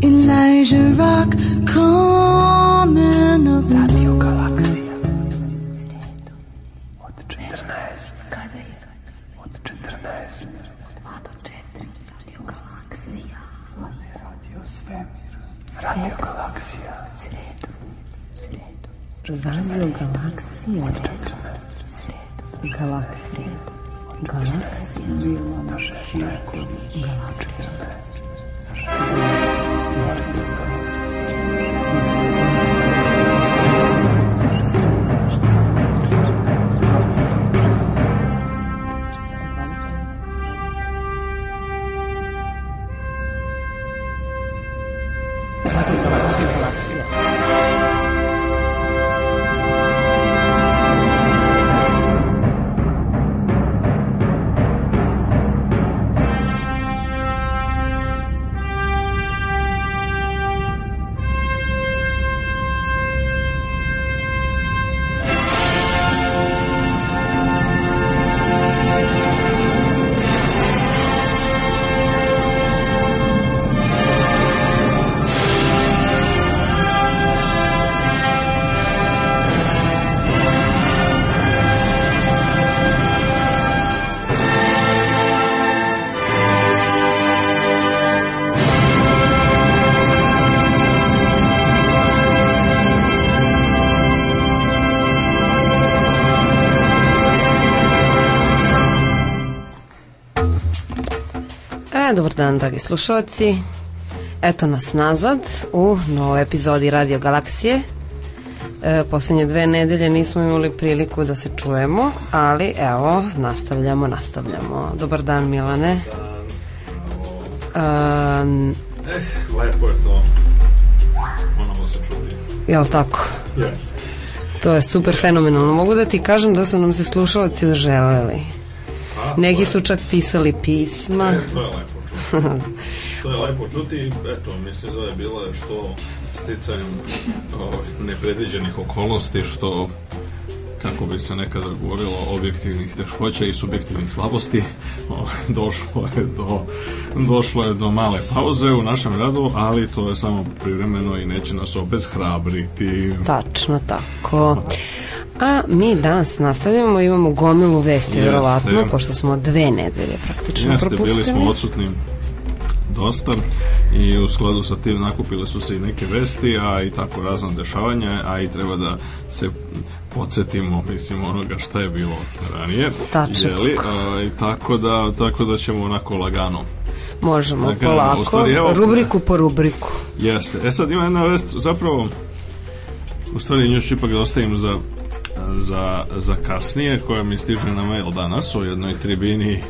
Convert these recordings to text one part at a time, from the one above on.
Elijah Rock, Carmen of Radio Galaksija. Od 14. Kada je? Od 14. Od 2 do 4. Radio Galaksija. Ne radio svemir. Radio Galaksija. Sredom. Sredom. Radio Galaksija. Od 14. Galaksija. Galaksija. Galaksija. Galaksija. Galaksija. mind. dan, dragi slušalci. Eto nas nazad u novoj epizodi Radio Galaksije. E, poslednje dve nedelje nismo imali priliku da se čujemo, ali evo, nastavljamo, nastavljamo. Dobar dan, Milane. Dobar dan. E, eh, lepo je to. Ponovo se čuti. Jel tako? Jeste. To je super fenomenalno. Mogu da ti kažem da su nam se slušalci oželeli. Neki su čak pisali pisma. E, to je lepo to je lepo čuti, eto, mislim da je bila što sticanjem nepredviđenih okolnosti, što kako bi se nekada govorilo objektivnih teškoća i subjektivnih slabosti došlo je do došlo je do male pauze u našem radu, ali to je samo privremeno i neće nas obezhrabriti tačno tako a mi danas nastavljamo, imamo gomilu vesti, verovatno, pošto smo dve nedelje praktično Jeste, propustili. Jeste, bili smo odsutni dosta i u skladu sa tim nakupile su se i neke vesti, a i tako razna dešavanja, a i treba da se podsjetimo, mislim, onoga šta je bilo ranije. Tačno. Jeli, a, i tako, da, tako da ćemo onako lagano Možemo, dakle, polako, stvari, evo, rubriku po rubriku. Jeste. E sad ima jedna vest, zapravo, u stvari nju ću ipak da ostavim za, za, za kasnije, koja mi stiže na mail danas o jednoj tribini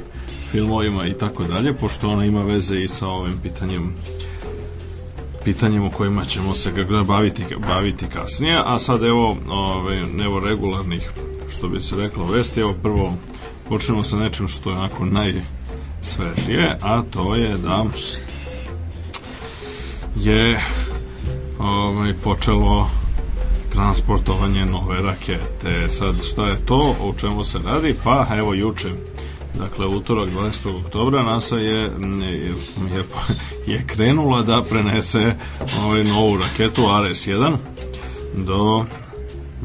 filmovima i tako dalje, pošto ona ima veze i sa ovim pitanjem pitanjem o kojima ćemo se ga baviti, baviti kasnije, a sad evo, ove, evo regularnih, što bi se reklo, vesti, evo prvo počnemo sa nečim što je onako najsvežije, a to je da je ovaj, počelo transportovanje nove rakete. Sad šta je to, o čemu se radi? Pa evo juče dakle utorak 12. oktobra NASA je, je, je krenula da prenese ovaj, novu raketu Ares 1 do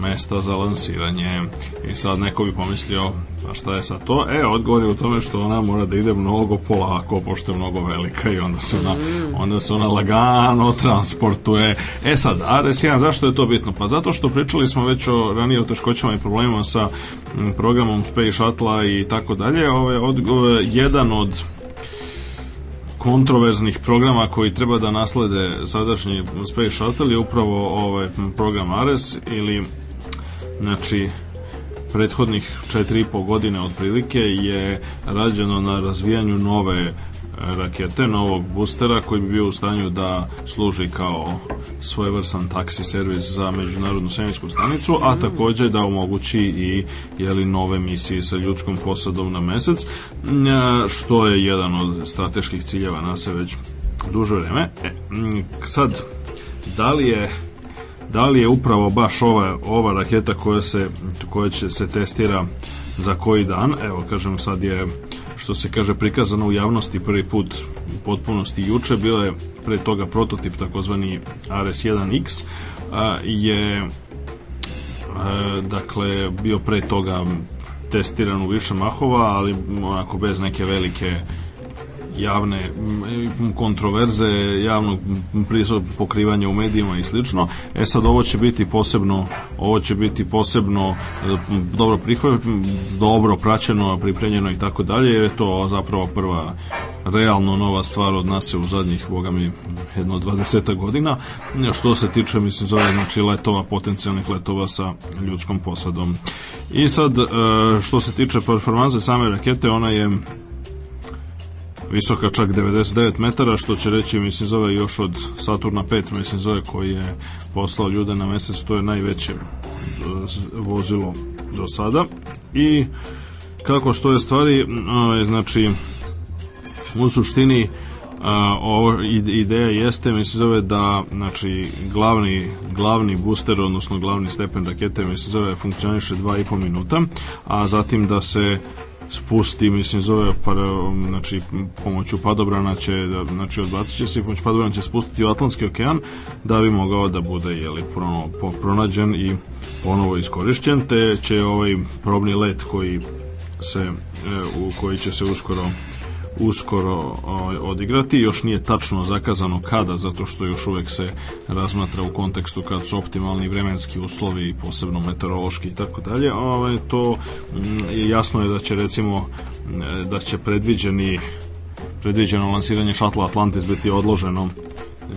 mesta za lansiranje. I sad neko bi pomislio, a šta je sa to? E, odgovor je u tome što ona mora da ide mnogo polako, pošto je mnogo velika i onda se ona, mm. onda se ona lagano transportuje. E sad, Ares 1 zašto je to bitno? Pa zato što pričali smo već o ranije o teškoćama i problemima sa mm, programom Space Shuttle i tako dalje. Ove, ovaj, odgovor, jedan od kontroverznih programa koji treba da naslede sadašnji Space Shuttle je upravo ovaj program Ares ili Znači, prethodnih 4,5 godine otprilike je rađeno na razvijanju nove e, rakete, novog boostera koji bi bio u stanju da služi kao svojevrstan taksi servis za međunarodnu svemirsku stanicu, a mm. također da omogući i jeli, nove misije sa ljudskom posadom na mesec, e, što je jedan od strateških ciljeva NASA već duže vreme. E, sad, da li je da li je upravo baš ova, ova raketa koja, se, koja će se testira za koji dan, evo kažem sad je što se kaže prikazano u javnosti prvi put u potpunosti juče, bio je pre toga prototip takozvani RS-1X a, je e, dakle bio pre toga testiran u više mahova, ali onako bez neke velike javne kontroverze, javnog pokrivanja u medijima i slično. E sad ovo će biti posebno ovo će biti posebno dobro prihvaćeno, dobro praćeno, pripremljeno i tako dalje, jer je to zapravo prva realno nova stvar od nas je u zadnjih, bogami jedno 20 godina. Što se tiče, mislim, zove, znači, letova, potencijalnih letova sa ljudskom posadom. I sad, e, što se tiče performanse same rakete, ona je visoka čak 99 metara, što će reći, mislim, zove još od Saturna 5, mislim, zove koji je poslao ljude na mesec, to je najveće eh, vozilo do sada. I kako stoje stvari, ovaj, znači, u suštini, eh, ovo ideja jeste mislim zove da znači glavni glavni booster odnosno glavni stepen rakete mislim zove funkcioniše 2,5 minuta a zatim da se spusti, mislim, zove par, um, znači, pomoću padobrana će, da, znači, odbacit će se i pomoću padobrana će spustiti u Atlantski okean da bi mogao da bude, jeli, prono, pronađen i ponovo iskorišćen, te će ovaj probni let koji se, e, u koji će se uskoro uskoro ovaj, odigrati. Još nije tačno zakazano kada, zato što još uvek se razmatra u kontekstu kad su optimalni vremenski uslovi, posebno meteorološki i tako dalje. Ovaj, to mm, jasno je da će recimo da će predviđeni predviđeno lansiranje šatla Atlantis biti odloženo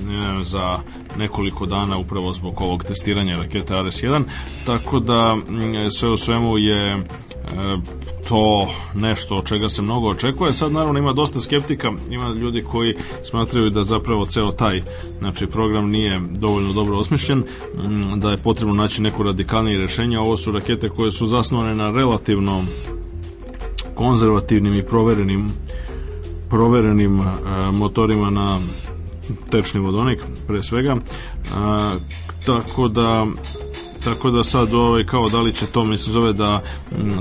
ne, za nekoliko dana upravo zbog ovog testiranja rakete Ares 1 tako da mm, sve u svemu je E, to nešto od čega se mnogo očekuje. Sad naravno ima dosta skeptika, ima ljudi koji smatraju da zapravo ceo taj znači, program nije dovoljno dobro osmišljen, da je potrebno naći neko radikalnije rešenje. Ovo su rakete koje su zasnovane na relativno konzervativnim i proverenim proverenim e, motorima na tečni vodonik pre svega e, tako da tako da sad ovaj, kao da li će to mislim zove da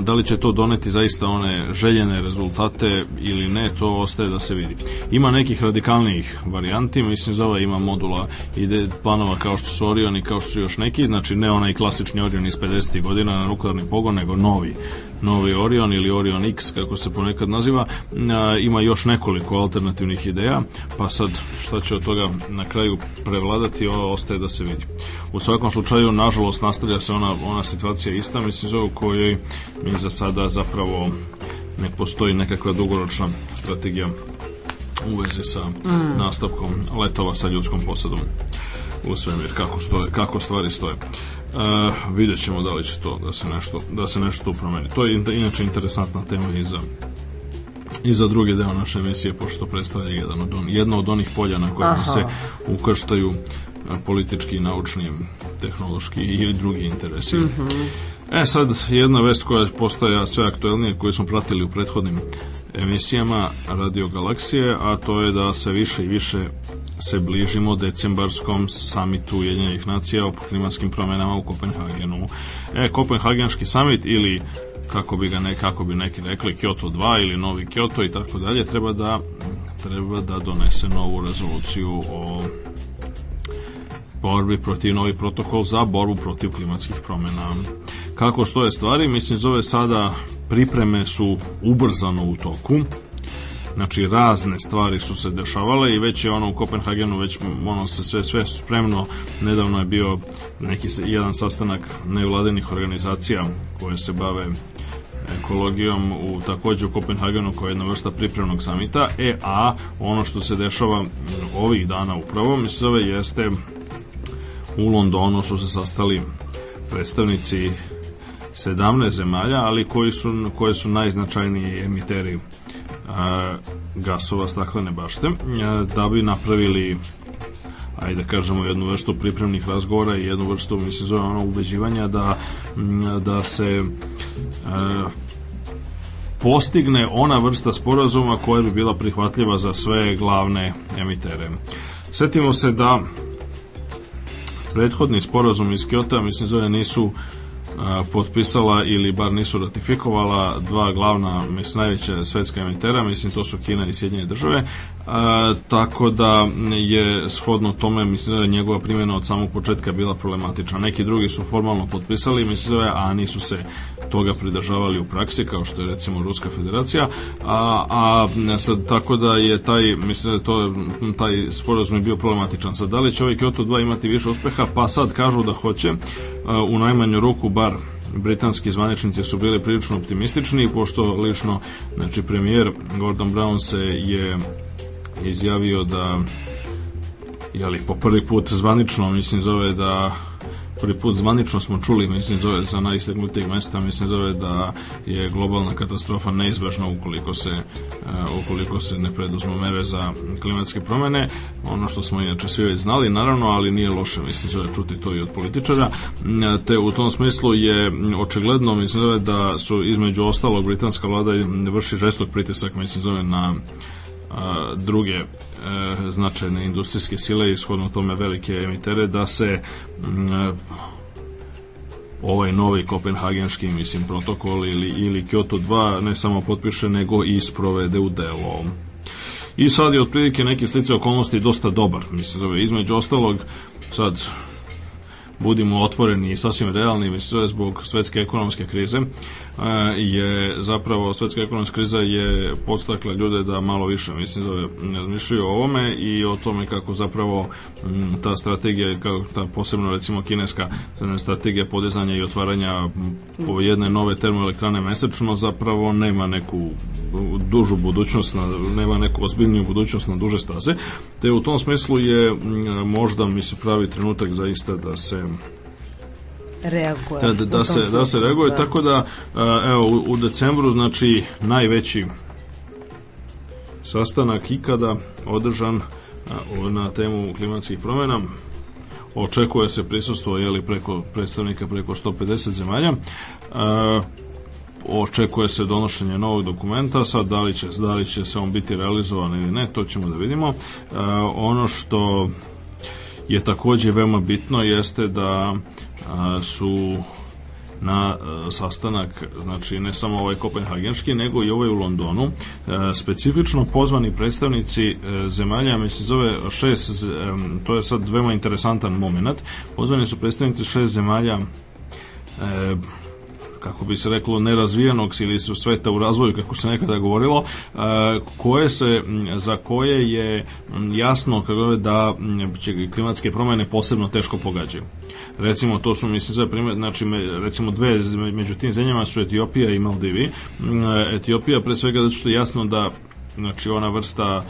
da li će to doneti zaista one željene rezultate ili ne to ostaje da se vidi ima nekih radikalnih varijanti mislim zove ima modula ide planova kao što su Orion i kao što su još neki znači ne onaj klasični Orion iz 50. ih godina na nuklearni pogon nego novi novi Orion ili Orion X kako se ponekad naziva ima još nekoliko alternativnih ideja pa sad šta će od toga na kraju prevladati ostaje da se vidi u svakom slučaju nažalost nastavlja se ona, ona situacija ista mislim zove kojoj mi za sada zapravo ne postoji nekakva dugoročna strategija u vezi sa mm. nastavkom letova sa ljudskom posadom u svemir kako, stoje, kako stvari stoje Uh, vidjet ćemo da li će to da se nešto, da se nešto tu promeni. To je inače interesantna tema i za, i za drugi deo naše emisije, pošto predstavlja jedan od on, jedno od onih polja na kojima se ukrštaju eh, politički, naučni, tehnološki i drugi interesi. Mm -hmm. E sad, jedna vest koja postaje sve aktuelnije, koju smo pratili u prethodnim emisijama Radio Galaksije, a to je da se više i više se bližimo decembarskom samitu Ujedinjenih nacija o klimatskim promenama u Kopenhagenu. E, Kopenhagenski samit ili kako bi ga nekako bi neki rekli Kyoto 2 ili novi Kyoto i tako dalje treba da treba da donese novu rezoluciju o borbi protiv novi protokol za borbu protiv klimatskih promena. Kako stoje stvari, mislim zove sada pripreme su ubrzano u toku Znači razne stvari su se dešavale i već je ono u Kopenhagenu već ono se sve sve spremno. Nedavno je bio neki jedan sastanak nevladinih organizacija koje se bave ekologijom u takođe u Kopenhagenu koja je jedna vrsta pripremnog samita e a ono što se dešava ovih dana upravo mi se zove jeste u Londonu su se sastali predstavnici 17 zemalja ali koji su, koje su najznačajniji emiteri gasova staklene bašte da bi napravili ajde da kažemo jednu vrstu pripremnih razgovora i jednu vrstu mislim zove ono ubeđivanja da, da se postigne ona vrsta sporazuma koja bi bila prihvatljiva za sve glavne emitere. Setimo se da prethodni sporazum iz Kyoto, mislim zove, nisu potpisala ili bar nisu ratifikovala dva glavna, mislim najveća svetska emitera, mislim to su Kina i Sjedinjene države, E, tako da je shodno tome mislim da je njegova primjena od samog početka bila problematična. Neki drugi su formalno potpisali mislim da je, a nisu se toga pridržavali u praksi kao što je recimo Ruska federacija a, a sad, tako da je taj mislim da je to taj sporazum je bio problematičan. Sad da li će ovaj Kyoto 2 imati više uspeha? Pa sad kažu da hoće e, u najmanju ruku bar britanski zvaničnici su bili prilično optimistični pošto lično znači premijer Gordon Brown se je izjavio da jeli, po prvi put zvanično, mislim, zove da prvi put zvanično smo čuli, mislim, zove za najistaknutijeg mesta, mislim, zove da je globalna katastrofa neizbežna ukoliko se, uh, ukoliko se ne preduzmu mere za klimatske promene. Ono što smo inače svi već znali, naravno, ali nije loše, mislim, zove čuti to i od političara. Mm, te u tom smislu je očigledno, mislim, zove da su između ostalog britanska vlada vrši žestok pritisak, mislim, zove na uh, a, druge e, značajne industrijske sile i ishodno tome velike emitere da se e, ovaj novi kopenhagenski mislim protokol ili ili Kyoto 2 ne samo potpiše nego i sprovede u delo. I sad je otprilike neke slice okolnosti dosta dobar, mislim, između ostalog sad budimo otvoreni i sasvim realni, sve zbog svetske ekonomske krize, e, je zapravo svetska ekonomska kriza je podstakla ljude da malo više mislim da razmišljaju o ovome i o tome kako zapravo ta strategija, kako ta posebno recimo kineska strategija podizanja i otvaranja po jedne nove termoelektrane mesečno zapravo nema neku dužu budućnost, na, nema neku ozbiljniju budućnost na duže staze, te u tom smislu je možda mi se pravi trenutak zaista da se reaguje. E, da, da, da se, da se reaguje, da. tako da e, evo, u, u decembru, znači, najveći sastanak ikada održan e, na temu klimatskih promjena očekuje se prisustvo jeli, preko predstavnika preko 150 zemalja e, očekuje se donošenje novog dokumenta sad da li će, da li će se on biti realizovan ili ne to ćemo da vidimo e, ono što je takođe veoma bitno jeste da a, su na e, sastanak, znači ne samo ovaj kopenhagenski nego i ovaj u Londonu, e, specifično pozvani predstavnici e, zemalja, mislim zove šest, e, to je sad veoma interesantan moment, pozvani su predstavnici šest zemalja e, kako bi se reklo, nerazvijenog ili su sveta u razvoju, kako se nekada govorilo, e, koje se, za koje je jasno kako da će klimatske promjene posebno teško pogađaju. Recimo, to su, mislim, za primjer, znači, recimo, dve među tim zemljama su Etiopija i Maldivi. Etiopija, pre svega, zato što je jasno da znači ona vrsta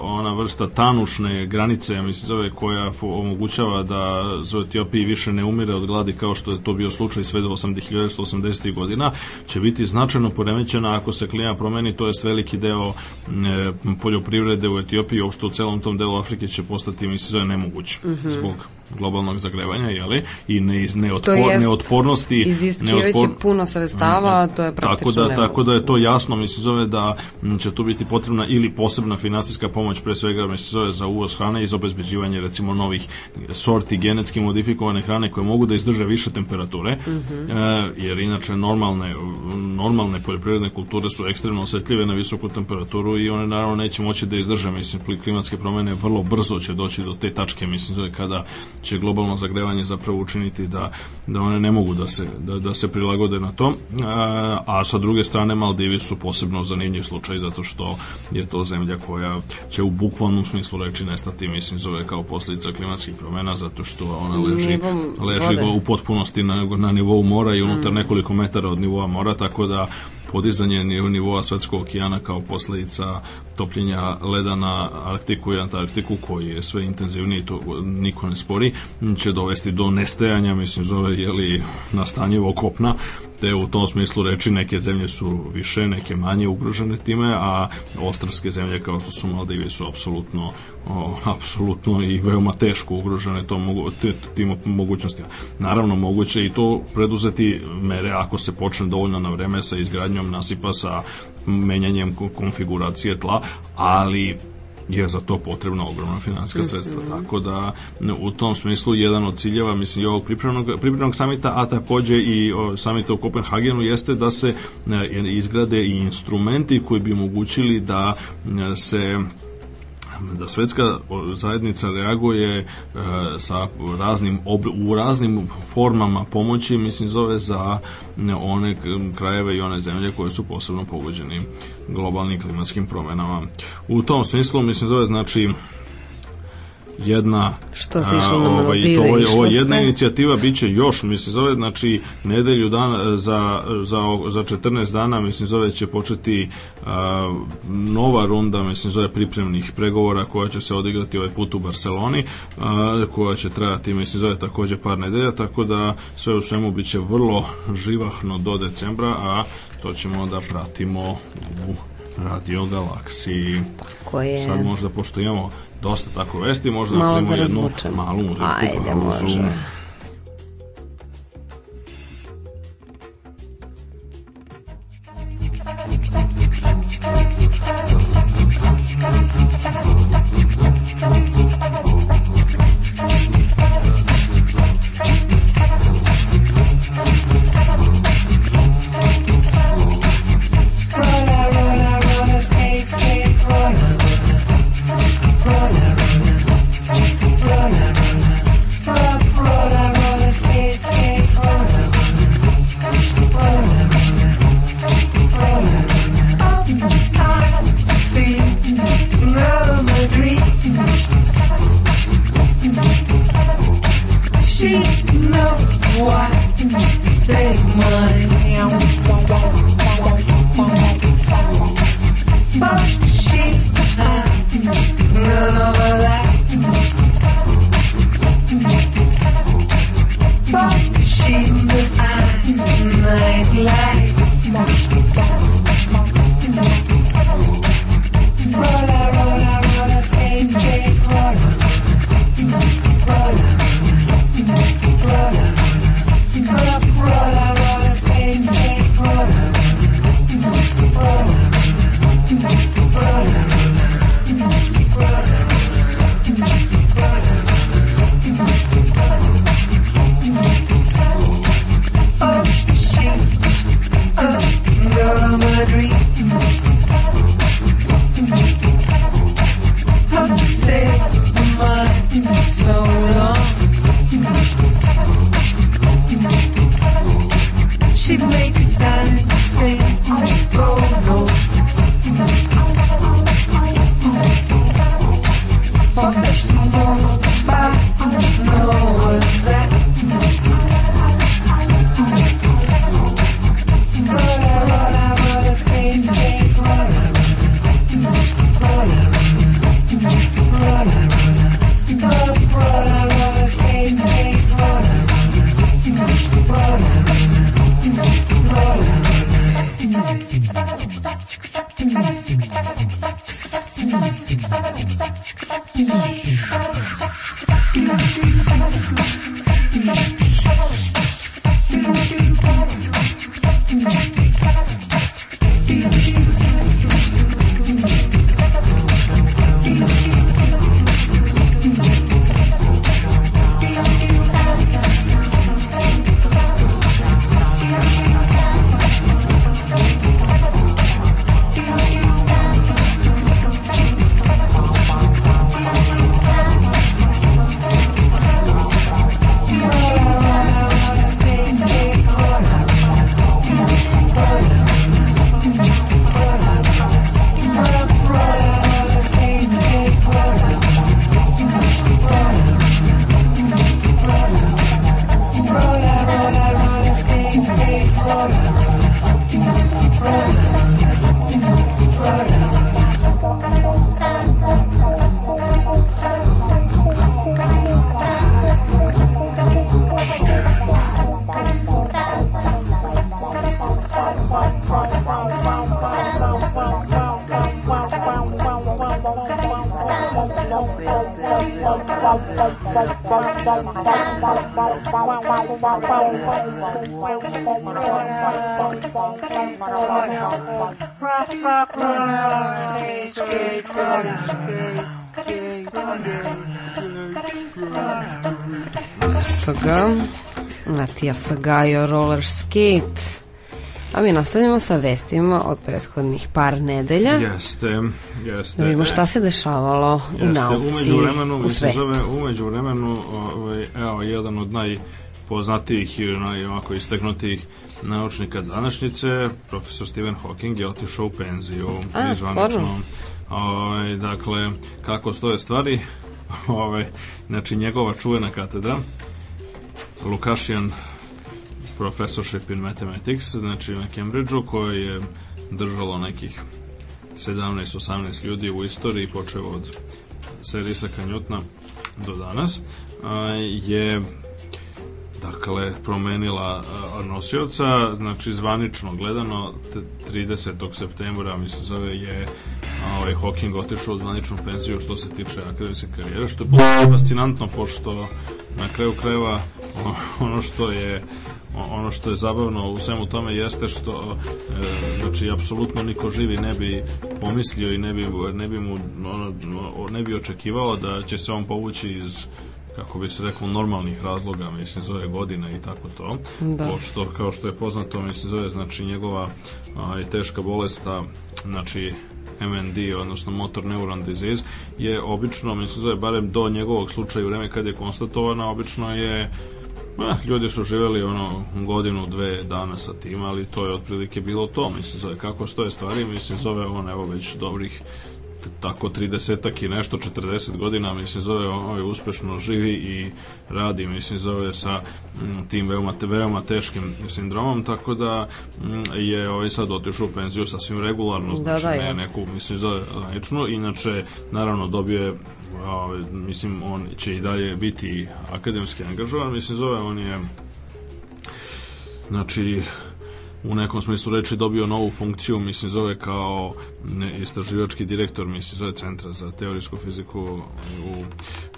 ona vrsta tanušne granice, ja mislim zove, koja omogućava da za Etiopiji više ne umire od gladi kao što je to bio slučaj sve do 1980. godina, će biti značajno poremećena ako se klima promeni, to je veliki deo e, poljoprivrede u Etiopiji, uopšte u celom tom delu Afrike će postati, mislim zove, nemoguć mm -hmm. zbog globalnog zagrevanja, jeli, i ne, iz, neotpor, to jest, neotpornosti. Iziskivaće neotpor... puno sredstava, mm -hmm. to je praktično tako da, nemoguć. Tako da je to jasno, mislim zove, da će tu biti potrebna ili posebna finansijska pomoć pre svega za uvoz hrane i za obezbeđivanje recimo novih sorti genetski modifikovane hrane koje mogu da izdrže više temperature, mm -hmm. jer inače normalne, normalne poljoprivredne kulture su ekstremno osetljive na visoku temperaturu i one naravno neće moći da izdrže, mislim, klimatske promene vrlo brzo će doći do te tačke, mislim, kada će globalno zagrevanje zapravo učiniti da, da one ne mogu da se, da, da se prilagode na to, a, eh, a sa druge strane Maldivi su posebno zanimljiv slučaj zato što je to zemlja koja koja će u bukvalnom smislu reči nestati, mislim, zove kao posljedica klimatskih promjena, zato što ona leži, leži u potpunosti na, na nivou mora i unutar mm. nekoliko metara od nivoa mora, tako da podizanje nivoa svetskog okeana kao posljedica topljenja leda na Arktiku i Antarktiku koji je sve intenzivniji to niko ne spori će dovesti do nestajanja mislim zove je li nastanjivo kopna te u tom smislu reči neke zemlje su više, neke manje ugrožene time, a ostravske zemlje kao što su Maldivi su apsolutno o, apsolutno i veoma teško ugrožene to mogu, te, tim mogućnostima. Naravno, moguće i to preduzeti mere ako se počne dovoljno na vreme sa izgradnjom nasipa, sa menjanjem konfiguracije tla, ali je za to potrebna ogromna financijska mhm. sredstva. Mm -hmm. Tako da u tom smislu jedan od ciljeva mislim i ovog pripremnog, pripremnog samita, a takođe i o, samita u Kopenhagenu jeste da se e, izgrade i instrumenti koji bi omogućili da e, se da svetska zajednica reaguje e, sa raznim u raznim formama pomoći mislim zove za one krajeve i one zemlje koje su posebno pogođeni globalnim klimatskim promenama. U tom smislu mislim zove znači jedna što se išlo na ovaj, to, ovo, ovo jedna ste? inicijativa bit će još mislim zove znači nedelju dana za, za, za 14 dana mislim zove će početi a, nova runda mislim zove pripremnih pregovora koja će se odigrati ovaj put u Barceloni a, koja će trajati mislim zove takođe par nedelja tako da sve u svemu biće vrlo živahno do decembra a to ćemo da pratimo u Radio Galaksiji. Tako je. Sad možda, pošto imamo dosta tako vesti, možda malo da jednu malu muzičku pauzu. why do you say my name? ja sa Gajo Roller Skate. A mi nastavljamo sa vestima od prethodnih par nedelja. Jeste, jeste. Da vidimo šta se dešavalo jeste, u nauci, umeđu vremenu, u svetu. Zove, umeđu vremenu, ovaj, evo, jedan od najpoznatijih i najovako isteknutijih naučnika današnjice, profesor Stephen Hawking je otišao u penziju. A, stvarno? Ovaj, dakle, kako stoje stvari, ovaj, znači njegova čuvena katedra, Lukašijan professorship in mathematics, znači na Cambridgeu, koje je držalo nekih 17-18 ljudi u istoriji, počeo od Serisa Kanjutna do danas, je dakle promenila nosioca, znači zvanično gledano 30. septembra mi se zove je ovaj Hawking otišao u zvaničnu penziju što se tiče akademske karijere, što je bilo fascinantno pošto na kraju krajeva ono što je ono što je zabavno u svemu tome jeste što e, znači apsolutno niko živi ne bi pomislio i ne bi, ne bi mu ono, ne bi očekivao da će se on povući iz kako bi se reklo normalnih razloga mislim zove godina i tako to da. pošto kao što je poznato mislim zove znači njegova a, i teška bolesta znači MND, odnosno motor neuron disease, je obično, mislim zove, barem do njegovog slučaja i vreme kad je konstatovana, obično je Ma, eh, ljudi su živeli ono godinu, dve dana sa tim, ali to je otprilike bilo to, mislim, zove kako stoje stvari, mislim, zove on evo već dobrih tako 30 i nešto 40 godina mislim zove ovaj uspešno živi i radi mislim zove sa mm, tim veoma veoma teškim sindromom tako da mm, je ovaj sad otišao u penziju sasvim regularno da, znači da, da, ne neku mislim zove zvaničnu inače naravno dobio je ovaj, mislim on će i dalje biti akademski angažovan mislim zove on je znači u nekom smislu reči dobio novu funkciju, mislim zove kao istraživački direktor, mislim zove Centra za teorijsku fiziku u,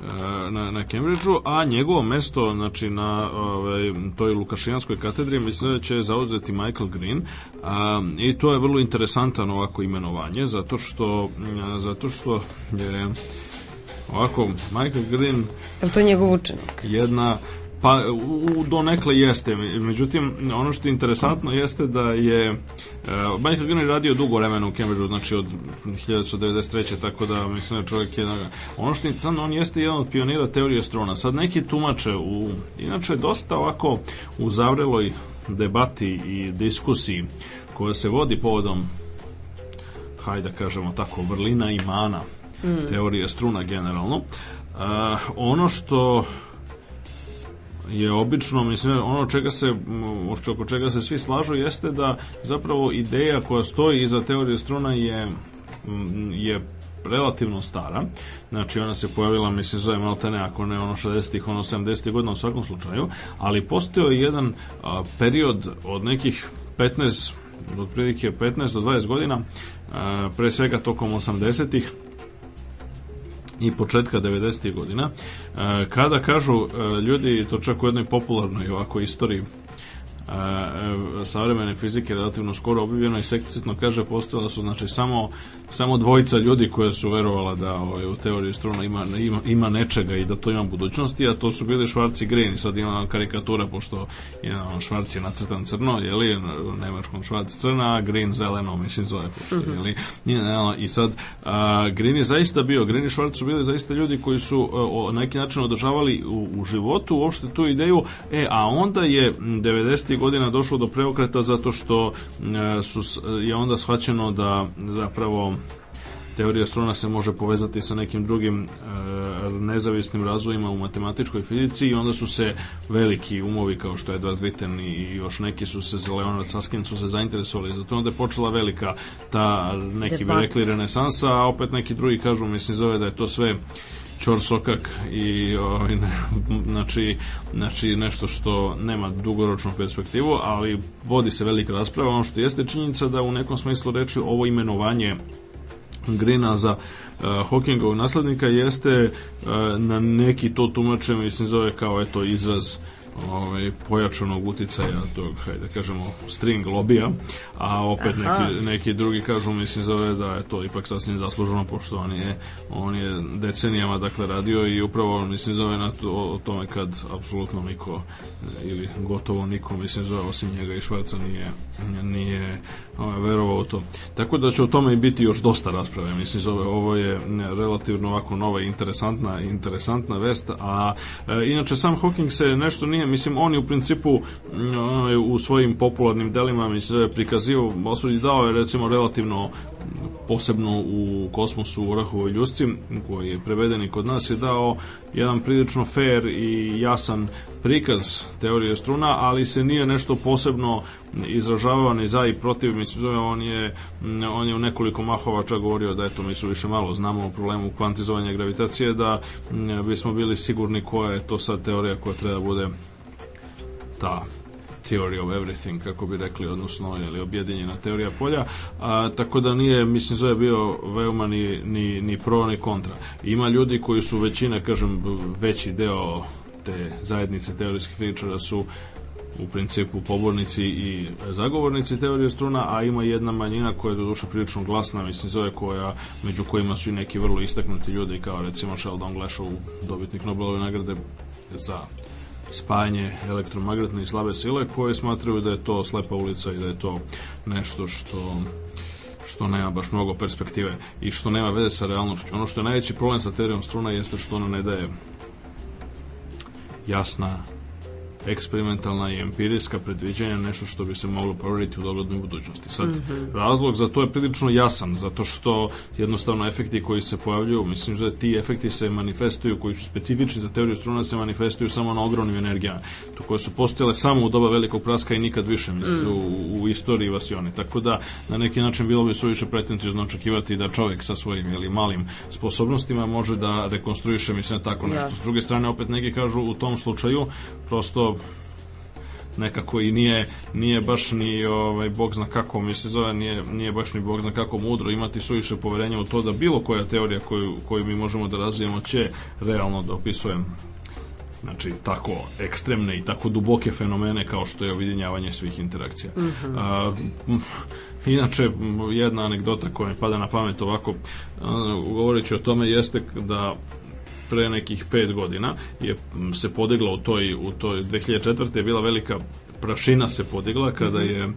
e, na, na Cambridgeu, a njegovo mesto znači, na ovaj, toj Lukašijanskoj katedri mislim da će zauzeti Michael Green a, i to je vrlo interesantan ovako imenovanje, zato što, zato što je ovako Michael Green... Je to njegov učenik? Jedna Pa, u, donekle jeste. Međutim, ono što je interesantno jeste da je e, Michael Green radio dugo vremena u Cambridgeu, znači od 1993. Tako da, mislim da čovjek je... Ono što je interesantno, on jeste jedan od pionira teorije struna. Sad neki tumače u... Inače, dosta ovako u zavreloj debati i diskusiji koja se vodi povodom hajde da kažemo tako, vrlina imana mm. teorije struna generalno. E, ono što je obično, mislim, ono čega se, oko čega se svi slažu jeste da zapravo ideja koja stoji iza teorije struna je, je relativno stara. Znači ona se pojavila, mislim, zove maltene, ako ne ono 60-ih, ono 70-ih godina u svakom slučaju, ali postojao je jedan a, period od nekih 15 od prilike 15 do 20 godina, a, pre svega tokom 80-ih, i početka 90. godina e, kada kažu e, ljudi to čak u jednoj popularnoj ovako istoriji e, savremene fizike relativno skoro objavljeno i sekretno kaže postojala su znači samo samo dvojica ljudi koja su verovala da ovaj, u teoriji struna ima, ima, ima nečega i da to ima budućnosti, a to su bili Švarci i Green i sad ima karikatura pošto je, on, Švarc je nacrtan crno, je li, nemačkom Švarc crna, a Green zeleno, mislim zove pošto, je li, i sad a, Green je zaista bio, Green i Švarc su bili zaista ljudi koji su e, o, na neki način održavali u, u životu uopšte tu ideju, e, a onda je 90. godina došlo do preokreta zato što e, su, je onda shvaćeno da zapravo Teorija struna se može povezati sa nekim drugim e, nezavisnim razvojima u matematičkoj fizici i onda su se veliki umovi kao što je Edward Witten i još neki su se, Leonard Saskin su se zainteresovali za to. Onda je počela velika ta neki bi rekli renesansa, a opet neki drugi kažu, mislim, zove da je to sve čor sokak i ovaj, ne, znači, znači nešto što nema dugoročnu perspektivu, ali vodi se velika rasprava. Ono što jeste činjenica da u nekom smislu reči ovo imenovanje Grina za uh, e, Hawkingovog naslednika jeste uh, na neki to tumače mislim zove kao eto izraz ovaj, pojačanog uticaja tog, hajde da kažemo, string lobija, a opet neki, neki drugi kažu, mislim, zove da je to ipak sasvim zasluženo, pošto on je, on je decenijama, dakle, radio i upravo, mislim, zove na to, o tome kad apsolutno niko, ili gotovo niko, mislim, zove, osim njega i Švarca nije, nije ovaj, verovao u to. Tako da će o tome i biti još dosta rasprave. Mislim, zove, ovo je relativno ovako nova i interesantna, interesantna vest, a e, inače sam Hawking se nešto nije, mislim, on je u principu mm, e, u svojim popularnim delima mislim, zove, prikazio, osudi dao je recimo relativno posebno u kosmosu u Orahovi ljusci koji je preveden i kod nas je dao jedan prilično fair i jasan prikaz teorije struna ali se nije nešto posebno izražavao ni za i protiv, mislim, da on je, on je u nekoliko mahova čak govorio da eto, mi su više malo znamo o problemu kvantizovanja gravitacije, da bismo bili sigurni koja je to sad teorija koja treba da bude ta theory of everything, kako bi rekli, odnosno ili objedinjena teorija polja, a, tako da nije, mislim, Zoe bio veoma ni, ni, ni pro ni kontra. Ima ljudi koji su većina, kažem, veći deo te zajednice teorijskih fizičara su u principu pobornici i zagovornici teorije struna, a ima jedna manjina koja je doduše prilično glasna, mislim zove koja, među kojima su i neki vrlo istaknuti ljudi kao recimo Sheldon Glashow, dobitnik Nobelove nagrade za spajanje elektromagnetne i slabe sile koje smatraju da je to slepa ulica i da je to nešto što što nema baš mnogo perspektive i što nema veze sa realnošću. Ono što je najveći problem sa teorijom struna jeste što ona ne daje jasna eksperimentalna i empirijska predviđanja nešto što bi se moglo proveriti u doglednoj budućnosti. Sad, mm -hmm. razlog za to je prilično jasan, zato što jednostavno efekti koji se pojavljuju, mislim da ti efekti se manifestuju, koji su specifični za teoriju struna, se manifestuju samo na ogromnim energijama, to koje su postojale samo u doba velikog praska i nikad više, mislim, mm. u, u istoriji vasione. Tako da, na neki način bilo bi suviše pretencijozno očekivati da čovek sa svojim ili malim sposobnostima može da rekonstruiše, mislim, tako nešto. Yes. S druge strane, opet neki kažu u tom slučaju, prosto nekako i nije, nije baš ni ovaj, bog zna kako mi se zove, nije, nije baš ni bog zna kako mudro imati suviše poverenja u to da bilo koja teorija koju, koju mi možemo da razvijemo će realno da opisujem znači tako ekstremne i tako duboke fenomene kao što je objedinjavanje svih interakcija. Uh -hmm. A, inače, jedna anegdota koja mi pada na pamet ovako, govoreći o tome, jeste da pre nekih 5 godina je se podigla u toj, u toj 2004. je bila velika prašina se podigla kada mhm. je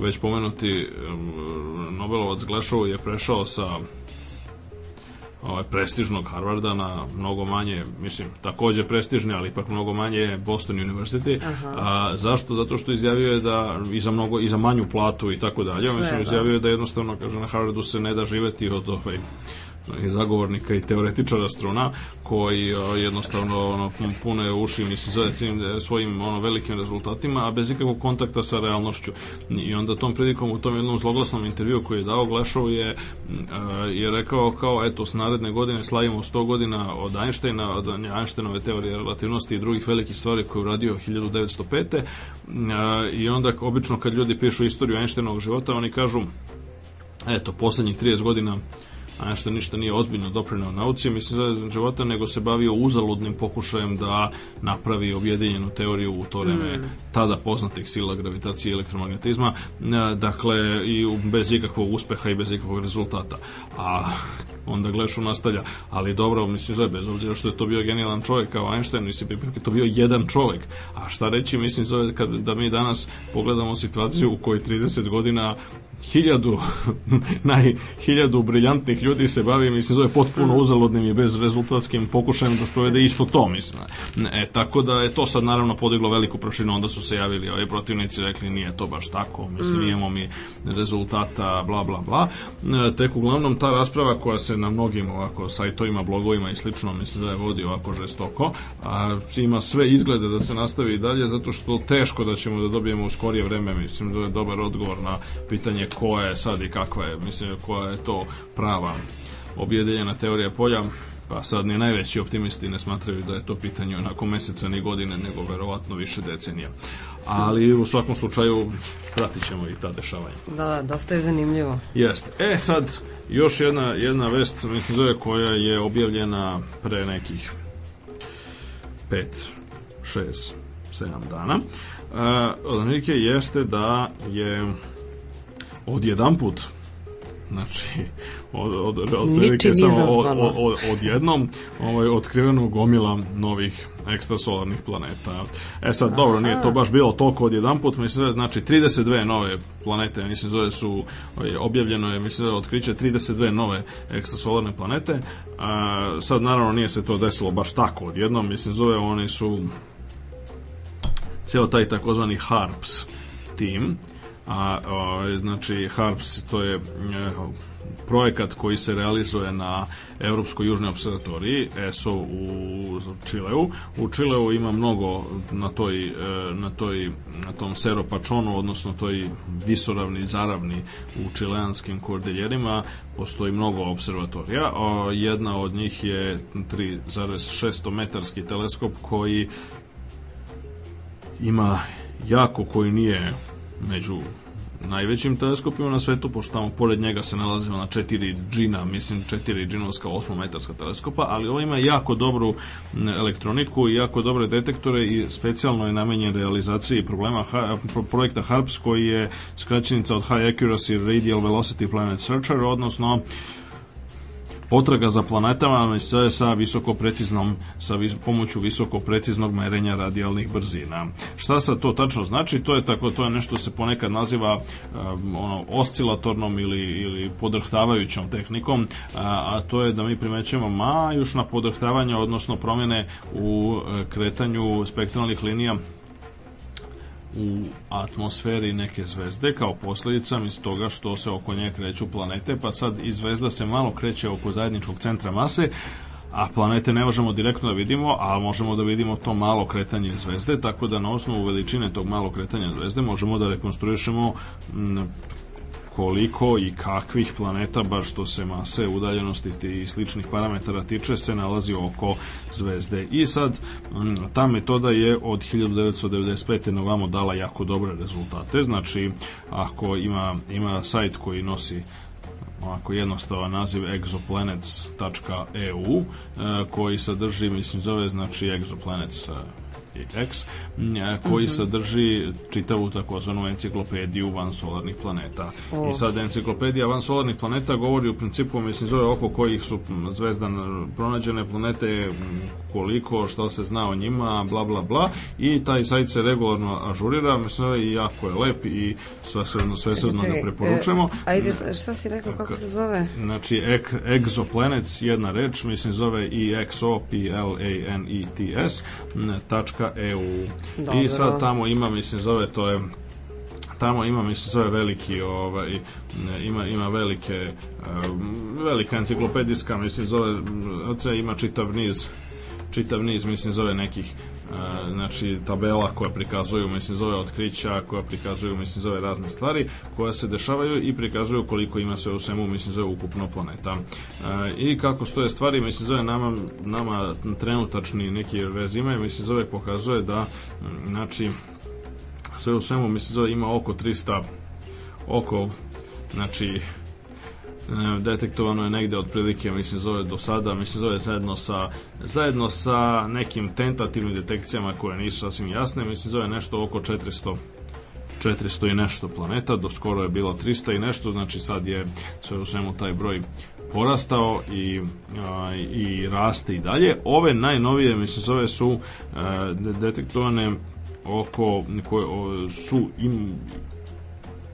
već pomenuti Nobelovac Glešov je prešao sa ovaj, prestižnog Harvarda na mnogo manje, mislim, takođe prestižne, ali ipak mnogo manje Boston University. A, zašto? Zato što izjavio je da i za, mnogo, i za manju platu i tako dalje. Sve, mislim, da. izjavio je da jednostavno, kaže, na Harvardu se ne da živeti od ovaj, i zagovornika i teoretičara struna koji a, e, jednostavno ono, pune uši mislim, za svojim, e, svojim ono, velikim rezultatima, a bez ikakvog kontakta sa realnošću. I onda tom prilikom u tom jednom zloglasnom intervju koji je dao Glašov je, a, e, je rekao kao eto s naredne godine slavimo 100 godina od Einsteina, od Einsteinove teorije relativnosti i drugih velikih stvari koje je uradio 1905. A, I onda obično kad ljudi pišu istoriju Einsteinovog života oni kažu eto, poslednjih 30 godina a nešto ništa nije ozbiljno doprinao nauci, mislim za života, nego se bavio uzaludnim pokušajem da napravi objedinjenu teoriju u to vreme mm. tada poznatih sila gravitacije i elektromagnetizma, dakle, i bez ikakvog uspeha i bez ikakvog rezultata. A onda Glešu nastavlja, ali dobro, mislim, za bez obzira što je to bio genijalan čovjek kao Einstein, mislim, je to bio jedan čovjek. A šta reći, mislim, zove, kad, da mi danas pogledamo situaciju u kojoj 30 godina hiljadu, naj, hiljadu briljantnih ljudi se bavi, mislim, zove potpuno mhm. uzalodnim i bez rezultatskim pokušajem da sprovede isto to, mislim. E, tako da je to sad naravno podiglo veliku prašinu, onda su se javili ovi protivnici, rekli nije to baš tako, mislim, mhm. imamo mi rezultata, bla, bla, bla. E, tek uglavnom ta rasprava koja se na mnogim ovako sajtovima, blogovima i slično, mislim da je vodi ovako žestoko, a ima sve izglede da se nastavi i dalje, zato što teško da ćemo da dobijemo u skorije vreme, mislim, da je dobar odgovor na pitanje ko je sad i kakva je, mislim koja je to prava objedinjena teorija polja. Pa sad ni najveći optimisti ne smatraju da je to pitanje onako meseca ni godine, nego verovatno više decenija. Ali u svakom slučaju pratit ćemo i ta dešavanja. Da, da, dosta je zanimljivo. Jeste. E sad, još jedna, jedna vest, mislim da je koja je objavljena pre nekih pet, šest, sedam dana. Uh, jeste da je odjedan put znači od, od, od, samo od, od, jednom ovaj, otkriveno gomila novih ekstrasolarnih planeta. E sad, Aha. dobro, nije to baš bilo toliko od jedan put, mislim, da znači 32 nove planete, mislim, zove su ovaj, objavljeno je, mislim, da otkriće 32 nove ekstrasolarne planete. A, sad, naravno, nije se to desilo baš tako odjednom, mislim, zove oni su cijelo taj takozvani HARPS tim, a o, znači HARPS to je e, projekat koji se realizuje na Evropskoj južnoj observatoriji ESO u Čileu. U Čileu ima mnogo na toj, e, na toj na tom seropačonu, odnosno toj visoravni zaravni u čileanskim kordiljerima postoji mnogo observatorija. O, jedna od njih je 3,6 metarski teleskop koji ima jako koji nije među najvećim teleskopima na svetu, pošto tamo pored njega se nalazi na 4 džina, mislim četiri džinovska osmometarska teleskopa, ali ovo ima jako dobru elektroniku i jako dobre detektore i specijalno je namenjen realizaciji problema projekta HARPS koji je skraćenica od High Accuracy Radial Velocity Planet Searcher, odnosno potraga za planetama se sa visoko preciznom sa vis, pomoću visoko preciznog merenja radijalnih brzina. Šta sad to tačno znači? To je tako to je nešto se ponekad naziva um, ono oscilatornom ili ili podrhtavajućom tehnikom, a, a to je da mi primećujemo majušna podrhtavanja odnosno promjene u e, kretanju spektralnih linija u atmosferi neke zvezde kao posljedica iz toga što se oko nje kreću planete, pa sad i zvezda se malo kreće oko zajedničkog centra mase, a planete ne možemo direktno da vidimo, a možemo da vidimo to malo kretanje zvezde, tako da na osnovu veličine tog malo kretanja zvezde možemo da rekonstruišemo koliko i kakvih planeta, bar što se mase, udaljenosti i sličnih parametara tiče, se nalazi oko zvezde. I sad, ta metoda je od 1995. na vamo dala jako dobre rezultate, znači ako ima, ima sajt koji nosi ovako jednostavan naziv exoplanets.eu e, koji sadrži, mislim, zove znači exoplanets X, e, koji mhm. sadrži čitavu takozvanu enciklopediju van solarnih planeta. Oh. I sad enciklopedija van solarnih planeta govori u principu, mislim, zove oko kojih su zvezdan pronađene planete, koliko, što se zna o njima, bla, bla, bla. I taj sajt se regularno ažurira, mislim, i jako je lep i svesredno, svesredno ga e, preporučujemo. E, ajde, šta si rekao, kako se zove? Znači, ek, exoplanets, jedna reč, mislim, zove i x o p l a n e t s tačka EU. Dobro. I sad tamo ima, mislim, zove to je tamo ima mislim zove veliki ovaj ima ima velike eh, velika enciklopedijska mislim zove ima čitav niz čitav niz mislim zove nekih E, znači tabela koja prikazuju mislim zove otkrića, koja prikazuju mislim zove razne stvari koja se dešavaju i prikazuju koliko ima sve u svemu mislim zove ukupno planeta. E, I kako stoje stvari mislim zove nama nama trenutačni neki rezime mislim zove pokazuje da znači sve u svemu mislim zove ima oko 300 oko znači detektovano je negde otprilike, mislim zove do sada, mislim zove zajedno sa, zajedno sa nekim tentativnim detekcijama koje nisu sasvim jasne, mislim zove nešto oko 400 400 i nešto planeta, do skoro je bilo 300 i nešto, znači sad je sve u svemu taj broj porastao i, a, i raste i dalje. Ove najnovije, mislim zove, su a, e, detektovane oko, koje o, su im,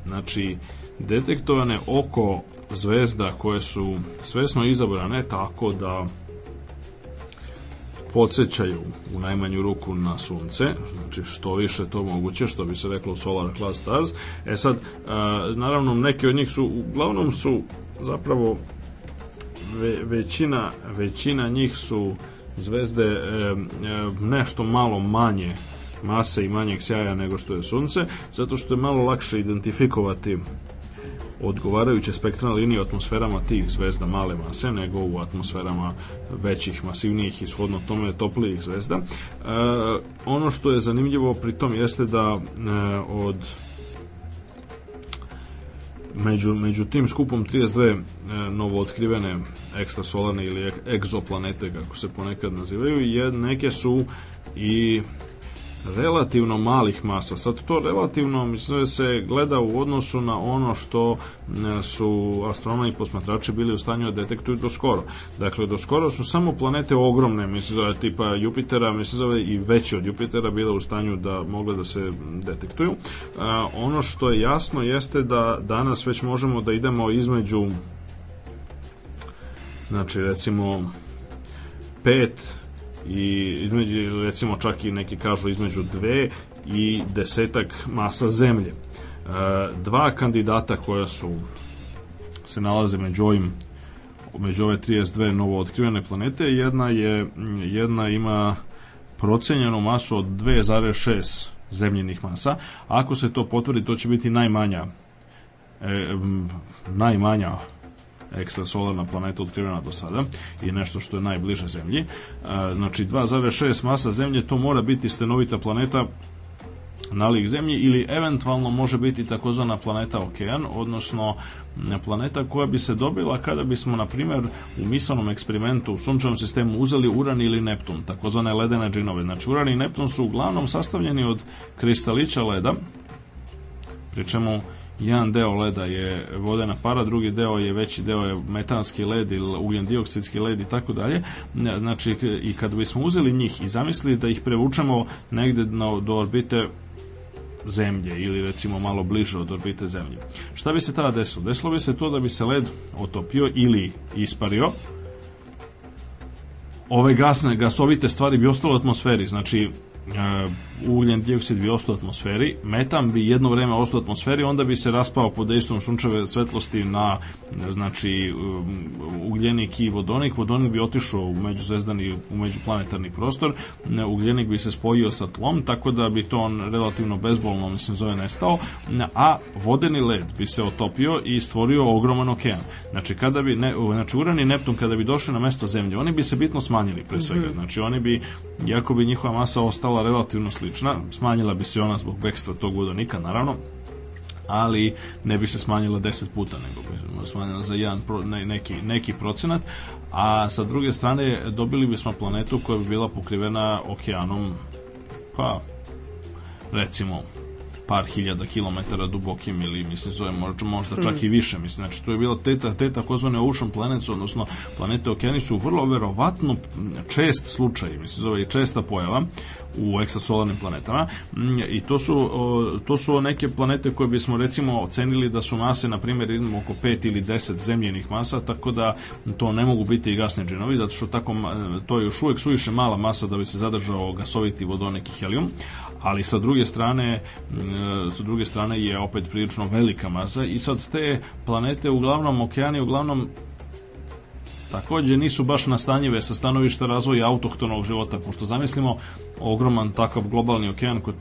znači, detektovane oko zvezda koje su svesno izabrane tako da podsjećaju u najmanju ruku na sunce, znači što više to moguće, što bi se reklo Solar Class Stars. E sad, e, naravno, neki od njih su, uglavnom su zapravo ve, većina, većina njih su zvezde e, e, nešto malo manje mase i manjeg sjaja nego što je sunce, zato što je malo lakše identifikovati odgovarajuće spektralne linije u atmosferama tih zvezda male mase, nego u atmosferama većih, masivnijih i shodno tome toplijih zvezda. E, ono što je zanimljivo pritom jeste da e, od među, među tim skupom 32 e, otkrivene ekstrasolarne ili egzoplanete kako se ponekad nazivaju je, neke su i relativno malih masa. Sad to relativno mislim da se gleda u odnosu na ono što e, su astronomi i posmatrači bili u stanju da detektuju do skoro. Dakle, do skoro su samo planete ogromne, mislim da tipa Jupitera, mislim da i veće od Jupitera bile u stanju da mogle da se detektuju. A, e, ono što je jasno jeste da danas već možemo da idemo između znači recimo 5 i između, recimo čak i neki kažu između dve i desetak masa zemlje. E, dva kandidata koja su se nalaze među ovim među ove 32 novo otkrivene planete, jedna je jedna ima procenjenu masu od 2,6 zemljenih masa. Ako se to potvrdi, to će biti najmanja e, najmanja ekstrasolarna planeta otkrivena do sada i nešto što je najbliže Zemlji. E, znači 2,6 masa Zemlje to mora biti stenovita planeta nalik zemlji ili eventualno može biti takozvana planeta okean, odnosno planeta koja bi se dobila kada bismo, na primjer, u misalnom eksperimentu u sunčevom sistemu uzeli uran ili neptun, takozvane ledene džinove. Znači, uran i neptun su uglavnom sastavljeni od kristalića leda, pri čemu jedan deo leda je vodena para, drugi deo je veći deo je metanski led ili ugljen dioksidski led i tako dalje. Znači i kad bismo uzeli njih i zamislili da ih prevučemo negde na, do orbite zemlje ili recimo malo bliže od orbite zemlje. Šta bi se tada desilo? Desilo bi se to da bi se led otopio ili ispario, ove gasne, gasovite stvari bi ostalo u atmosferi, znači e, ugljen dioksid bi ostao u atmosferi, metan bi jedno vreme ostao u atmosferi, onda bi se raspao pod dejstvom sunčeve svetlosti na znači um, ugljenik i vodonik, vodonik bi otišao u međuzvezdani, u međuplanetarni prostor, ugljenik bi se spojio sa tlom, tako da bi to on relativno bezbolno, mislim, zove nestao, a vodeni led bi se otopio i stvorio ogroman okean. Znači, kada bi, ne, znači, Uran i Neptun kada bi došli na mesto Zemlje, oni bi se bitno smanjili pre mhm. svega, znači oni bi, jako bi njihova masa ostala relativno slična slična. Smanjila bi se ona zbog bekstva tog udanika, naravno, ali ne bi se smanjila 10 puta, nego bi smanjila za jedan pro, ne, neki, neki procenat, a sa druge strane dobili bismo planetu koja bi bila pokrivena okeanom, pa recimo par hiljada kilometara dubokim ili mislim zove možda čak mm. i više mislim znači to je bila teta te takozvane ocean planets odnosno planete okeanisu vrlo verovatno čest slučaj mislim zove i česta pojava u ekstrasolarnim planetama mm, i to su, to su neke planete koje bismo recimo ocenili da su mase na primjer idemo oko 5 ili 10 zemljenih masa tako da to ne mogu biti i gasni džinovi zato što tako to je još uvijek suviše mala masa da bi se zadržao gasoviti vodonik i helium ali sa druge strane sa druge strane je opet prilično velika masa i sad te planete uglavnom okeani uglavnom takođe nisu baš nastanjive sa stanovišta razvoja autohtonog života, pošto zamislimo ogroman takav globalni okean kod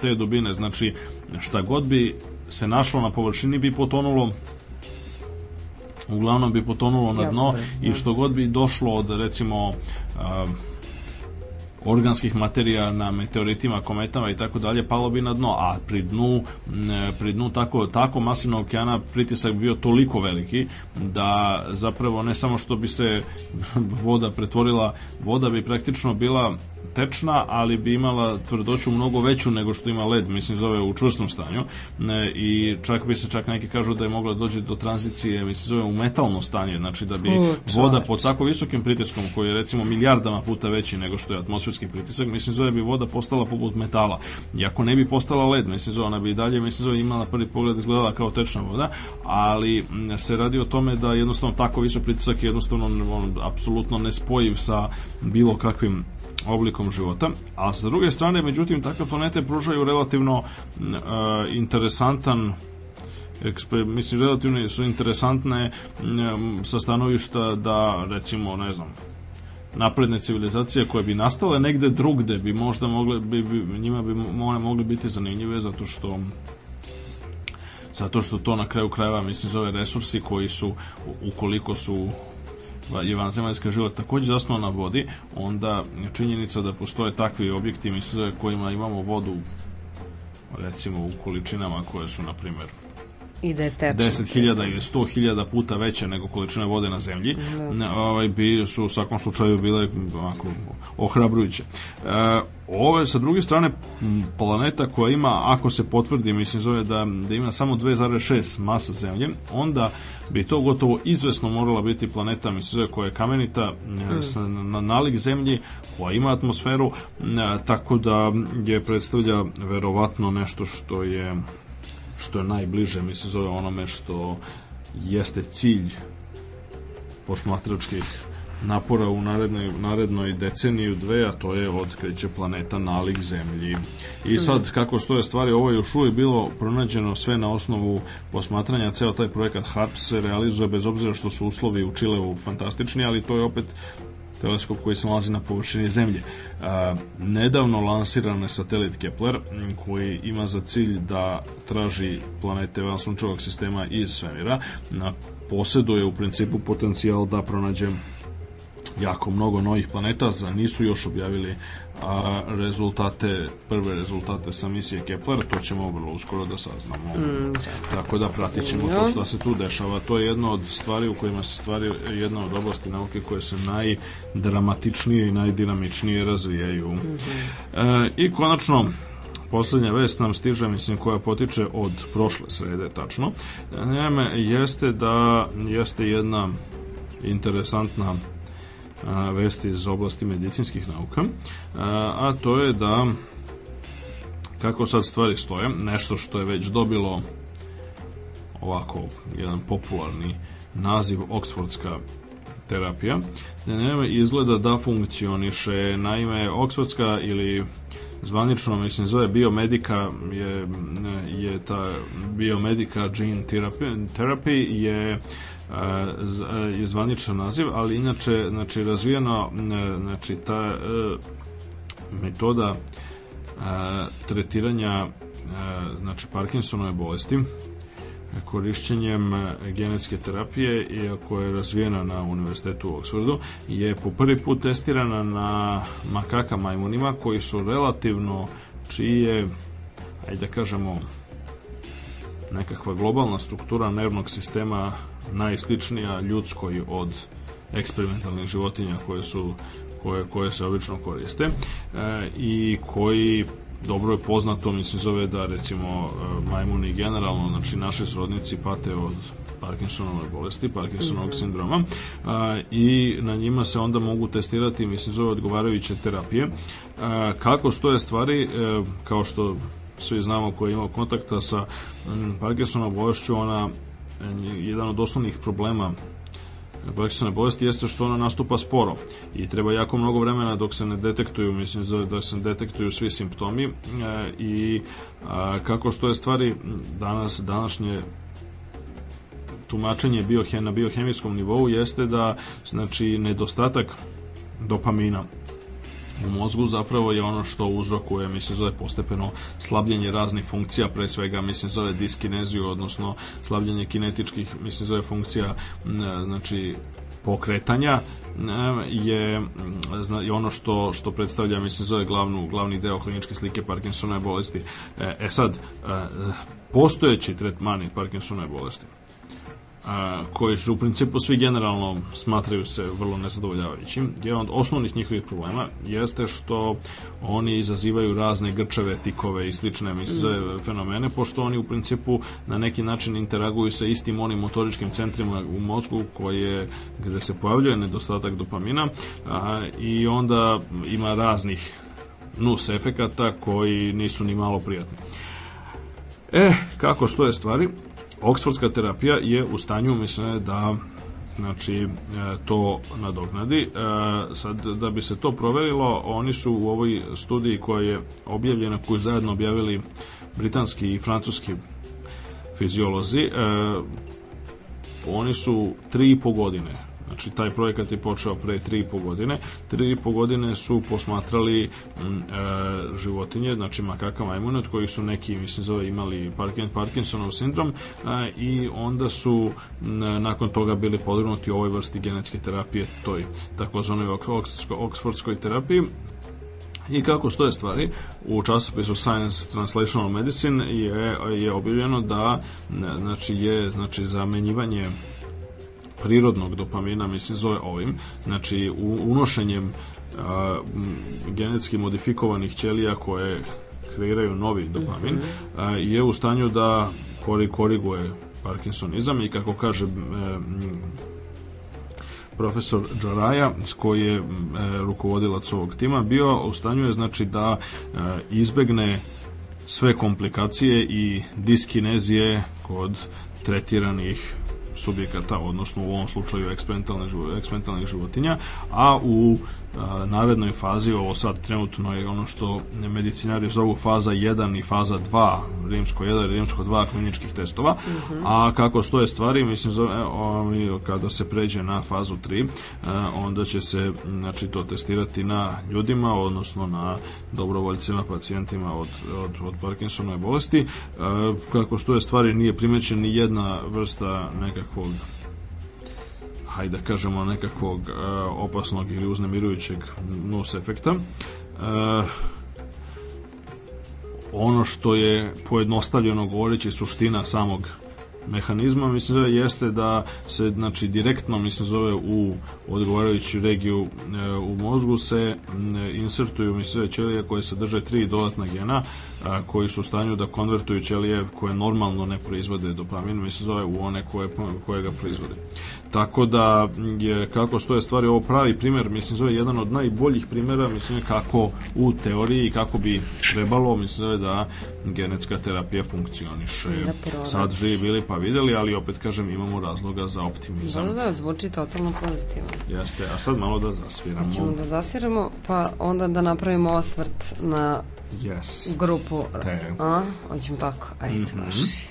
te dubine, znači šta god bi se našlo na površini bi potonulo uglavnom bi potonulo na dno i da. što god bi došlo od recimo organskih materija na meteoritima, kometama i tako dalje palo bi na dno, a pri dnu, pri dnu tako, tako masivnog okeana pritisak bio toliko veliki da zapravo ne samo što bi se voda pretvorila, voda bi praktično bila tečna, ali bi imala tvrdoću mnogo veću nego što ima led, mislim zove u čvrstom stanju e, i čak bi se čak neki kažu da je mogla doći do tranzicije, mislim zove u metalno stanje, znači da bi voda pod tako visokim pritiskom koji je recimo milijardama puta veći nego što je atmosfera atmosferski pritisak, mislim da bi voda postala poput metala. Iako ne bi postala led, mislim da ona bi i dalje, mislim da imala prvi pogled izgledala kao tečna voda, ali mm, se radi o tome da jednostavno tako visok pritisak je jednostavno on, apsolutno nespojiv sa bilo kakvim oblikom života, a sa druge strane, međutim, takve planete pružaju relativno mm, e, interesantan eksper, mislim, relativno su interesantne e, sa stanovišta da, recimo, ne znam, napredne civilizacije koje bi nastale negde drugde bi možda mogle bi, bi njima bi one mogle biti zanimljive zato što zato što to na kraju krajeva mislim zove resursi koji su ukoliko su je vanzemaljski život takođe zasnovan na vodi, onda činjenica da postoje takvi objekti mislim zove kojima imamo vodu recimo u količinama koje su na primjer i da je tečno. 10.000 ili 100.000 puta veća nego količina vode na zemlji, da. ovaj, bi su u svakom slučaju bile onako, ohrabrujuće. E, ovo je sa druge strane planeta koja ima, ako se potvrdi, mislim zove da, da ima samo 2,6 masa zemlje, onda bi to gotovo izvesno morala biti planeta, mislim zove koja je kamenita e, mm. na nalik zemlji, koja ima atmosferu, e, tako da je predstavlja verovatno nešto što je što je najbliže, mi se zove onome što jeste cilj posmatračkih napora u narednoj, narednoj deceniju dve, a to je otkriće planeta nalik zemlji. I mhm. sad, kako stoje stvari, ovo je još uvijek bilo pronađeno sve na osnovu posmatranja, ceo taj projekat HARP se realizuje bez obzira što su uslovi u Čileu fantastični, ali to je opet teleskop koji se nalazi na površini Zemlje. E, nedavno lansiran je satelit Kepler koji ima za cilj da traži planete van sunčevog sistema iz svemira. Poseduje u principu potencijal da pronađe jako mnogo novih planeta, za nisu još objavili a rezultate, prve rezultate sa misije Kepler, to ćemo vrlo uskoro da saznamo. Mm. Da. Tako da pratit ćemo to što se tu dešava. To je jedna od stvari u kojima se stvari, jedna od oblasti nauke koje se najdramatičnije i najdinamičnije razvijaju. Mm -hmm. e, I konačno, poslednja vest nam stiže, mislim, koja potiče od prošle srede, tačno. Njeme, jeste da jeste jedna interesantna a, vesti iz oblasti medicinskih nauka, a, to je da kako sad stvari stoje, nešto što je već dobilo ovako jedan popularni naziv Oksfordska terapija, ne, izgleda da funkcioniše. Naime, Oksfordska ili zvanično mislim zove biomedika je, je ta biomedika gene therapy, therapy je E, je zvaničan naziv, ali inače znači, razvijena e, znači, ta e, metoda tretiranja znači, Parkinsonove bolesti korišćenjem genetske terapije, iako je razvijena na univerzitetu u Oksfordu je po prvi put testirana na makaka majmunima koji su relativno čije, ajde da kažemo, nekakva globalna struktura nervnog sistema najsličnija ljudskoj od eksperimentalnih životinja koje su koje, koje se obično koriste e, i koji dobro je poznato mislim zove da recimo e, majmuni generalno znači naši srodnici pate od Parkinsonove bolesti, Parkinsonovog mhm. sindroma a, i na njima se onda mogu testirati, mislim zove odgovarajuće terapije. A, e, kako stoje stvari, a, e, kao što svi znamo koji je imao kontakta sa Parkinsonovom bolešću, ona jedan od osnovnih problema Parkinsonove bolesti jeste što ona nastupa sporo i treba jako mnogo vremena dok se ne detektuju, mislim da se ne detektuju svi simptomi e, i a, kako stoje stvari danas, današnje tumačenje biohem, na biohemijskom nivou jeste da znači nedostatak dopamina u mozgu zapravo je ono što uzrokuje, mislim, zove postepeno slabljenje raznih funkcija, pre svega, mislim, zove diskineziju, odnosno slabljenje kinetičkih, mislim, zove funkcija, znači, pokretanja je zna, i ono što što predstavlja mislim zove glavnu glavni deo kliničke slike Parkinsonove bolesti. E, e sad e, postojeći tretmani Parkinsonove bolesti a, koji su u principu svi generalno smatraju se vrlo nezadovoljavajućim. Jedan od osnovnih njihovih problema jeste što oni izazivaju razne grčeve, tikove i slične misle, mm. fenomene, pošto oni u principu na neki način interaguju sa istim onim motoričkim centrima u mozgu koje, gde se pojavljuje nedostatak dopamina a, i onda ima raznih nus efekata koji nisu ni malo prijatni. E, kako stoje stvari? Oksfordska terapija je u stanju, mislim, da znači e, to nadoknadi. E, sad, da bi se to proverilo, oni su u ovoj studiji koja je objavljena, koju zajedno objavili britanski i francuski fiziolozi, e, oni su tri i po godine Znači, taj projekat je počeo pre 3,5 godine. 3,5 godine su posmatrali mm, e, životinje, znači makaka majmune, od kojih su neki, mislim, zove imali Parkinsonov sindrom e, i onda su m, nakon toga bili podvrgnuti ovoj vrsti genetske terapije, toj takozvanoj oksfordskoj terapiji. I kako stoje stvari, u časopisu Science Translational Medicine je, je objavljeno da znači je znači zamenjivanje prirodnog dopamina, mislim, zove ovim, znači unošenjem a, genetski modifikovanih ćelija koje kreiraju novi dopamin, mhm. a, je u stanju da koriguje Parkinsonizam i kako kaže e, profesor Džaraja, koji je e, rukovodilac ovog tima, bio u stanju je znači da e, izbegne sve komplikacije i diskinezije kod tretiranih subjekata, odnosno u ovom slučaju eksperimentalnih životinja, a u narednoj fazi, ovo sad trenutno je ono što medicinari zovu faza 1 i faza 2, rimsko 1 i rimsko 2 kliničkih testova, uh mhm. -huh. a kako stoje stvari, mislim, kada se pređe na fazu 3, e, onda će se znači, to testirati na ljudima, odnosno na dobrovoljcima, pacijentima od, od, od Parkinsonove bolesti. E, kako stoje stvari, nije primećen ni jedna vrsta nekakvog hajde da kažemo nekakvog e, opasnog ili uznemirujućeg nus efekta e, ono što je pojednostavljeno govoreći suština samog mehanizma mislim zove jeste da se znači direktno mislim zove u odgovarajuću regiju e, u mozgu se insertuju mislim zove ćelije koje sadrže tri dodatna gena a, e, koji su u stanju da konvertuju ćelije koje normalno ne proizvode dopamin mislim zove u one koje, koje ga proizvode. Tako da je kako stoje stvari ovo pravi primer, mislim zove jedan od najboljih primera, mislim kako u teoriji kako bi trebalo, mislim zove da genetska terapija funkcioniše. Da Sad živi bili pa videli, ali opet kažem imamo razloga za optimizam. Da, da, da zvuči totalno pozitivno. Jeste, a sad malo da zasviramo. Hoćemo da zasviramo, pa onda da napravimo osvrt na yes. grupu. Te. A? Hoćemo tako, ajde, mm -hmm. baš.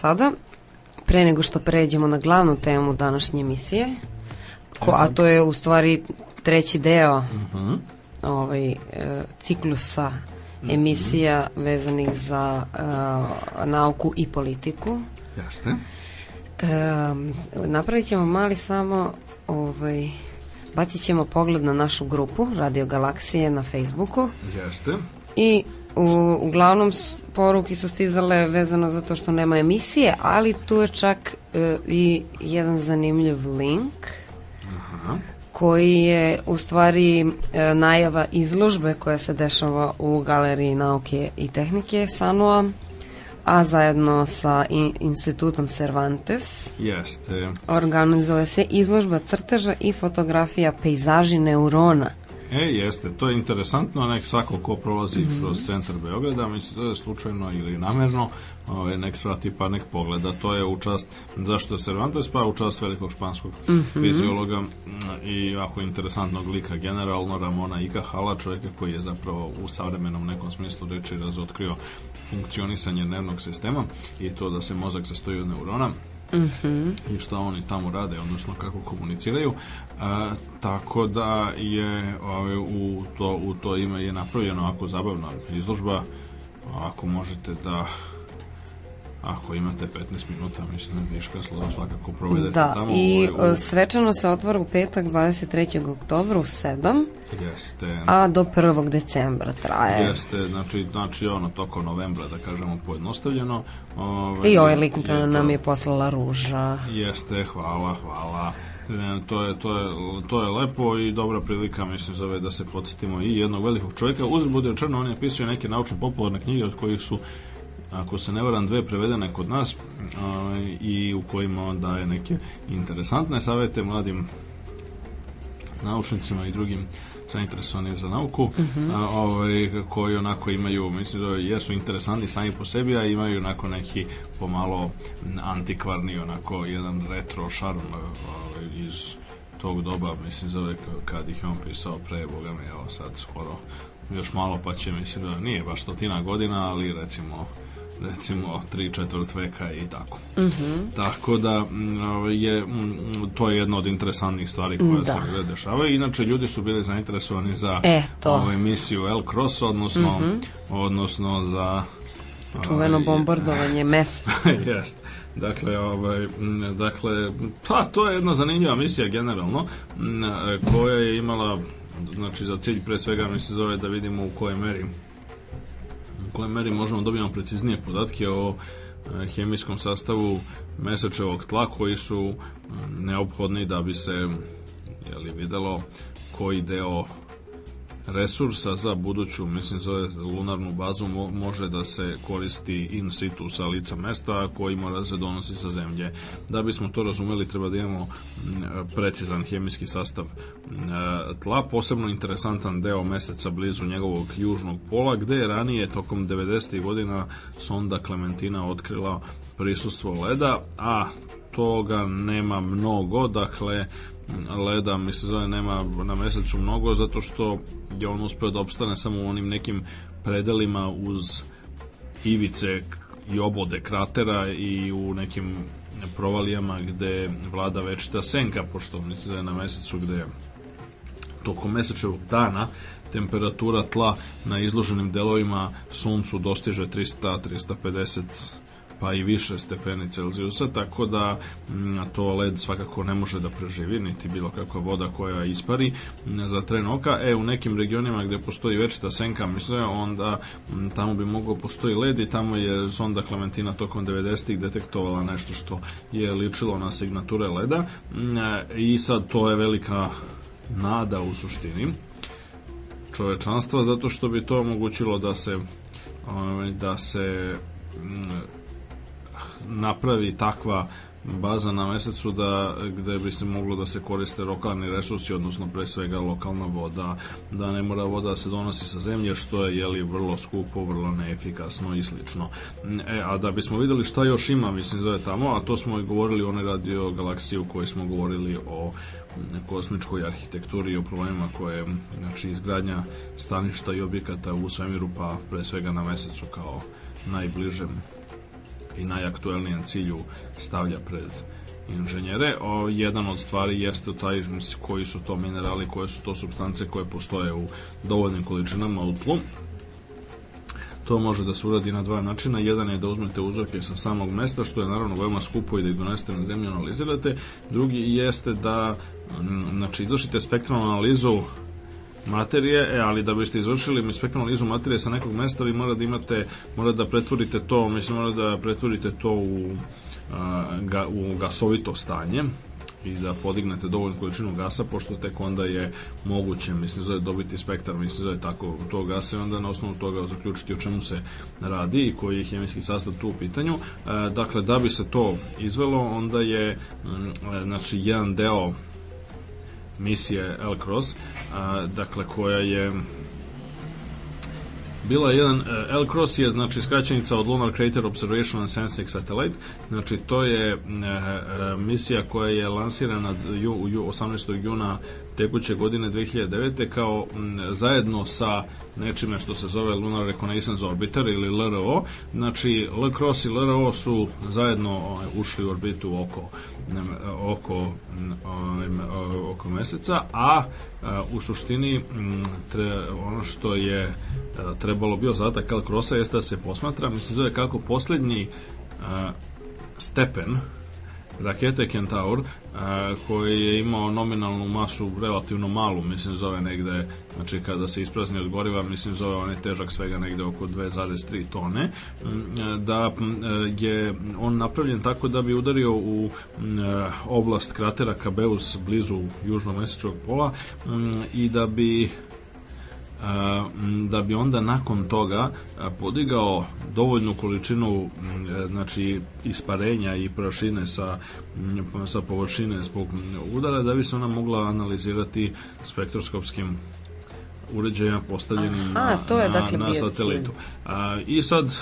sada, pre nego što pređemo na glavnu temu današnje emisije, ko, a to je u stvari treći deo uh mhm. -huh. ovaj, e, ciklusa emisija uh -huh. vezanih za e, nauku i politiku. Jasne. E, napravit ćemo mali samo ovaj, bacit ćemo pogled na našu grupu Radio Galaksije na Facebooku. Jeste. I u, uglavnom poruki su stizale vezano za to što nema emisije, ali tu je čak e, i jedan zanimljiv link Aha. koji je u stvari e, najava izložbe koja se dešava u Galeriji nauke i tehnike Sanua a zajedno sa Institutom Cervantes Jeste. organizuje se izložba crteža i fotografija pejzaži neurona – E, jeste, to je interesantno, nek svako ko prolazi mm -hmm. kroz centar Beograda, mislim da je slučajno ili namerno, ovaj, nek svrati pa nek pogleda, to je učast, zašto je Cervantes, pa učast velikog španskog mhm. mm -hmm. fiziologa i ovako interesantnog lika generalno Ramona Ika Hala, čovjeka koji je zapravo u savremenom nekom smislu reči razotkrio funkcionisanje nervnog sistema i to da se mozak sastoji od neurona, Mm -hmm. i šta oni tamo rade, odnosno kako komuniciraju. E, tako da je ovaj, u, to, u to ime je napravljeno ako zabavna izložba, ako možete da Ako imate 15 minuta, mislim da Niška slovo svakako provedete da, tamo. Da, i ovaj, u... E, svečano se otvara u petak 23. oktobra u 7. Jeste. A do 1. decembra traje. Jeste, znači, znači ono toko novembra, da kažemo, pojednostavljeno. Ove, ovaj, I ovaj lik jeste, nam je poslala ruža. Jeste, hvala, hvala e, to je, to, je, to je lepo i dobra prilika, mislim, zove da se podsjetimo i jednog velikog čovjeka. Uz bude rečeno, on je pisao neke naučno popularne knjige od kojih su ako se ne varam, dve prevedene kod nas ovaj, i u kojima on daje neke interesantne savete mladim naučnicima i drugim zainteresovanim za nauku, uh mhm. -huh. a, ovaj, koji onako imaju, mislim da jesu interesantni sami po sebi, a imaju onako neki pomalo antikvarni, onako jedan retro šarm ovaj, iz tog doba, mislim zove kad ih on pisao pre, boga mi, evo sad skoro još malo pa će, mislim da nije baš stotina godina, ali recimo recimo tri četvrt veka i tako. Mm -hmm. Tako da ovaj, je to je jedna od interesantnih stvari koja da. se gde dešavaju. Inače ljudi su bili zainteresovani za e, ovu ovaj, emisiju El Cross odnosno mm -hmm. odnosno za ovaj, čuveno bombardovanje mesta. Jeste. Dakle, ovaj, dakle, pa to je jedna zanimljiva misija generalno, koja je imala znači za cilj pre svega mi se zove da vidimo u kojoj meri kojoj meri možemo da dobijamo preciznije podatke o e, hemijskom sastavu mesečevog tla koji su e, neophodni da bi se je li, videlo koji deo resursa za buduću, mislim zove lunarnu bazu može da se koristi in situ sa lica mesta koji mora da se donosi sa zemlje. Da bismo to razumeli treba da imamo precizan hemijski sastav tla, posebno interesantan deo meseca blizu njegovog južnog pola gde je ranije tokom 90. godina sonda Klementina otkrila prisustvo leda, a toga nema mnogo, dakle leda mi se zove nema na mesecu mnogo zato što je on uspeo da opstane samo u onim nekim predelima uz ivice i obode kratera i u nekim provalijama gde vlada večita senka pošto mi se zove na mesecu gde tokom mesečevog dana temperatura tla na izloženim delovima suncu dostiže 300-350 pa i više stepeni Celzijusa, tako da mm, to led svakako ne može da preživi, niti bilo kakva voda koja ispari mm, za tren oka. E, u nekim regionima gde postoji večita senka, misle, onda mm, tamo bi mogao postoji led i tamo je sonda Klementina tokom 90-ih detektovala nešto što je ličilo na signature leda e, i sad to je velika nada u suštini čovečanstva zato što bi to omogućilo da se ovaj, da se napravi takva baza na mesecu da gde bi se moglo da se koriste lokalni resursi, odnosno pre svega lokalna voda, da ne mora voda da se donosi sa zemlje, što je jeli, vrlo skupo, vrlo neefikasno i slično. E, a da bismo videli šta još ima, mislim, zove tamo, a to smo i govorili o onoj radio galaksiji u kojoj smo govorili o kosmičkoj arhitekturi i o problemima koje znači izgradnja staništa i objekata u svemiru pa pre svega na mesecu kao najbližem i najaktuelnijem cilju stavlja pred inženjere. O, jedan od stvari jeste taj koji su to minerali, koje su to substance koje postoje u dovoljnim količinama u tlu. To može da se uradi na dva načina. Jedan je da uzmete uzorke sa samog mesta, što je naravno veoma skupo i da ih donesete na zemlju analizirate. Drugi jeste da znači, izvršite spektralnu analizu materije, e, ali da biste izvršili spektralnu analizu materije sa nekog mesta, vi mora da imate, mora da pretvorite to, mislim, mora da pretvorite to u, a, ga, u gasovito stanje, i da podignete dovoljnu količinu gasa, pošto tek onda je moguće, mislim, zove dobiti spektar, mislim, zove tako tog gasa i onda na osnovu toga zaključiti o čemu se radi i koji je hemijski sastav tu u pitanju. E, dakle, da bi se to izvelo, onda je, m, e, znači, jedan deo misije El Cross, a, dakle koja je bila jedan El Cross je znači skraćenica od Lunar Crater Observation and Sensing Satellite. Znači to je e, e misija koja je lansirana u 18. juna tekuće godine 2009. kao zajedno sa nečime što se zove Lunar Reconnaissance Orbiter ili LRO. Znači, LCROSS i LRO su zajedno ovaj, ušli u orbitu oko oko ovaj, oko meseca, a e, u suštini tre, ono što je e, trebalo bio zadatak LCROSS-a jeste da se posmatra, mislim zove kako poslednji e, stepen rakete Kentaur koji je imao nominalnu masu relativno malu, mislim zove negde, znači kada se isprazni od goriva, mislim zove on je težak svega negde oko 2,3 tone, da je on napravljen tako da bi udario u oblast kratera Kabeus blizu južno mesečnog pola i da bi da bi onda nakon toga podigao dovoljnu količinu e, znači isparenja i prašine sa, sa površine zbog udara da bi se ona mogla analizirati spektroskopskim uređaja postavljenim Aha, na, to je, dakle, na, na satelitu. A, I sad e,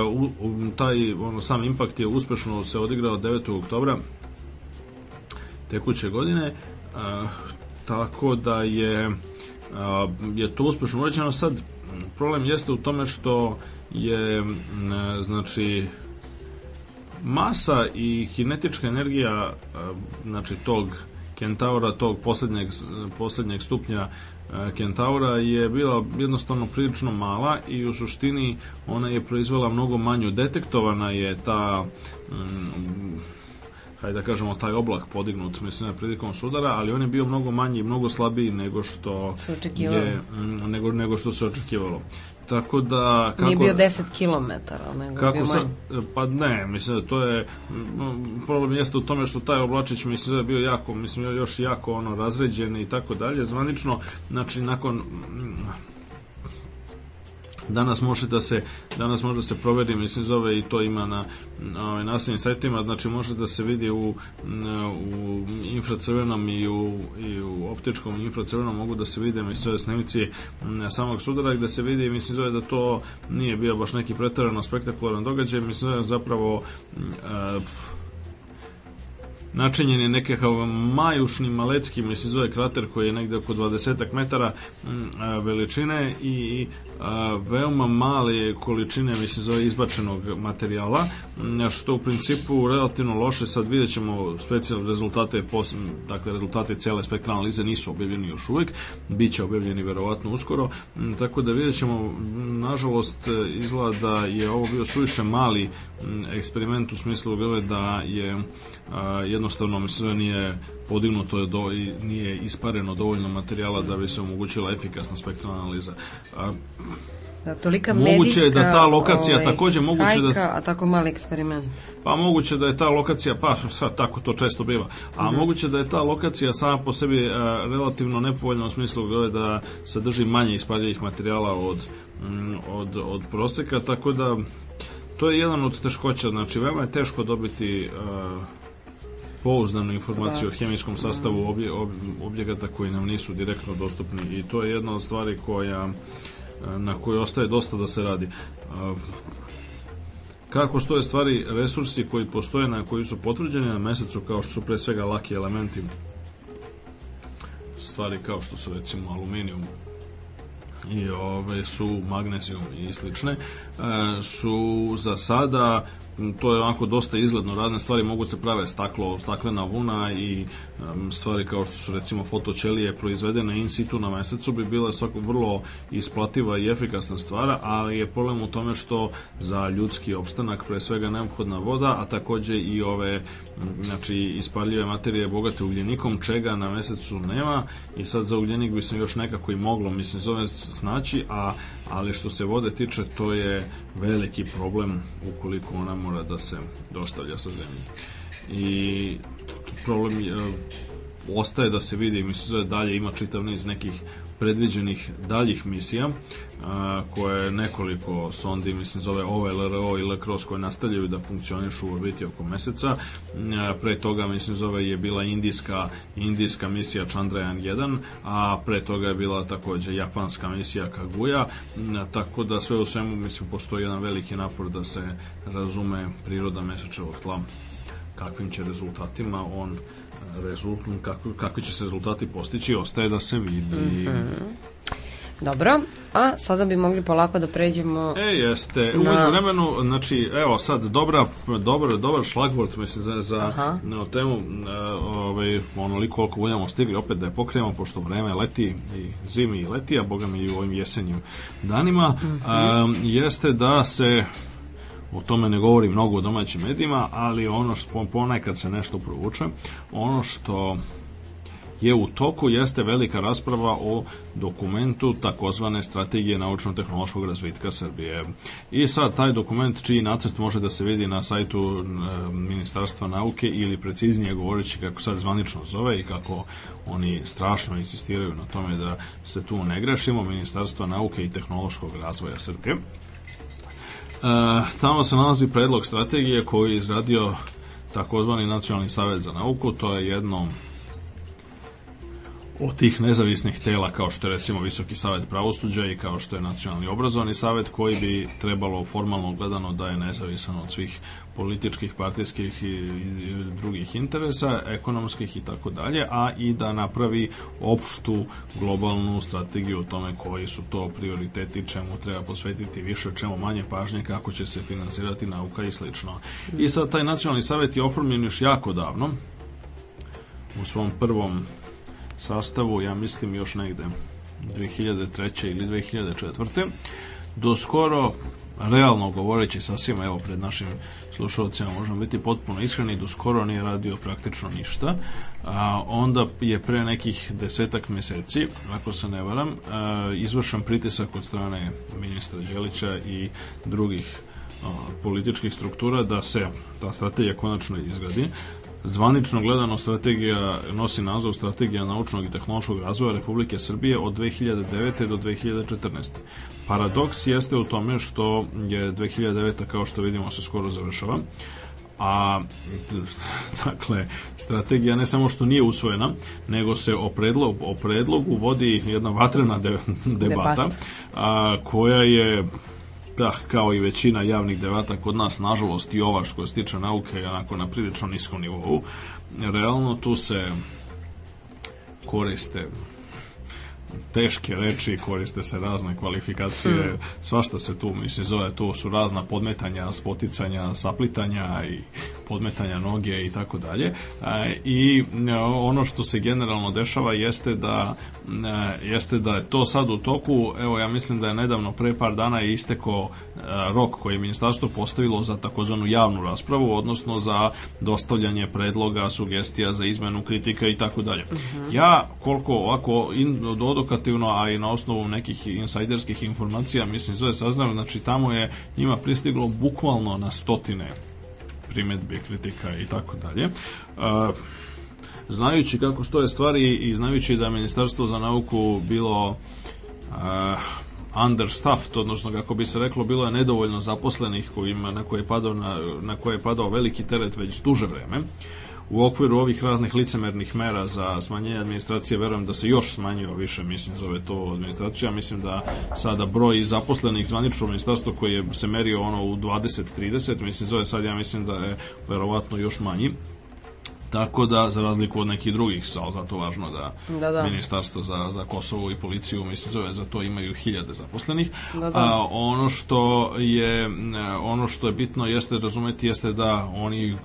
u, u, taj ono, sam impakt je uspešno se odigrao 9. oktobra tekuće godine a, tako da je je to uspešno urađeno. Sad, problem jeste u tome što je, znači, masa i kinetička energija, znači, tog Kentaura, tog poslednjeg, poslednjeg stupnja Kentaura je bila jednostavno prilično mala i u suštini ona je proizvela mnogo manju. Detektovana je ta mm, hajde da kažemo, taj oblak podignut, mislim, na prilikom sudara, ali on je bio mnogo manji i mnogo slabiji nego što je, mm, nego, nego što se očekivalo. Tako da... Kako, Nije bio 10 km, nego kako bio manji. Sa, pa ne, mislim da to je... Mm, problem jeste u tome što taj oblačić mislim da je bio jako, mislim još jako ono razređen i tako dalje. Zvanično, znači nakon mm, danas može da se danas može da se proveri mislim zove i to ima na ovaj nastavnim sajtovima znači može da se vidi u u infracrvenom i u i u optičkom infracrvenom mogu da se vide mislim zove snimci samog sudara gde se vidi mislim zove da to nije bio baš neki preterano spektakularan događaj mislim zove zapravo e, načinjen je neke majušnim maleckim, se zove krater koji je negde oko 20 metara mm, veličine i veoma male količine, se zove izbačenog materijala, mm, što u principu relativno loše, sad vidjet ćemo specijalne rezultate, dakle rezultate cele spektra analize nisu objavljeni još uvek, bit će objavljeni verovatno uskoro, mm, tako da vidjet ćemo, nažalost e, izgleda da je ovo bio suviše mali eksperiment u smislu da je a, jednostavno mislim da nije podignuto je do, i nije ispareno dovoljno materijala da bi se omogućila efikasna spektralna analiza. A, Da, tolika moguće medijska, je da ta lokacija ovaj, takođe moguće da- hajka, da a tako mali eksperiment. Pa moguće da je ta lokacija pa sad tako to često biva. A uh moguće da je ta lokacija sama po sebi a, relativno nepovoljna u smislu da sadrži manje ispadljivih materijala od m, mm, od od proseka, tako da to je jedan od teškoća, znači veoma je teško dobiti a, pouzdanu informaciju da. o hemijskom sastavu obje, ob, objekata koji nam nisu direktno dostupni i to je jedna od stvari koja e, na kojoj ostaje dosta da se radi e, kako stoje stvari, resursi koji postoje na koji su potvrđeni na mesecu kao što su pre svega laki elementi stvari kao što su recimo aluminijum i ove ovaj, su magnezijum i slične E, su za sada to je onako dosta izgledno, razne stvari mogu se prave staklo, staklena vuna i stvari kao što su recimo fotoćelije proizvedene in situ na mesecu bi bila svako vrlo isplativa i efikasna stvar, ali je problem u tome što za ljudski opstanak pre svega neophodna voda, a takođe i ove znači isparljive materije bogate ugljenikom, čega na mesecu nema i sad za ugljenik bi se još nekako i moglo, mislim, zove snaći, a ali što se vode tiče to je veliki problem ukoliko ona mora da se dostavlja sa zemlje. I problem je, ostaje da se vidi, mislim da dalje ima čitav niz nekih predviđenih daljih misija a, koje nekoliko sondi, mislim zove OLRO i LCROSS koje nastavljaju da funkcionišu u orbiti oko meseca. A, pre toga mislim zove je bila indijska indijska misija Chandrayaan 1, a pre toga je bila takođe japanska misija Kaguya, a, tako da sve u svemu mislim postoji jedan veliki napor da se razume priroda mesečevog tla kakvim će rezultatima on rezult, kako, kako će se rezultati postići, ostaje da se vidi. Mm -hmm. Dobro, a sada bi mogli polako da pređemo... E, jeste. Na... Umeđu vremenu, znači, evo sad, dobra, dobra, dobar šlagvort, mislim, za, za na, temu, e, ovaj, onoliko koliko budemo stigli opet da je pokrenemo, pošto vreme leti i zimi i leti, a boga mi i u ovim jesenjim danima, mm -hmm. a, jeste da se o tome ne govori mnogo u domaćim medijima, ali ono što ponekad se nešto provuče, ono što je u toku jeste velika rasprava o dokumentu takozvane strategije naučno-tehnološkog razvitka Srbije. I sad taj dokument čiji nacrt može da se vidi na sajtu e, Ministarstva nauke ili preciznije govoreći kako sad zvanično zove i kako oni strašno insistiraju na tome da se tu ne grešimo Ministarstva nauke i tehnološkog razvoja Srbije. E, tamo se nalazi predlog strategije koji je izradio takozvani Nacionalni savjet za nauku, to je jedno od tih nezavisnih tela kao što je recimo Visoki savet pravosuđa i kao što je Nacionalni obrazovani savet koji bi trebalo formalno gledano da je nezavisan od svih političkih, partijskih i, drugih interesa, ekonomskih i tako dalje, a i da napravi opštu globalnu strategiju o tome koji su to prioriteti, čemu treba posvetiti više, čemu manje pažnje, kako će se finansirati nauka i slično. I sad taj nacionalni savet je oformljen još jako davno, u svom prvom sastavu, ja mislim još negde 2003. ili 2004. Do skoro, realno govoreći sa sasvim evo pred našim slušalcima možemo biti potpuno iskreni, do skoro nije radio praktično ništa. A, onda je pre nekih desetak meseci, ako se ne varam, a, izvršen pritisak od strane ministra Đelića i drugih a, političkih struktura da se ta strategija konačno izgradi. Zvanično gledano strategija nosi naziv Strategija naučnog i tehnološkog razvoja Republike Srbije od 2009. do 2014. Paradoks jeste u tome što je 2009. kao što vidimo se skoro završava, a dakle strategija ne samo što nije usvojena nego se o, predlog, o predlogu vodi jedna vatrena de, debata, debata. A, koja je da, kao i većina javnih devata kod nas, nažalost, i ova što se tiče nauke je onako na prilično niskom nivou. Realno tu se koriste teške reči, koriste se razne kvalifikacije, mm. svašta se tu, mislim, zove, to su razna podmetanja, spoticanja, saplitanja i podmetanja noge i tako dalje. E, I e, ono što se generalno dešava jeste da e, jeste da je to sad u toku. Evo ja mislim da je nedavno pre par dana je istekao rok koji je ministarstvo postavilo za takozvanu javnu raspravu, odnosno za dostavljanje predloga, sugestija za izmenu kritika i tako dalje. Mhm. Ja koliko ovako in, a i na osnovu nekih insajderskih informacija, mislim, zove saznam, znači tamo je njima pristiglo bukvalno na stotine primetbe, kritika i tako dalje. Znajući kako stoje stvari i znajući da je Ministarstvo za nauku bilo understaffed, odnosno kako bi se reklo bilo je nedovoljno zaposlenih kojima, na, koje je padao, na, na koje je padao veliki teret već duže vreme, u okviru ovih raznih licemernih mera za smanjenje administracije verujem da se još smanjilo više, mislim, zove to administracija. Mislim da sada broj zaposlenih zvanično ministarstvo koji je se merio ono u 20-30, mislim, zove sad ja mislim da je verovatno još manji. Tako da, za razliku od nekih drugih, ali zato važno da, da, da. ministarstvo za, za Kosovo i policiju, mislim, zove, za to imaju hiljade zaposlenih. Da, da. A, ono, što je, ono što je bitno jeste razumeti jeste da oni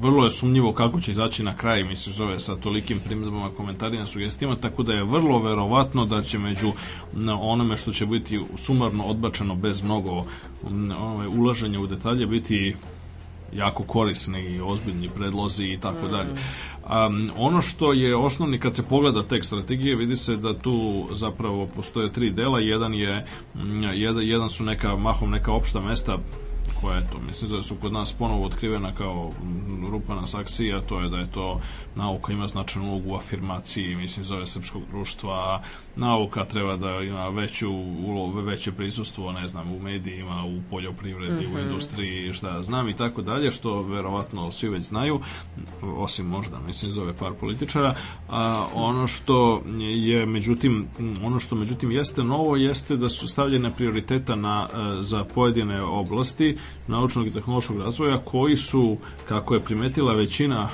vrlo je sumnjivo kako će izaći na kraj mislim zove sa tolikim primjedbama, komentarima, sugestijama, tako da je vrlo verovatno da će među onome što će biti sumarno odbačeno bez mnogo ovaj, ulaženja u detalje biti jako korisni i ozbiljni predlozi i tako mm. dalje. Um, ono što je osnovni kad se pogleda tek strategije vidi se da tu zapravo postoje tri dela, jedan je jedan, jedan su neka mahom neka opšta mesta koja eto, mislim da su kod nas ponovo otkrivena kao rupa na saksiji, a to je da je to nauka ima značajnu ulogu u afirmaciji, mislim, zove srpskog društva, nauka treba da ima veću ulogu, veće prisustvo, ne znam, u medijima, u poljoprivredi, mm -hmm. u mhm. industriji, šta znam i tako dalje, što verovatno svi već znaju, osim možda, mislim, zove par političara, a ono što je, međutim, ono što međutim jeste novo, jeste da su stavljene prioriteta na, e, za pojedine oblasti naučnog i tehnološkog razvoja koji su, kako je primetila većina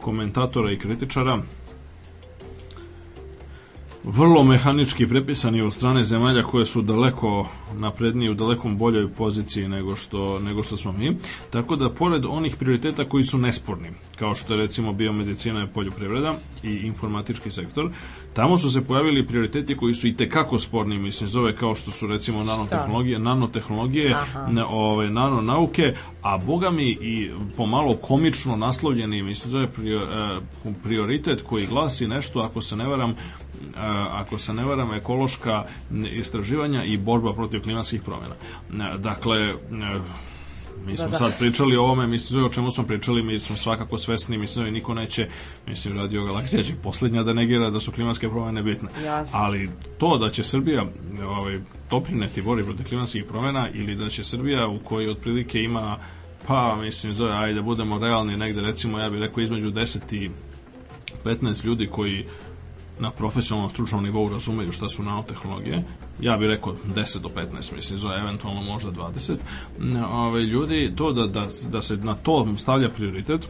komentatora i kritičara, vrlo mehanički prepisani od strane zemalja koje su daleko naprednije u dalekom boljoj poziciji nego što, nego što smo mi. Tako da pored onih prioriteta koji su nesporni, kao što je recimo biomedicina i poljoprivreda i informatički sektor, tamo su se pojavili prioriteti koji su i tekako sporni, mislim, zove kao što su recimo nanotehnologije, da. nanotehnologije, ne, ove, ovaj, nanonauke, a boga mi i pomalo komično naslovljeni, mislim, zove prior, e, prioritet koji glasi nešto, ako se ne varam, E, ako se ne varam, ekološka istraživanja i borba protiv klimatskih promjena. E, dakle, e, mi smo da, da. sad pričali o ovome, mislim o čemu smo pričali, mi smo svakako svesni, mislim da niko neće, mislim Radio Galaksija će posljednja da negira da su klimatske promjene bitne. Jasne. Ali to da će Srbija ovaj, doprineti borbi protiv klimatskih promjena ili da će Srbija u kojoj otprilike ima pa mislim zove, ajde budemo realni negde recimo ja bih rekao između 10 i 15 ljudi koji na profesionalnom stručnom nivou razumeju šta su nanotehnologije, ja bih rekao 10 do 15, mislim, za eventualno možda 20, ove, ovaj, ljudi, to da, da, da se na to stavlja prioritet,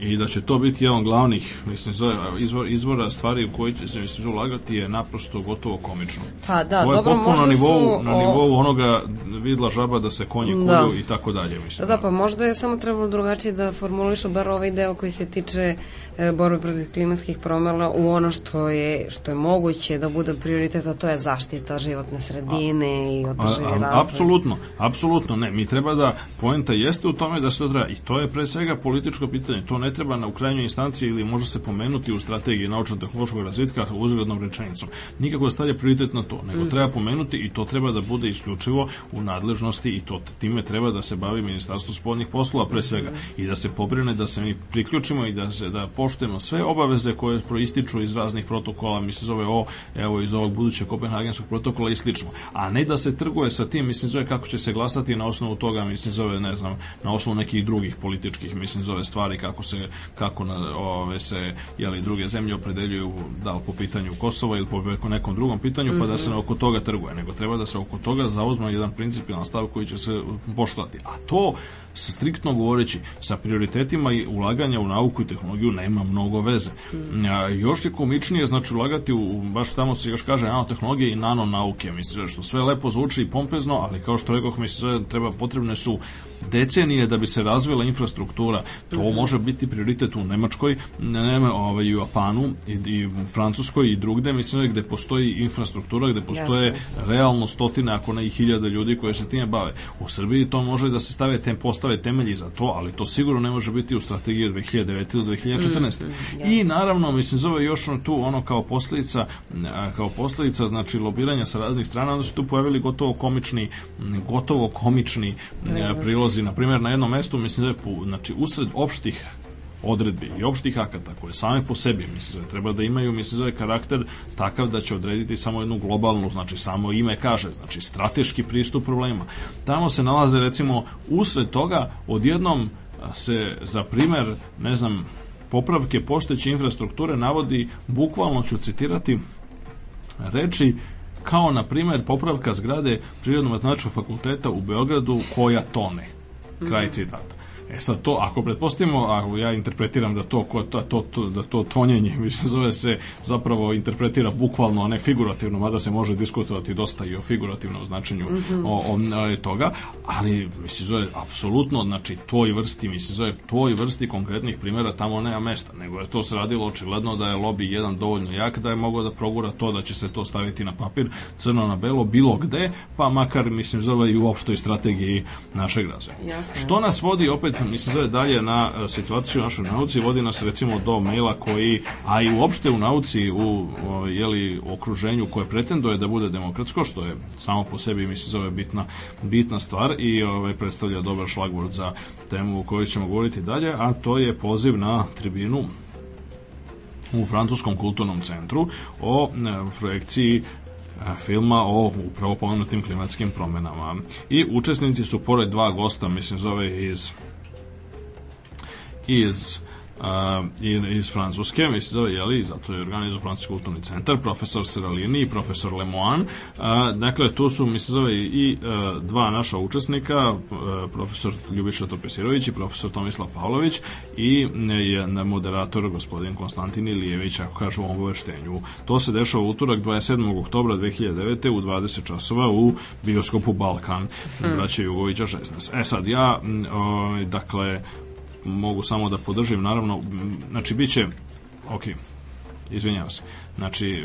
i da će to biti jedan glavnih mislim izvora, izvora stvari u koji će se mislim ulagati je naprosto gotovo komično. Pa da, Ovo je dobro, možda na nivou su, na nivou o... onoga vidla žaba da se konje da. kulju da. i tako dalje mislim. Da, da, da, pa možda je samo trebalo drugačije da formulišu bar ovaj deo koji se tiče e, borbe protiv klimatskih promjena u ono što je što je moguće da bude prioritet, a to je zaštita životne sredine a, i održivi razvoj. Apsolutno, apsolutno ne, mi treba da poenta jeste u tome da se odra i to je pre svega političko pitanje, to ne ne treba na u krajnjoj ili može se pomenuti u strategiji naučno-tehnološkog razvitka uzglednom rečenicom. Nikako da stavlja prioritet na to, nego mm. treba pomenuti i to treba da bude isključivo u nadležnosti i to time treba da se bavi Ministarstvo spoljnih poslova pre mm-hmm. svega mm. i da se pobrine da se mi priključimo i da se da poštujemo sve obaveze koje proističu iz raznih protokola, mislim zove o evo iz ovog budućeg kopenhagenskog protokola i slično. A ne da se trguje sa tim, mislim zove kako će se glasati na osnovu toga, mislim zove ne znam, na osnovu nekih drugih političkih, mislim zove stvari kako se se kako na, ove, se jeli, druge zemlje opredeljuju da li po pitanju Kosova ili po nekom drugom pitanju, mm -hmm. pa da mhm. se oko toga trguje, nego treba da se oko toga zauzme jedan principijalan stav koji će se poštovati. A to sa striktno govoreći, sa prioritetima i ulaganja u nauku i tehnologiju nema mnogo veze. Mm. Još je komičnije, znači, ulagati u, baš tamo se još kaže, nanotehnologije i nanonauke, mislim, što sve lepo zvuči i pompezno, ali kao što rekoh, mislim, treba, potrebne su decenije da bi se razvila infrastruktura. To uh mhm. -huh. može biti prioritet u Nemačkoj, ne, ne, ovaj, u Japanu i, i u Francuskoj i drugde, mislim, gde postoji infrastruktura, gde postoje yes, realno stotine, ako ne i hiljada ljudi koji se time bave. U Srbiji to može da se stave temposta postave temelji za to, ali to sigurno ne može biti u strategiji od 2009. do 2014. Mm, mm, I naravno, mislim, zove još ono tu ono kao posledica, kao posledica, znači lobiranja sa raznih strana, onda su tu pojavili gotovo komični, gotovo komični e, prilozi. Na primjer, na jednom mestu, mislim, da je, znači, usred opštih odredbi i opštih akata koje same po sebi mislim da treba da imaju mislim da karakter takav da će odrediti samo jednu globalnu znači samo ime kaže znači strateški pristup problema tamo se nalaze recimo usred toga odjednom se za primer ne znam popravke postojeće infrastrukture navodi bukvalno ću citirati reči kao na primer popravka zgrade Prirodno-matematičkog fakulteta u Beogradu koja tone kraj mhm. citata E sad to, ako pretpostavimo, a ja interpretiram da to, to, to, to, da to tonjenje, mislim, zove se, zapravo interpretira bukvalno, a ne figurativno, mada se može diskutovati dosta i o figurativnom značenju mm -hmm. o, o, o, toga, ali, mislim, zove, apsolutno, znači, toj vrsti, mislim, zove, toj vrsti konkretnih primjera tamo nema mesta, nego je to se radilo očigledno da je lobby jedan dovoljno jak da je mogao da progura to da će se to staviti na papir crno na belo bilo gde, pa makar, mislim, zove i u opštoj strategiji našeg razvoja. Jasne, Što nas vodi opet mi se zove dalje na e, situaciju u našoj nauci, vodi nas recimo do maila koji, a i uopšte u nauci, u jeli, okruženju koje pretenduje da bude demokratsko, što je samo po sebi, mislim zove, bitna, bitna stvar i ovaj, predstavlja dobar šlagvord za temu o kojoj ćemo govoriti dalje, a to je poziv na tribinu u Francuskom kulturnom centru o e, projekciji e, filma o upravo pomenutim klimatskim promenama. I učesnici su pored dva gosta, mislim zove iz iz Uh, iz Francuske, mislim, jeli, zato je organizao Francuski kulturni centar, profesor Seralini i profesor Lemoan. Uh, dakle, tu su, mislim, zove i uh, dva naša učesnika, uh, profesor Ljubiša Topesirović i profesor Tomislav Pavlović i e, je moderator gospodin Konstantin Ilijević, ako kažu u obaveštenju. To se dešava utorak 27. oktobra 2009. u 20 časova u bioskopu Balkan, mm. braća Jugovića 16. E sad, ja, ovaj, dakle, mogu samo da podržim, naravno, znači, bit će, ok, izvinjavam se, znači, e,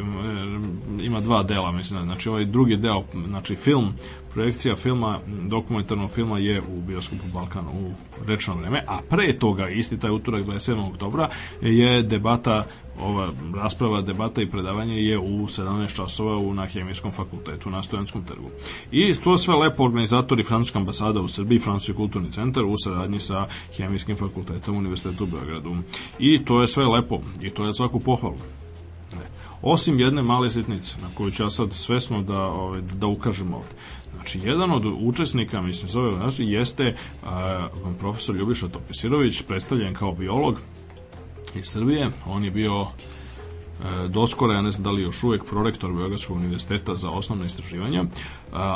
ima dva dela, mislim, znači, ovaj drugi deo, znači, film, projekcija filma, dokumentarnog filma je u Bioskopu Balkan u rečno vreme, a pre toga, isti taj utorak 27. oktobra, je debata ova rasprava, debata i predavanje je u 17 časova u, na Hemijskom fakultetu na Stojanskom trgu. I to sve lepo organizatori Francuska ambasada u Srbiji, Francuski kulturni centar u saradnji sa Hemijskim fakultetom Univerzitetu u Beogradu. I to je sve lepo i to je svaku pohvalu. E, osim jedne male sitnice na koju ću ja sad svesno da, ove, ovaj, da ukažem ovde. Znači, jedan od učesnika, mislim, zove, znači, jeste a, profesor Ljubiša Topisirović, predstavljen kao biolog, iz Srbije. On je bio e, doskora, ja ne znam da li još uvek prorektor Beogradskog univerziteta za osnovne istraživanja, e,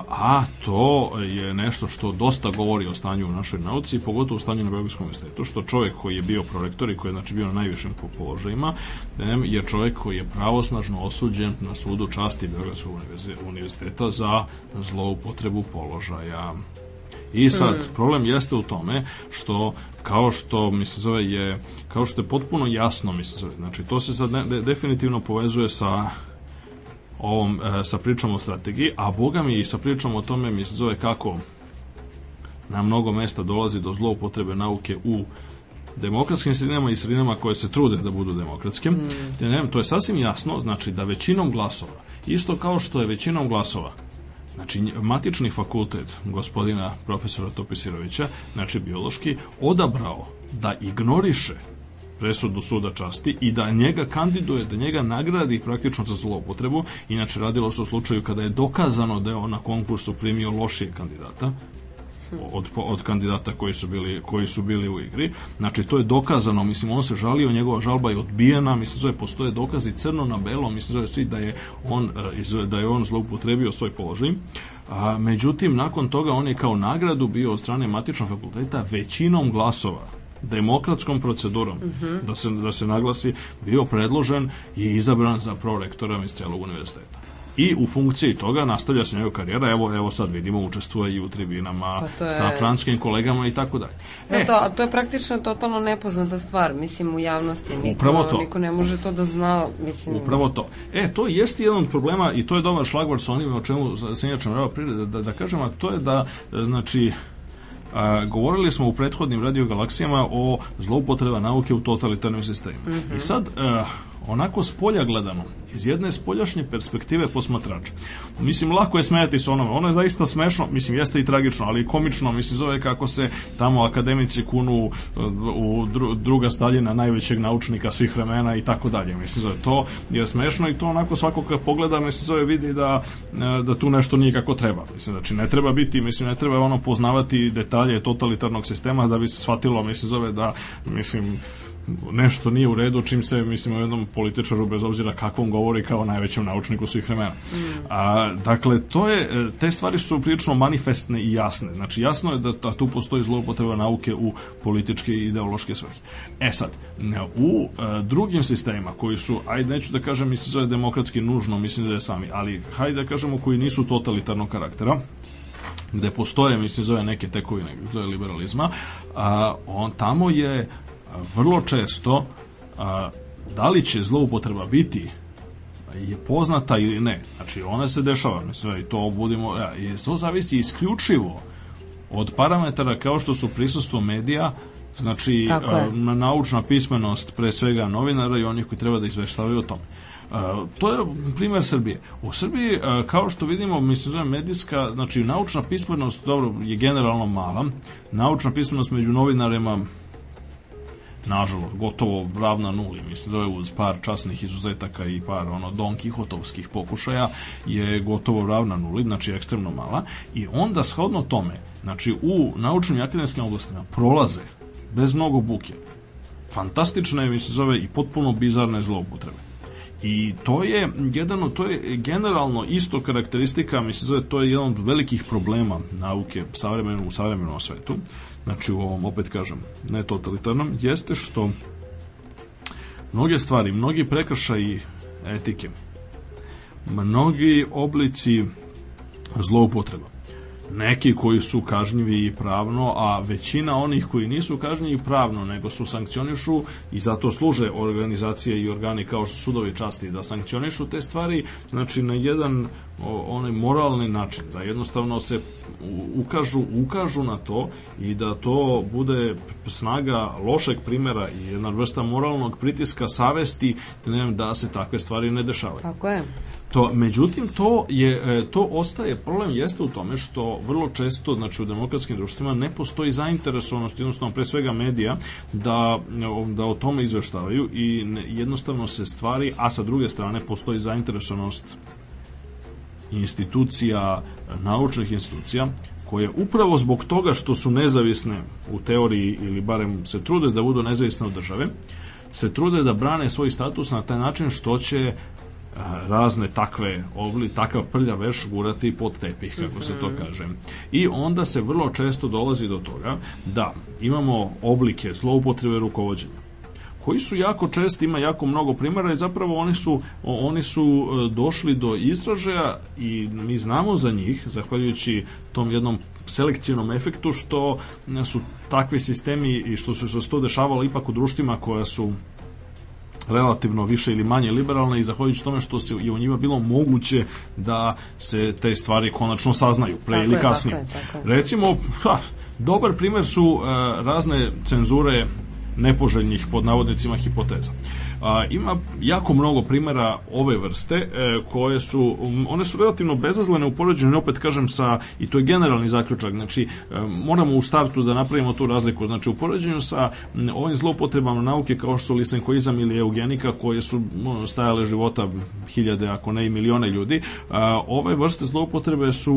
a to je nešto što dosta govori o stanju u našoj nauci, pogotovo o stanju na Beogradskom univerzitetu, što čovjek koji je bio prorektor i koji je znači, bio na najvišim položajima, je čovjek koji je pravosnažno osuđen na sudu časti Beogradskog univerziteta za zloupotrebu položaja. I sad, hmm. problem jeste u tome što kao što mi se zove je kao što je potpuno jasno mi se zove znači to se sad ne, definitivno povezuje sa ovom e, sa pričom o strategiji a boga mi i sa pričom o tome mi se zove kako na mnogo mesta dolazi do zloupotrebe nauke u demokratskim sredinama i sredinama koje se trude da budu demokratske. Mm. To je sasvim jasno, znači da većinom glasova, isto kao što je većinom glasova Znači, matični fakultet gospodina profesora Topisirovića, znači biološki, odabrao da ignoriše presudu suda časti i da njega kandiduje, da njega nagradi praktično za zlopotrebu. Inače, radilo se o slučaju kada je dokazano da je on na konkursu primio lošije kandidata, od, od kandidata koji su, bili, koji su bili u igri. Znači, to je dokazano, mislim, on se žalio, njegova žalba je odbijena, mislim, zove, postoje dokazi crno na belo, mislim, zove, svi da je on, eh, da je on zloupotrebio svoj položaj. A, međutim, nakon toga on je kao nagradu bio od strane matičnog fakulteta većinom glasova demokratskom procedurom, uh mhm. -huh. da, se, da se naglasi, bio predložen i izabran za prorektora iz celog univerziteta i u funkciji toga nastavlja se njegov karijera, evo, evo sad vidimo, učestvuje i u tribinama pa je... sa francuskim kolegama i tako dalje. Da, e, to, a to je praktično totalno nepoznata stvar, mislim, u javnosti. Niko, upravo to. Niko ne može to da zna, mislim. Upravo to. E, to jeste jedan od problema i to je dobar šlagvar sa onime o čemu se inače morava da, da, da kažem, a to je da, e, znači, a, govorili smo u prethodnim radiogalaksijama o zloupotrebu nauke u totalitarnim sistemima. Mm -hmm. I mhm. sad, a, e, onako spolja gledano, iz jedne spoljašnje perspektive posmatrača. Mislim, lako je smijati se onome, ono je zaista smešno, mislim, jeste i tragično, ali i komično, mislim, zove kako se tamo akademici kunu e, u druga Staljina, najvećeg naučnika svih vremena i tako dalje, mislim, zove, to je smešno i to onako svako kad pogleda, mislim, zove, vidi da, e, da tu nešto nije kako treba, mislim, znači, ne treba biti, mislim, ne treba ono poznavati detalje totalitarnog sistema da bi se shvatilo, mislim, zove, da, mislim, nešto nije u redu čim se, mislim, o jednom političaru bez obzira kakvom govori kao najvećem naučniku svih vremena. Mm. A, dakle, to je, e, te stvari su prilično manifestne i jasne. Znači, jasno je da, da tu postoji zloupotreba nauke u političke i ideološke svrhe. E sad, u a, e, drugim sistemima koji su, ajde, neću da kažem, mislim, zove demokratski nužno, mislim da je sami, ali hajde da kažemo koji nisu totalitarnog karaktera, gde postoje, mislim, zove neke tekovine, zove liberalizma, a, on tamo je vrlo često a, da li će zloupotreba biti je poznata ili ne. Znači, ona se dešava, mislim, i to budimo, ja, i to zavisi isključivo od parametara kao što su prisustvo medija, znači na naučna pismenost pre svega novinara i onih koji treba da izveštavaju o tome. To je primer Srbije. U Srbiji, kao što vidimo, mislim da medijska, znači naučna pismenost, dobro, je generalno mala. Naučna pismenost među novinarima nažalost, gotovo ravna nuli, mislim da je uz par časnih izuzetaka i par ono Don Kihotovskih pokušaja je gotovo ravna nuli, znači ekstremno mala i onda shodno tome, znači u naučnim i akademskim oblastima prolaze bez mnogo buke fantastične, mislim zove i potpuno bizarne zloupotrebe. I to je jedan od, to je generalno isto karakteristika, mislim zove, to je jedan od velikih problema nauke savremenu, u savremenom svetu, znači u ovom, opet kažem, ne totalitarnom, jeste što mnoge stvari, mnogi prekršaji etike, mnogi oblici zloupotreba neki koji su kažnjivi i pravno, a većina onih koji nisu kažnjivi pravno, nego su sankcionišu i zato služe organizacije i organi kao što su sudovi časti da sankcionišu te stvari, znači na jedan onaj moralni način, da jednostavno se ukažu, ukažu na to i da to bude snaga lošeg primera i jedna vrsta moralnog pritiska savesti, da, ne, da se takve stvari ne dešavaju. Tako je. To, međutim, to, je, e, to ostaje problem jeste u tome što vrlo često znači, u demokratskim društvima ne postoji zainteresovanost, jednostavno pre svega medija, da, e, da o tome izveštavaju i ne, jednostavno se stvari, a sa druge strane postoji zainteresovanost institucija, naučnih institucija, koje upravo zbog toga što su nezavisne u teoriji ili barem se trude da budu nezavisne od države, se trude da brane svoj status na taj način što će razne takve obli, takav prlja veš gurati pod tepih, kako se to mhm. kaže. I onda se vrlo često dolazi do toga da imamo oblike zloupotrebe rukovođenja koji su jako česti, ima jako mnogo primjera i zapravo oni su, oni su e, došli do izražaja i mi znamo za njih, zahvaljujući tom jednom selekcijnom efektu što e, su takvi sistemi i što su se to dešavalo ipak u društvima koja su relativno više ili manje liberalne i zahvaljujući tome što se je u njima bilo moguće da se te stvari konačno saznaju pre tako ili je, kasnije. Tako je, tako je. Recimo, ha, dobar primer su uh, razne cenzure nepoželjnih pod navodnicima hipoteza. Uh, A, ima jako mnogo primjera ove vrste e, koje su, one su relativno bezazlene u poređenju, opet kažem, sa, i to je generalni zaključak, znači e, moramo u startu da napravimo tu razliku, znači u poređenju sa ovim zloupotrebama nauke kao što su lisenkoizam ili eugenika koje su stajale života hiljade, ako ne i milione ljudi, ove vrste zloupotrebe su,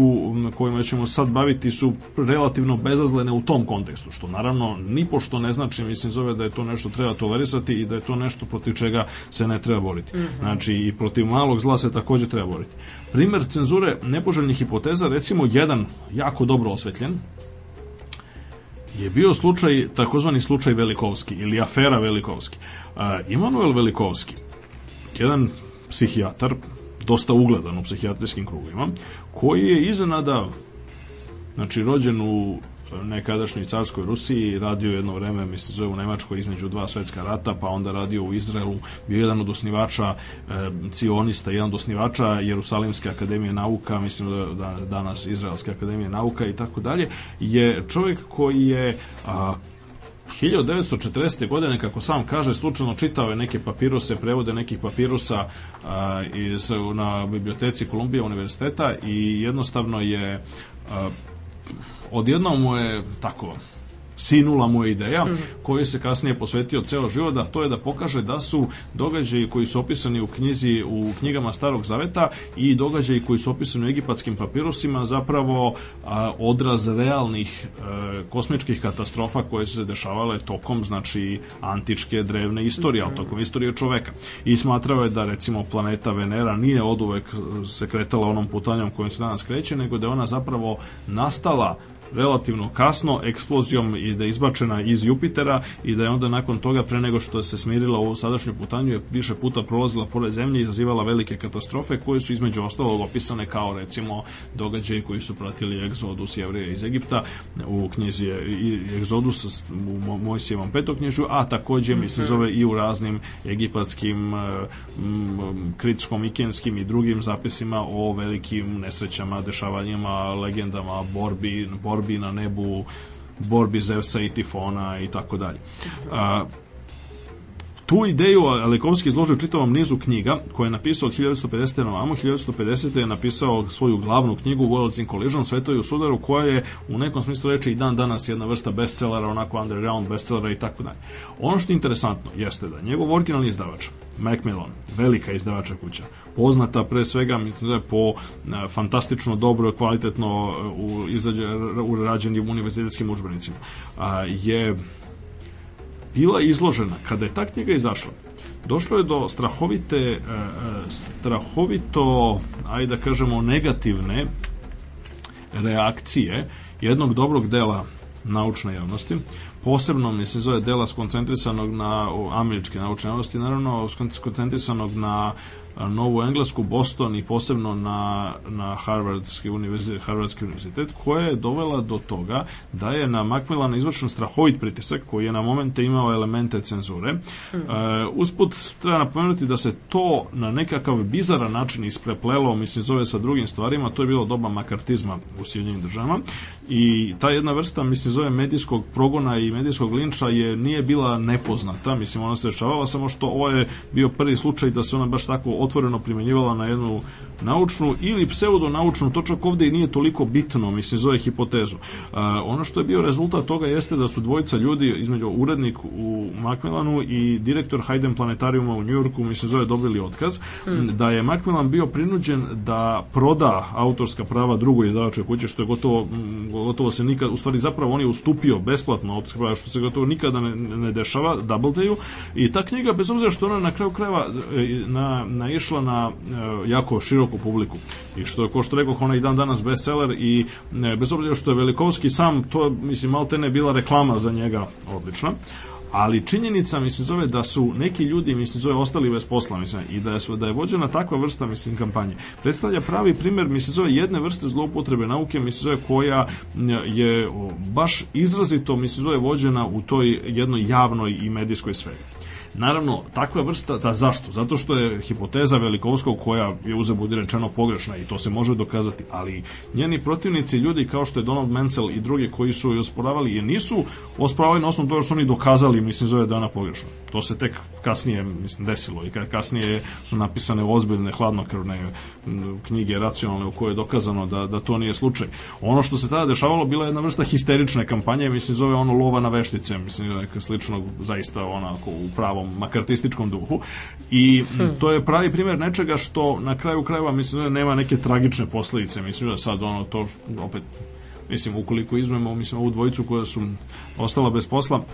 kojima ćemo sad baviti, su relativno bezazlene u tom kontekstu, što naravno nipošto ne znači, mislim, zove da je to nešto treba tolerisati i da je to nešto protiv čega se ne treba boriti. Mm -hmm. Znači, i protiv malog zla se takođe treba boriti. Primer cenzure nepoželjnih hipoteza, recimo jedan jako dobro osvetljen, je bio slučaj, takozvani slučaj Velikovski ili afera Velikovski. Uh, Immanuel Velikovski, jedan psihijatar, dosta ugledan u psihijatrijskim krugovima, koji je iznenada, znači rođen u Dakle, nekadašnjoj carskoj Rusiji, radio jedno vreme, mislim, zove u Nemačkoj između dva svetska rata, pa onda radio u Izraelu, bio jedan od osnivača e, cionista, jedan od osnivača Jerusalimske akademije nauka, mislim da, da danas Izraelske akademije nauka i tako dalje, je čovjek koji je a, 1940. godine, kako sam kaže, slučajno čitao je neke papirose, prevode nekih papirusa a, iz, na biblioteci Kolumbija univerziteta i jednostavno je a, odjedno mu je tako sinula mu je ideja mhm. koju se kasnije posvetio ceo život, da to je da pokaže da su događaji koji su opisani u knjizi u knjigama Starog Zaveta i događaji koji su opisani u egipatskim papirusima zapravo a, odraz realnih a, e, kosmičkih katastrofa koje su se dešavale tokom znači antičke drevne istorije, mm. ali tokom istorije čoveka. I smatrao je da recimo planeta Venera nije oduvek se kretala onom putanjom kojim se danas kreće, nego da je ona zapravo nastala relativno kasno eksplozijom i da je izbačena iz Jupitera i da je onda nakon toga pre nego što se smirila u sadašnju putanju je više puta prolazila pored zemlje i izazivala velike katastrofe koje su između ostalog opisane kao recimo događaji koji su pratili egzodus jevreja iz Egipta u knjizi egzodus u Mojsijevom petoknježu a takođe mi se mhm. zove i u raznim egipatskim e, kritskom, ikenskim i drugim zapisima o velikim nesrećama, dešavanjima, legendama, borbi, borbi borbi na nebu, borbi Zevsa i Tifona i tako dalje. Tu ideju Alekovski izložio u čitavom nizu knjiga koje je napisao od 1950. na ovamo. 1950. je napisao svoju glavnu knjigu Worlds in Collision, Svetovi u sudaru, koja je u nekom smislu reči i dan danas jedna vrsta bestsellera, onako underground bestsellera i tako dalje. Ono što je interesantno jeste da njegov originalni izdavač, Macmillan, velika izdavača kuća, poznata pre svega mislim da je po e, fantastično dobro i kvalitetno e, u, izađe, u rađenim univerzitetskim učbenicima, je bila izložena, kada je ta knjiga izašla, došlo je do strahovite, e, e, strahovito, ajde da kažemo, negativne reakcije jednog dobrog dela naučne javnosti, posebno mislim zove dela skoncentrisanog na američke naučne javnosti, naravno skoncentrisanog na Novu Englesku, Boston i posebno na, na Harvardski, univerzitet, Harvardski univerzitet, koja je dovela do toga da je na Macmillana izvršen strahovit pritisak koji je na momente imao elemente cenzure. Mm. E, usput treba napomenuti da se to na nekakav bizaran način ispreplelo, mislim, zove sa drugim stvarima, to je bilo doba makartizma u Sjedinjenim državama i ta jedna vrsta, mislim, zove medijskog progona i medijskog linča je nije bila nepoznata, mislim, ona se dešavala, samo što ovo je bio prvi slučaj da se ona baš tako otvoreno primenjivala na jednu naučnu ili pseudonaučnu, to čak ovde i nije toliko bitno, mislim, zove hipotezu. Uh, ono što je bio rezultat toga jeste da su dvojica ljudi, između urednik u Macmillanu i direktor Hayden Planetariuma u Njujorku, mislim, zove dobili otkaz, mm. da je Macmillan bio prinuđen da proda autorska prava drugoj izdavačoj kuće, što je gotovo, mm, gotovo se nikad, u stvari zapravo on je ustupio besplatno autorska prava, što se gotovo nikada ne, ne dešava, Double Dayu, i ta knjiga, bez obzira što ona na kraju krajeva e, na, na naišla na e, jako široku publiku i što je, ko što rekao, ona i dan danas bestseller i e, bez obzira što je Velikovski sam, to mislim, malte ne bila reklama za njega odlična ali činjenica mislim zove da su neki ljudi mislim zove ostali bez posla mislim i da je da je vođena takva vrsta mislim kampanje predstavlja pravi primer mislim zove jedne vrste zloupotrebe nauke mislim zove koja e, je baš izrazito mislim zove vođena u toj jednoj javnoj i medijskoj sferi Naravno, takva vrsta, za, zašto? Zato što je hipoteza Velikovskog koja je uzabudi rečeno pogrešna i to se može dokazati, ali njeni protivnici, ljudi kao što je Donald Mansell i drugi koji su je osporavali, je nisu osporavali na osnovu toga što su oni dokazali, mislim, zove da je ona pogrešna. To se tek kasnije, mislim, desilo i kasnije su napisane ozbiljne hladnokrvne knjige racionalne u koje je dokazano da, da to nije slučaj. Ono što se tada dešavalo bila je jedna vrsta histerične kampanje, mislim, zove ono lova na veštice, mislim, neka sličnog, zaista onako u pravom tom makartističkom duhu i hmm. to je pravi primer nečega što na kraju krajeva mislim da nema neke tragične posledice mislim da sad ono to opet mislim ukoliko izmemo mislim ovu dvojicu koja su ostala bez posla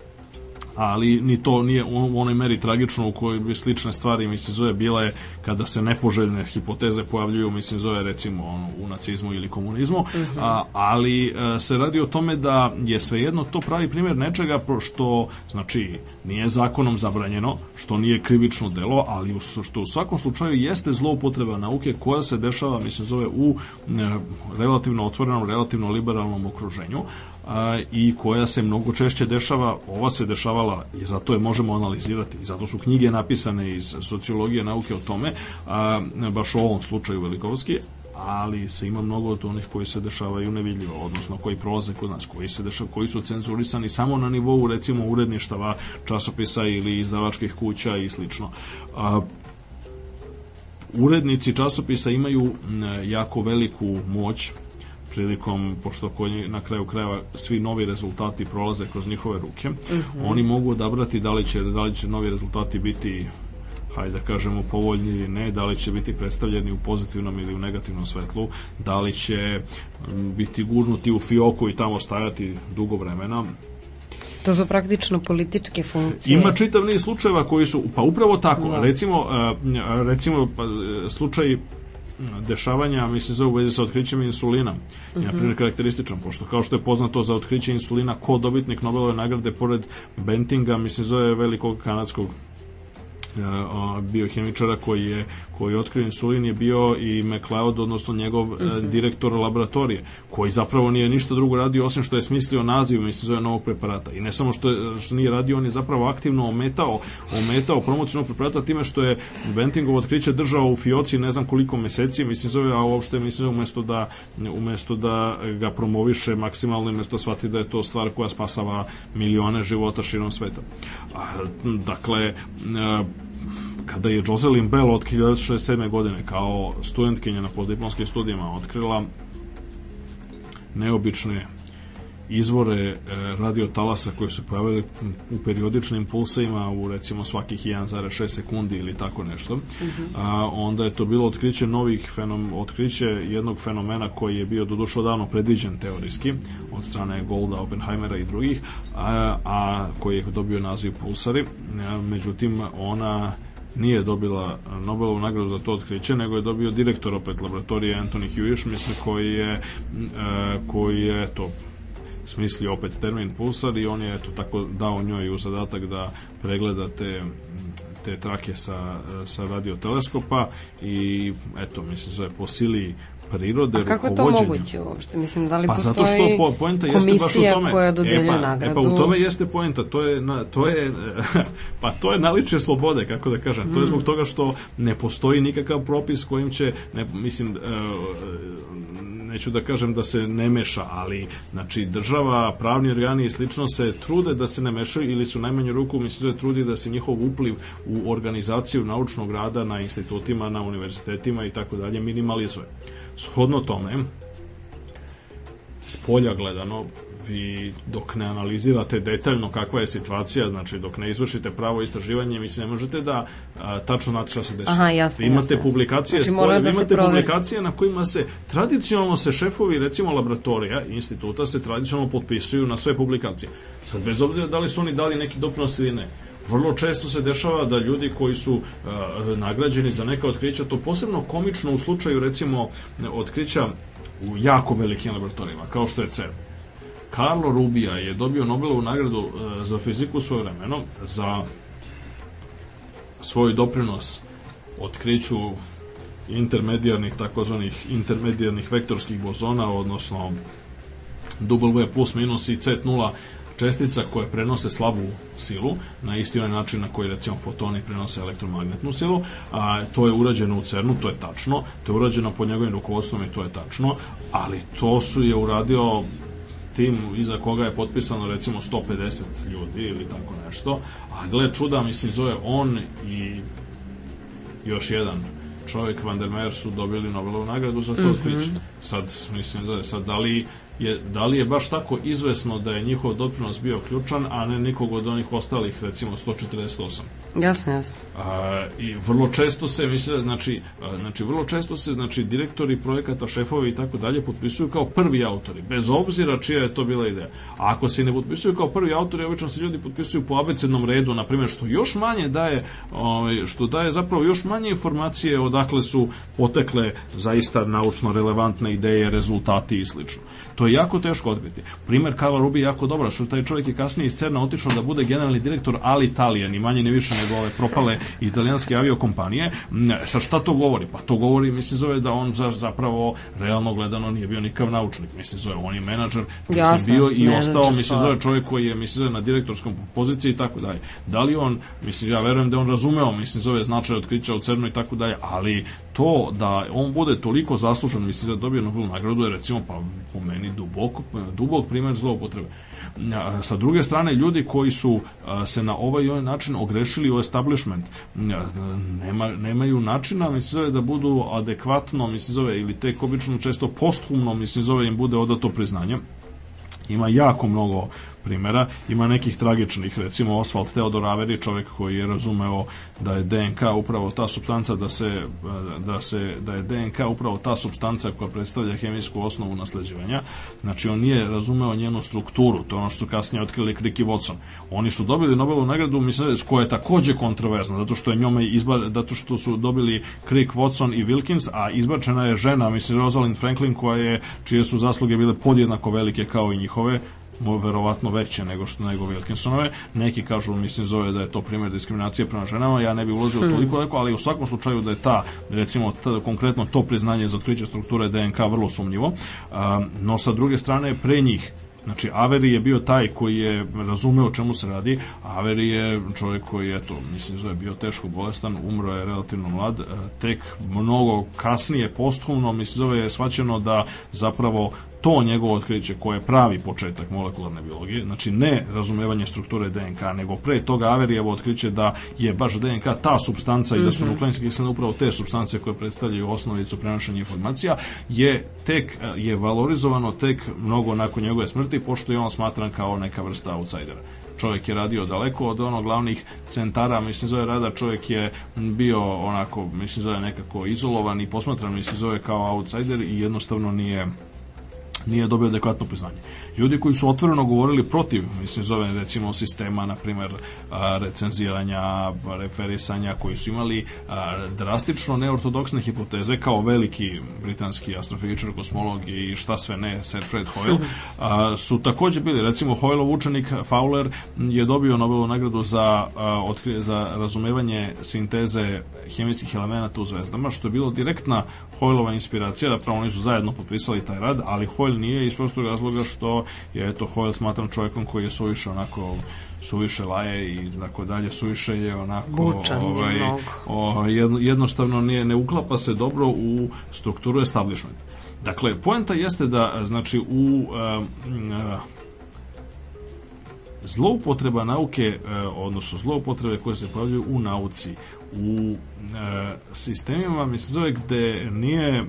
ali ni to nije u onoj meri tragično u kojoj bi slične stvari mislim zove bile kada se nepoželjne hipoteze pojavljuju mislim zove recimo ono, u nacizmu ili komunizmu uh mhm. -huh. a, ali a, e, se radi o tome da je svejedno to pravi primjer nečega što znači nije zakonom zabranjeno što nije krivično delo ali u, što u svakom slučaju jeste zloupotreba nauke koja se dešava mislim zove u e, relativno otvorenom relativno liberalnom okruženju a, i koja se mnogo češće dešava, ova se dešavala i zato je možemo analizirati i zato su knjige napisane iz sociologije nauke o tome, a, baš u ovom slučaju Velikovski, ali se ima mnogo od onih koji se dešavaju nevidljivo, odnosno koji prolaze kod nas, koji se dešava, koji su cenzurisani samo na nivou recimo uredništava časopisa ili izdavačkih kuća i slično. A, urednici časopisa imaju jako veliku moć prilikom, pošto konji, na kraju krajeva svi novi rezultati prolaze kroz njihove ruke, mm -hmm. oni mogu odabrati da li će, da li će novi rezultati biti hajde da kažemo povoljni ili ne, da li će biti predstavljeni u pozitivnom ili u negativnom svetlu, da li će biti gurnuti u fioku i tamo stajati dugo vremena, To su praktično političke funkcije. Ima čitav niz slučajeva koji su, pa upravo tako, no. Da. recimo, e, recimo pa, e, slučaj dešavanja, mislim, za u vezi sa otkrićem insulina je, mhm. na primjer, karakterističan, pošto kao što je poznato za otkriće insulina, ko dobitnik Nobelove nagrade, pored Bentinga, mislim, zove velikog kanadskog E, biohemičara koji je koji je otkrio insulin je bio i McLeod, odnosno njegov mm -hmm. direktor laboratorije, koji zapravo nije ništa drugo radio osim što je smislio naziv mislim zove novog preparata. I ne samo što, je, što nije radio, on je zapravo aktivno ometao ometao promociju novog preparata time što je Bentingovo otkriće držao u fioci ne znam koliko meseci, mislim zove, a uopšte mislim zove, umesto da umesto da ga promoviše maksimalno i umesto da shvati da je to stvar koja spasava milione života širom sveta. Dakle, e, kada je Jocelyn Bell od 1967. godine kao studentkinja na postdiplomskim studijama otkrila neobične izvore e, radio talasa koji su pravili u periodičnim impulsima u recimo svakih 1,6 sekundi ili tako nešto. Uh mhm. -huh. A, onda je to bilo otkriće novih fenom, otkriće jednog fenomena koji je bio dodušo davno predviđen teorijski od strane Golda, Oppenheimera i drugih, a, a koji je dobio naziv pulsari. A, e, međutim, ona nije dobila eh, Nobelovu nagradu za to otkriće, nego je dobio direktor opet laboratorije Anthony Hewish, mislim koji je, eh, koji je to smislio opet termin pulsar i on je eto tako dao njoj u zadatak da pregleda te, te trake sa, eh, sa radioteleskopa i eto, mislim, zove po sili prirode, A kako je to moguće uopšte? Mislim, da li pa zato što po, poenta jeste baš u tome. E, koja pa- dodeljuje e, pa, nagradu? E, pa u tome jeste poenta. To je, na, to je, pa to je naličje slobode, kako da kažem. To je zbog mm. toga što ne postoji nikakav propis kojim će, ne, mislim, e, neću da kažem da se ne meša, ali znači država, pravni organi i slično se trude da se ne mešaju ili su najmanju ruku mislim da trudi da se njihov upliv u organizaciju naučnog rada na institutima, na univerzitetima i tako dalje minimalizuje. Shodno tome, s polja gledano, vi dok ne analizirate detaljno kakva je situacija, znači dok ne izvršite pravo istraživanje, vi se ne možete da a, tačno znate šta se dešava. Aha, jasno, imate jasno, publikacije, jasno. Znači, spore, da imate publikacije na kojima se tradicionalno se šefovi recimo laboratorija instituta se tradicionalno potpisuju na sve publikacije. Sad bez obzira da li su oni dali neki doprinos ili ne. Vrlo često se dešava da ljudi koji su uh, nagrađeni za neka otkrića, to posebno komično u slučaju recimo otkrića u jako velikim laboratorijima, kao što je CERN. Carlo Rubija je dobio Nobelovu nagradu uh, za fiziku svoje vremeno za svoj doprinos otkriću intermedijarnih, takozvanih intermedijarnih vektorskih bozona, odnosno W plus minus i Z0 čestica koje prenose slabu silu na isti onaj način na koji recimo fotoni prenose elektromagnetnu silu a, to je urađeno u CERNu, to je tačno to je urađeno pod njegovim rukovodstvom i to je tačno ali to su je uradio tim iza koga je potpisano recimo 150 ljudi ili tako nešto a gle čuda mislim zove on i još jedan čovjek Van der Meer su dobili Nobelovu nagradu za to otkriće. Mm -hmm. Sad, mislim, da sad da li je da li je baš tako izvesno da je njihov doprinos bio ključan, a ne nikog od onih ostalih, recimo 148. Jasno, jasno. A, I vrlo često se, misle, znači, a, znači, vrlo često se, znači, direktori projekata, šefovi i tako dalje potpisuju kao prvi autori, bez obzira čija je to bila ideja. A ako se ne potpisuju kao prvi autori, obično se ljudi potpisuju po abecednom redu, na primjer, što još manje daje, o, ovaj, što daje zapravo još manje informacije odakle su potekle zaista naučno relevantne ideje, rezultati i slično. To je jako teško otkriti. Primer Karla Rubi je jako dobar, što taj čovjek je kasnije iz Cerna otišao da bude generalni direktor Ali ni manje ni više nego ove propale italijanske aviokompanije. Mm, Sa šta to govori? Pa to govori, mislim, zove da on za, zapravo realno gledano nije bio nikav naučnik. Mislim, zove, on je menadžer, mislim, bio i menadžer, ostao, mislim, pa. zove čovjek koji je, mislim, zove, na direktorskom poziciji i tako dalje. Da li on, mislim, ja verujem da on razumeo, mislim, zove značaj otkrića u Cernu i tako dalje, ali to da on bude toliko zaslužen, mislim da dobije Nobelovu nagradu je recimo pa po meni duboko, dubok primer zloupotrebe. Sa druge strane ljudi koji su se na ovaj i ovaj način ogrešili u establishment nema, nemaju načina mislim da budu adekvatno mislim zove ili tek obično često posthumno mislim zove im bude odato priznanje ima jako mnogo primjera, ima nekih tragičnih, recimo Oswald Theodor Avery, čovjek koji je razumeo da je DNK upravo ta substanca da se, da se da je DNK upravo ta substanca koja predstavlja hemijsku osnovu nasleđivanja. Znači on nije razumeo njenu strukturu, to je ono što su kasnije otkrili Crick i Watson. Oni su dobili Nobelovu nagradu Mises koja je takođe kontroverzna, zato što je njome izbar, zato što su dobili Crick, Watson i Wilkins, a izbačena je žena, mislim Rosalind Franklin koja je čije su zasluge bile podjednako velike kao i njihove, verovatno veće nego što nego Wilkinsonove. Neki kažu, mislim, zove da je to primjer diskriminacije prema ženama, ja ne bih ulazio hmm. toliko daleko, ali u svakom slučaju da je ta, recimo, ta, konkretno to priznanje za otkriće strukture DNK vrlo sumnjivo, um, no sa druge strane pre njih Znači, Avery je bio taj koji je razumeo o čemu se radi. Avery je čovjek koji je, to, mislim, zove, bio teško bolestan, umro je relativno mlad. E, tek mnogo kasnije, posthumno, mislim, zove, je shvaćeno da zapravo to njegovo otkriće koje je pravi početak molekularne biologije, znači ne razumevanje strukture DNK, nego pre toga Averijevo otkriće da je baš DNK ta substanca i da su mhm. nukleinske kisline upravo te substance koje predstavljaju osnovicu prenošenja informacija, je tek je valorizovano tek mnogo nakon njegove smrti, pošto je on smatran kao neka vrsta outsidera čovjek je radio daleko od onog glavnih centara, mislim zove rada, čovjek je bio onako, mislim zove nekako izolovan i posmatran, mislim zove kao outsider i jednostavno nije nije dobio adekvatno priznanje. Ljudi koji su otvoreno govorili protiv, mislim, zove recimo sistema, na primjer, recenziranja, referisanja, koji su imali drastično neortodoksne hipoteze kao veliki britanski astrofizičar, kosmolog i šta sve ne, Sir Fred Hoyle, su također bili, recimo, Hoyleov učenik Fowler je dobio Nobelovu nagradu za, otkrije, za razumevanje sinteze hemijskih elemenata u zvezdama, što je bilo direktna Hoyleova inspiracija, da pravo oni su zajedno potpisali taj rad, ali Hoyle Hoyle nije iz prostog razloga što je eto Hoyle smatram čovjekom koji je suviše onako suviše laje i tako dalje suviše je onako Bučan ovaj, o, jednostavno nije, ne uklapa se dobro u strukturu establishment dakle poenta jeste da znači u um, uh, zloupotreba nauke, e, odnosno zloupotrebe koje se pojavljuju u nauci, u e, sistemima mi se zove gde nije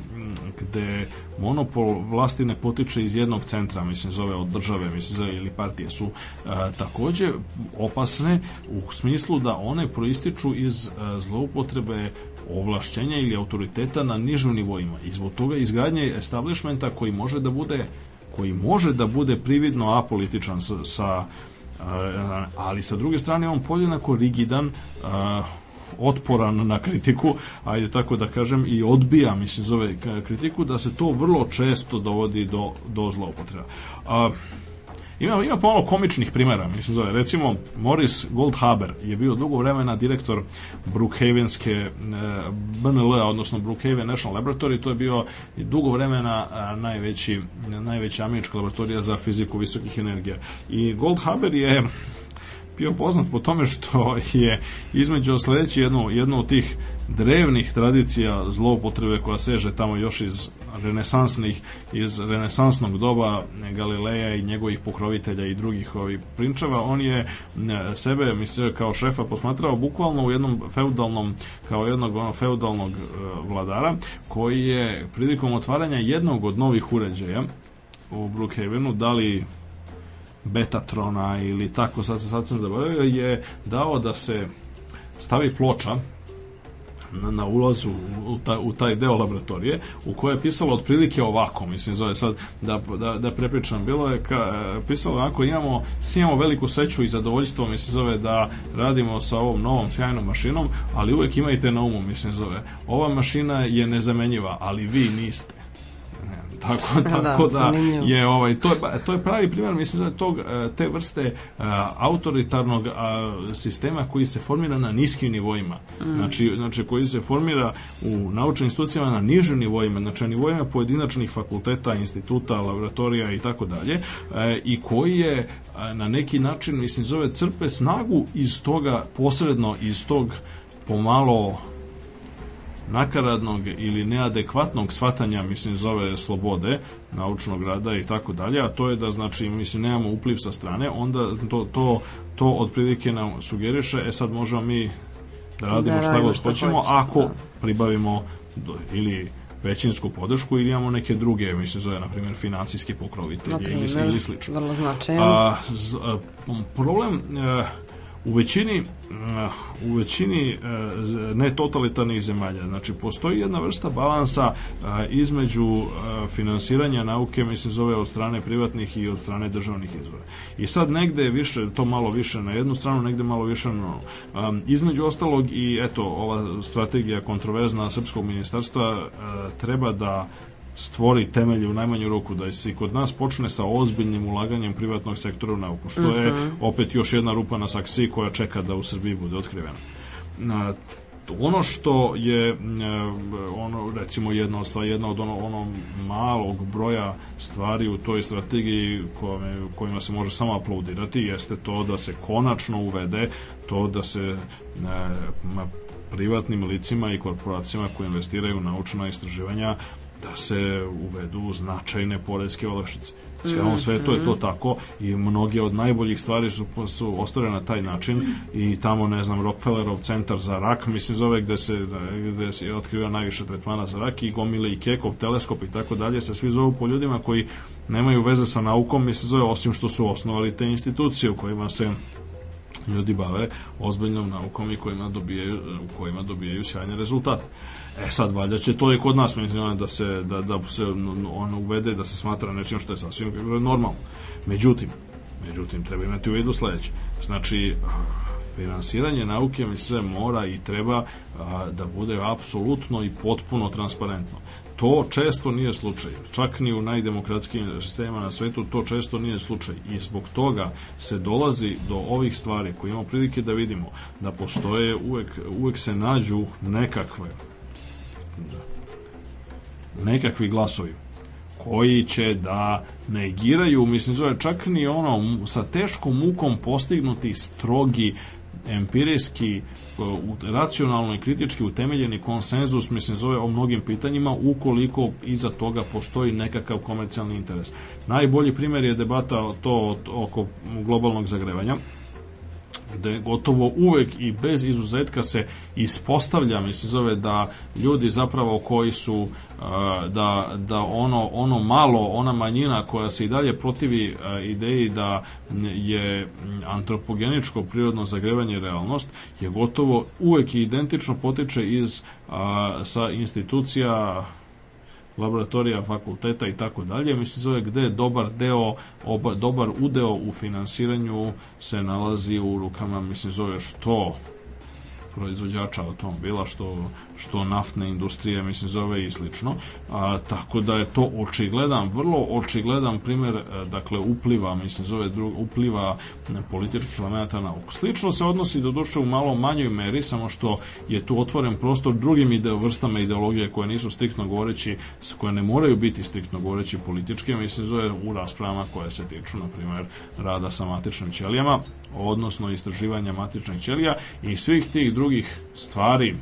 gde monopol vlasti ne potiče iz jednog centra mislim zove od države mislim zove ili partije su e, takođe opasne u smislu da one proističu iz e, zloupotrebe ovlašćenja ili autoriteta na nižim nivoima i zbog toga izgradnje establishmenta koji može da bude koji može da bude prividno apolitičan sa, sa e, ali sa druge strane on podjednako rigidan e, otporan na kritiku, ajde tako da kažem, i odbija, mislim, zove kritiku, da se to vrlo često dovodi do, do zloupotreba. A, ima, ima pomalo komičnih primera, mislim zove. Recimo, Morris Goldhaber je bio dugo vremena direktor Brookhavenske e, BNL, odnosno Brookhaven National Laboratory, to je bio dugo vremena a, najveći, najveća američka laboratorija za fiziku visokih energija. I Goldhaber je bio poznat po tome što je između sledeći jednu, jednu od tih drevnih tradicija zloupotrebe koja seže tamo još iz renesansnih iz renesansnog doba Galileja i njegovih pokrovitelja i drugih ovih prinčeva on je sebe mislio kao šefa posmatrao bukvalno u jednom feudalnom kao jednog ono feudalnog e, vladara koji je prilikom otvaranja jednog od novih uređaja u Brookhavenu, da li Betatrona ili tako, sad, sad sam zaboravio, je dao da se stavi ploča na, na ulazu u, ta, u taj deo laboratorije u kojoj je pisalo otprilike ovako mislim zove sad da, da, da prepričam bilo je ka, e, pisalo ovako, imamo, imamo veliku seću i zadovoljstvo mislim zove da radimo sa ovom novom sjajnom mašinom ali uvek imajte na umu mislim zove ova mašina je nezamenjiva ali vi niste Tako, da, tako da, da je ovaj to je pa, to je pravi primjer mislim da tog e, te vrste a, e, autoritarnog a, sistema koji se formira na niskim nivoima. Mm. Znači znači koji se formira u naučnim institucijama na nižim nivoima, znači na nivoima pojedinačnih fakulteta, instituta, laboratorija i tako dalje e, i koji je a, na neki način mislim zove crpe snagu iz toga posredno iz tog pomalo nakaradnog ili neadekvatnog shvatanja mislim zove slobode naučnog rada i tako dalje, a to je da znači mislim nemamo upliv sa strane, onda to to to otprilike nam sugeriše e sad možemo mi da radimo da, šta god hoćemo ako da. pribavimo do, ili većinsku podršku ili imamo neke druge, mislim zove, na primjer, financijske pokrovitelje ili, ili slično. Vrlo značajno. A, z, a, problem a, e, U većini, eh, u većini eh, netotalitarnih zemalja, znači postoji jedna vrsta balansa eh, između finansiranja nauke, mislim zove od strane privatnih i od strane državnih izvora. I sad negde je više, to malo više na jednu stranu, negde malo više na um, Između ostalog i eto, ova strategija kontroverzna Srpskog ministarstva treba da stvori temelje u najmanju ruku da se i kod nas počne sa ozbiljnim ulaganjem privatnog sektora u nauku, što je mhm. opet još jedna rupa na saksi koja čeka da u Srbiji bude otkrivena. Na, ono što je e, ono recimo jedno od stvari, jedna od ono, ono malog broja stvari u toj strategiji kojima, kojima se može samo aplaudirati jeste to da se konačno uvede to da se e, privatnim licima i korporacijama koje investiraju u naučna istraživanja da se uvedu značajne poreske olakšice. Cijelom mhm. svetu je to tako i mnoge od najboljih stvari su, su ostvarene na taj način i tamo, ne znam, Rockefellerov centar za rak, mislim zove gde se, gde se je otkriva najviše tretmana za rak i gomile i kekov, teleskop i tako dalje, se svi zovu po ljudima koji nemaju veze sa naukom, mislim zove, osim što su osnovali te institucije u kojima se ljudi bave ozbiljnom naukom i kojima dobijaju, u kojima dobijaju sjajne rezultate. E sad, valjda će to i kod nas mislim, da se, da, da se ono uvede, da se smatra nečim što je sasvim normalno. Međutim, međutim, treba imati u vidu sledeće. Znači, finansiranje nauke mi se mora i treba a, da bude apsolutno i potpuno transparentno. To često nije slučaj. Čak ni u najdemokratskim sistemima na svetu to često nije slučaj. I zbog toga se dolazi do ovih stvari koje imamo prilike da vidimo, da postoje uvek, uvek se nađu nekakve Da. nekakvi glasovi koji će da negiraju, mislim zove čak ni ono sa teškom mukom postignuti strogi empirijski uh, racionalno i kritički utemeljeni konsenzus mislim zove o mnogim pitanjima ukoliko iza toga postoji nekakav komercijalni interes. Najbolji primer je debata to oko globalnog zagrevanja gde da gotovo uvek i bez izuzetka se ispostavlja, mislim zove da ljudi zapravo koji su da, da ono, ono malo, ona manjina koja se i dalje protivi ideji da je antropogeničko prirodno zagrevanje realnost je gotovo uvek identično potiče iz sa institucija laboratorija fakulteta i tako dalje, mislim zove gde dobar deo, oba, dobar udeo u finansiranju se nalazi u rukama, mislim zove što proizvođača automobila, što što naftna industrija mislim zove i slično a, tako da je to očigledan vrlo očigledan primer e, dakle upliva mislim zove drug, upliva političkih elemenata na oko slično se odnosi do duše u malo manjoj meri samo što je tu otvoren prostor drugim ide, vrstama ideologije koje nisu striktno govoreći koje ne moraju biti striktno govoreći političke mislim zove u raspravama koje se tiču na primer, rada sa matičnim ćelijama odnosno istraživanja matičnih ćelija i svih tih drugih stvari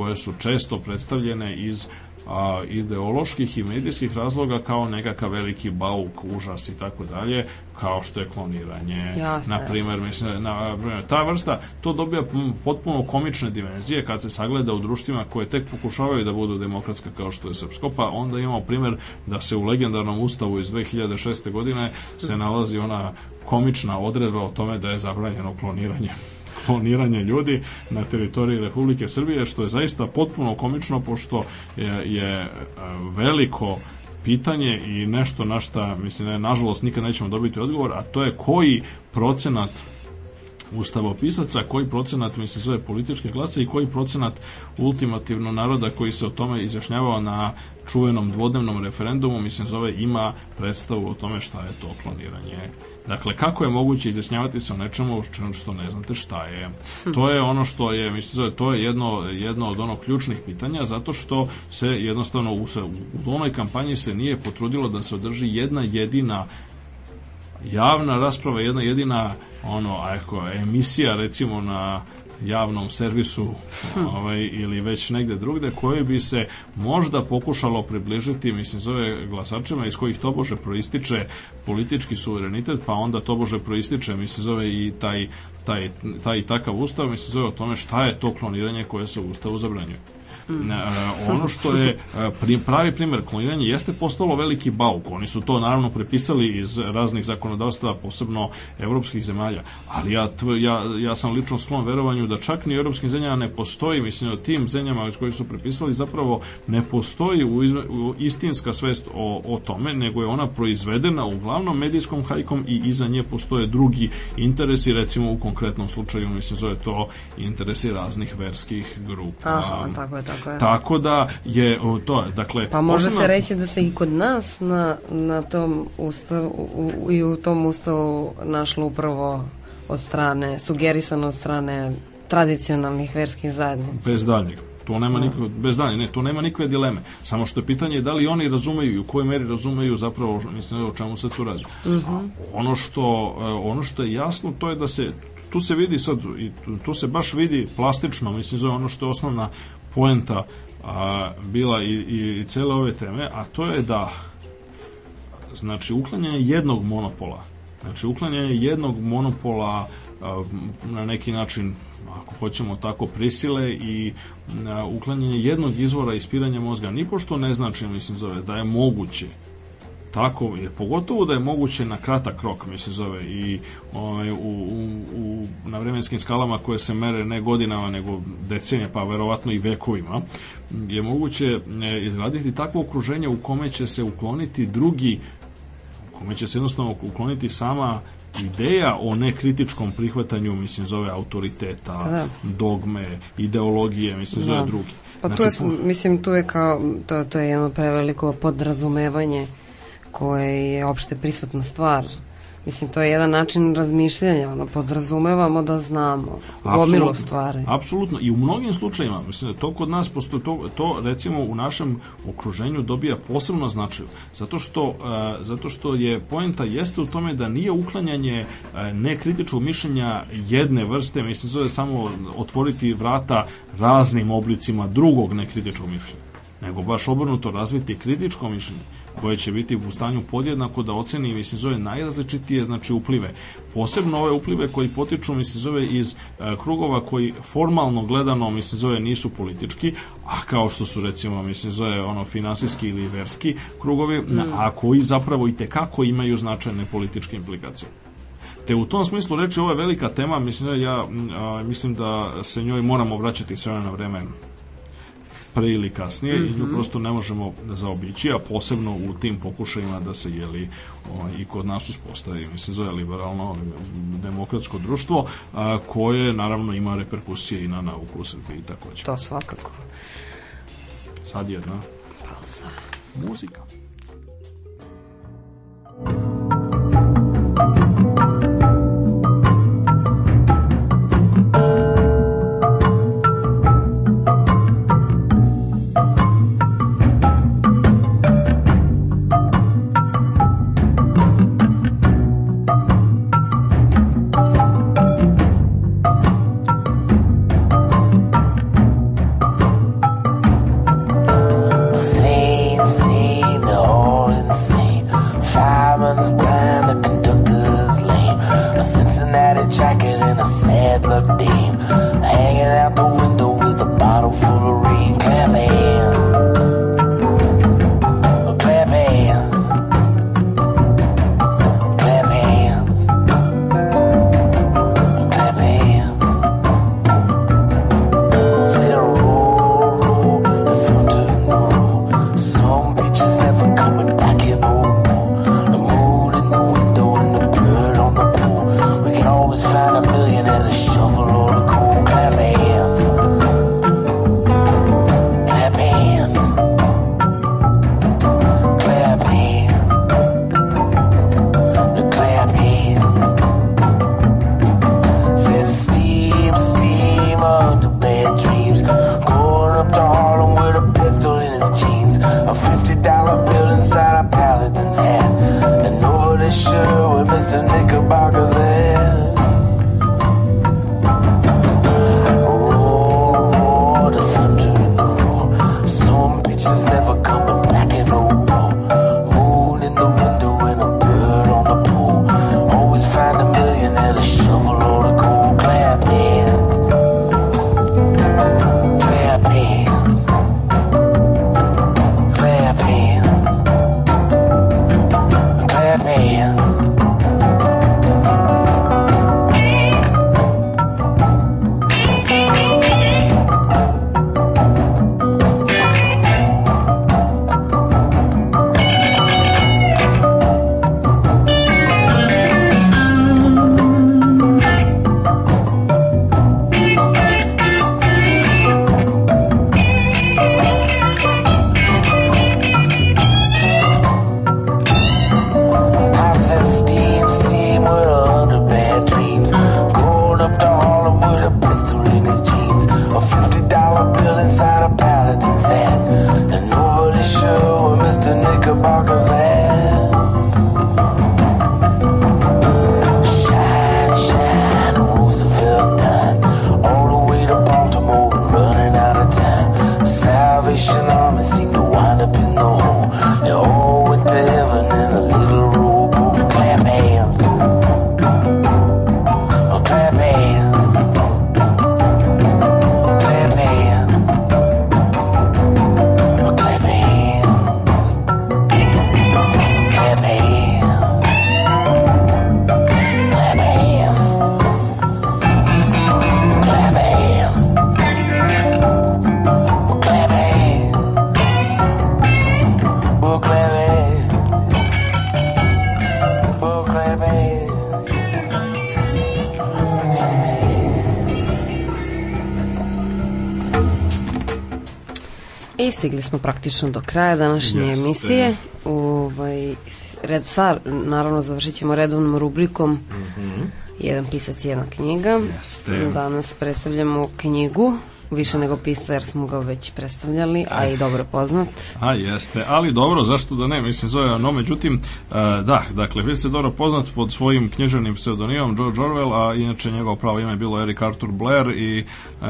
koje su često predstavljene iz a, ideoloških i medijskih razloga kao nekakav veliki bauk, užas i tako dalje, kao što je kloniranje. na primjer, mislim, na primjer, ta vrsta, to dobija potpuno komične dimenzije kad se sagleda u društvima koje tek pokušavaju da budu demokratska kao što je Srpsko, pa onda imamo primjer da se u legendarnom ustavu iz 2006. godine se nalazi ona komična odredba o tome da je zabranjeno kloniranje kloniranja ljudi na teritoriji Republike Srbije, što je zaista potpuno komično, pošto je, je e, veliko pitanje i nešto na šta, mislim, ne, nažalost nikad nećemo dobiti odgovor, a to je koji procenat ustavopisaca, koji procenat mislim sve političke klase i koji procenat ultimativno naroda koji se o tome izjašnjavao na čuvenom dvodnevnom referendumu, mislim zove ima predstavu o tome šta je to kloniranje Dakle, kako je moguće izjašnjavati se o nečemu što ne znate šta je? To je ono što je, mislim, to je jedno, jedno od onog ključnih pitanja, zato što se jednostavno u, u onoj kampanji se nije potrudilo da se održi jedna jedina javna rasprava, jedna jedina ono, ajko, emisija recimo na javnom servisu ovaj, ili već negde drugde koji bi se možda pokušalo približiti mislim zove glasačima iz kojih tobože proističe politički suverenitet pa onda tobože proističe mislim zove i taj taj, taj takav ustav mislim zove o tome šta je to kloniranje koje se u ustavu zabranjuje. Mm. ono što je e, pravi primer kloniranja jeste postalo veliki bauk. Oni su to naravno prepisali iz raznih zakonodavstva, posebno evropskih zemalja. Ali ja, ja, ja sam lično sklon verovanju da čak ni evropskim zemljama ne postoji, mislim o tim zemljama koji su prepisali zapravo ne postoji u izve, u istinska svest o, o tome, nego je ona proizvedena uglavnom medijskom hajkom i iza nje postoje drugi interesi, recimo u konkretnom slučaju mislim zove to interesi raznih verskih grupa. Aha, tako je, Tako, je. Tako da je to, dakle... Pa može osnovna... se reći da se i kod nas na, na tom ustavu i u tom ustavu našlo upravo od strane, sugerisano od strane tradicionalnih verskih zajednica. Bez daljnjeg. To nema da. nikakve, bez dalje, ne, to nema nikakve dileme. Samo što je pitanje da li oni razumeju i u kojoj meri razumeju zapravo, mislim, o čemu se tu radi. Uh mhm. -huh. Ono što, e, ono što je jasno, to je da se tu se vidi sad, i tu, tu se baš vidi plastično, mislim, zove ono što je osnovna poenta a, bila i, i, i cele ove teme, a to je da znači uklanjanje jednog monopola, znači uklanjanje jednog monopola a, na neki način ako hoćemo tako prisile i a, uklanjanje jednog izvora ispiranja mozga nipošto ne znači mislim zove da je moguće tako, je pogotovo da je moguće na kratak rok, mi se zove, i ovaj, u, u, u, na vremenskim skalama koje se mere ne godinama, nego decenija, pa verovatno i vekovima, je moguće e, izgraditi takvo okruženje u kome će se ukloniti drugi u kome će se jednostavno ukloniti sama ideja o nekritičkom prihvatanju, mislim, zove autoriteta, da. dogme, ideologije, mislim, zove da. drugi. Pa znači, tu je, mislim, to je kao, to, to je jedno preveliko podrazumevanje koje je opšte prisutna stvar. Mislim, to je jedan način razmišljanja, ono, podrazumevamo da znamo gomilu stvari. Apsolutno, i u mnogim slučajima, mislim, da to kod nas posto, to, to recimo u našem okruženju dobija posebno značaj, zato što, uh, zato što je poenta jeste u tome da nije uklanjanje uh, e, nekritičkog mišljenja jedne vrste, mislim, zove samo otvoriti vrata raznim oblicima drugog nekritičkog mišljenja, nego baš obrnuto razviti kritičko mišljenje koje će biti u stanju podjednako da oceni, mislim, zove najrazličitije, znači, uplive. Posebno ove uplive koji potiču, mislim, zove iz e, krugova koji formalno gledano, mislim, zove nisu politički, a kao što su, recimo, mislim, zove ono, finansijski ili verski krugovi, mm. a koji zapravo i tekako imaju značajne političke implikacije. Te u tom smislu reči ovo je velika tema, mislim da ja a, mislim da se njoj moramo vraćati sve na vreme pre ili kasnije mm -hmm. i nju mhm. prosto ne možemo da zaobići, a posebno u tim pokušajima da se jeli o, i kod nas uspostavi, mislim zove liberalno demokratsko društvo a, koje naravno ima reperkusije i na nauku u Srbiji takođe. To svakako. Sad jedna pauza. Muzika. Muzika. fireman's blind, the conductor's lame, a Cincinnati jacket and a sad look dame, hanging out the window with a bottle full of rain, clap hands. stigli smo praktično do kraja današnje Jeste. emisije. Ovaj, red, sa, naravno završit ćemo redovnom rubrikom mm -hmm. Jedan pisac, jedna knjiga. Jeste. Danas predstavljamo knjigu više nego pisa jer smo ga već predstavljali, a i eh. dobro poznat. A jeste, ali dobro, zašto da ne, mislim zove, no međutim, eh, da, dakle, vi ste dobro poznat pod svojim književnim pseudonimom George Orwell, a inače njegovo pravo ime je bilo Eric Arthur Blair i uh,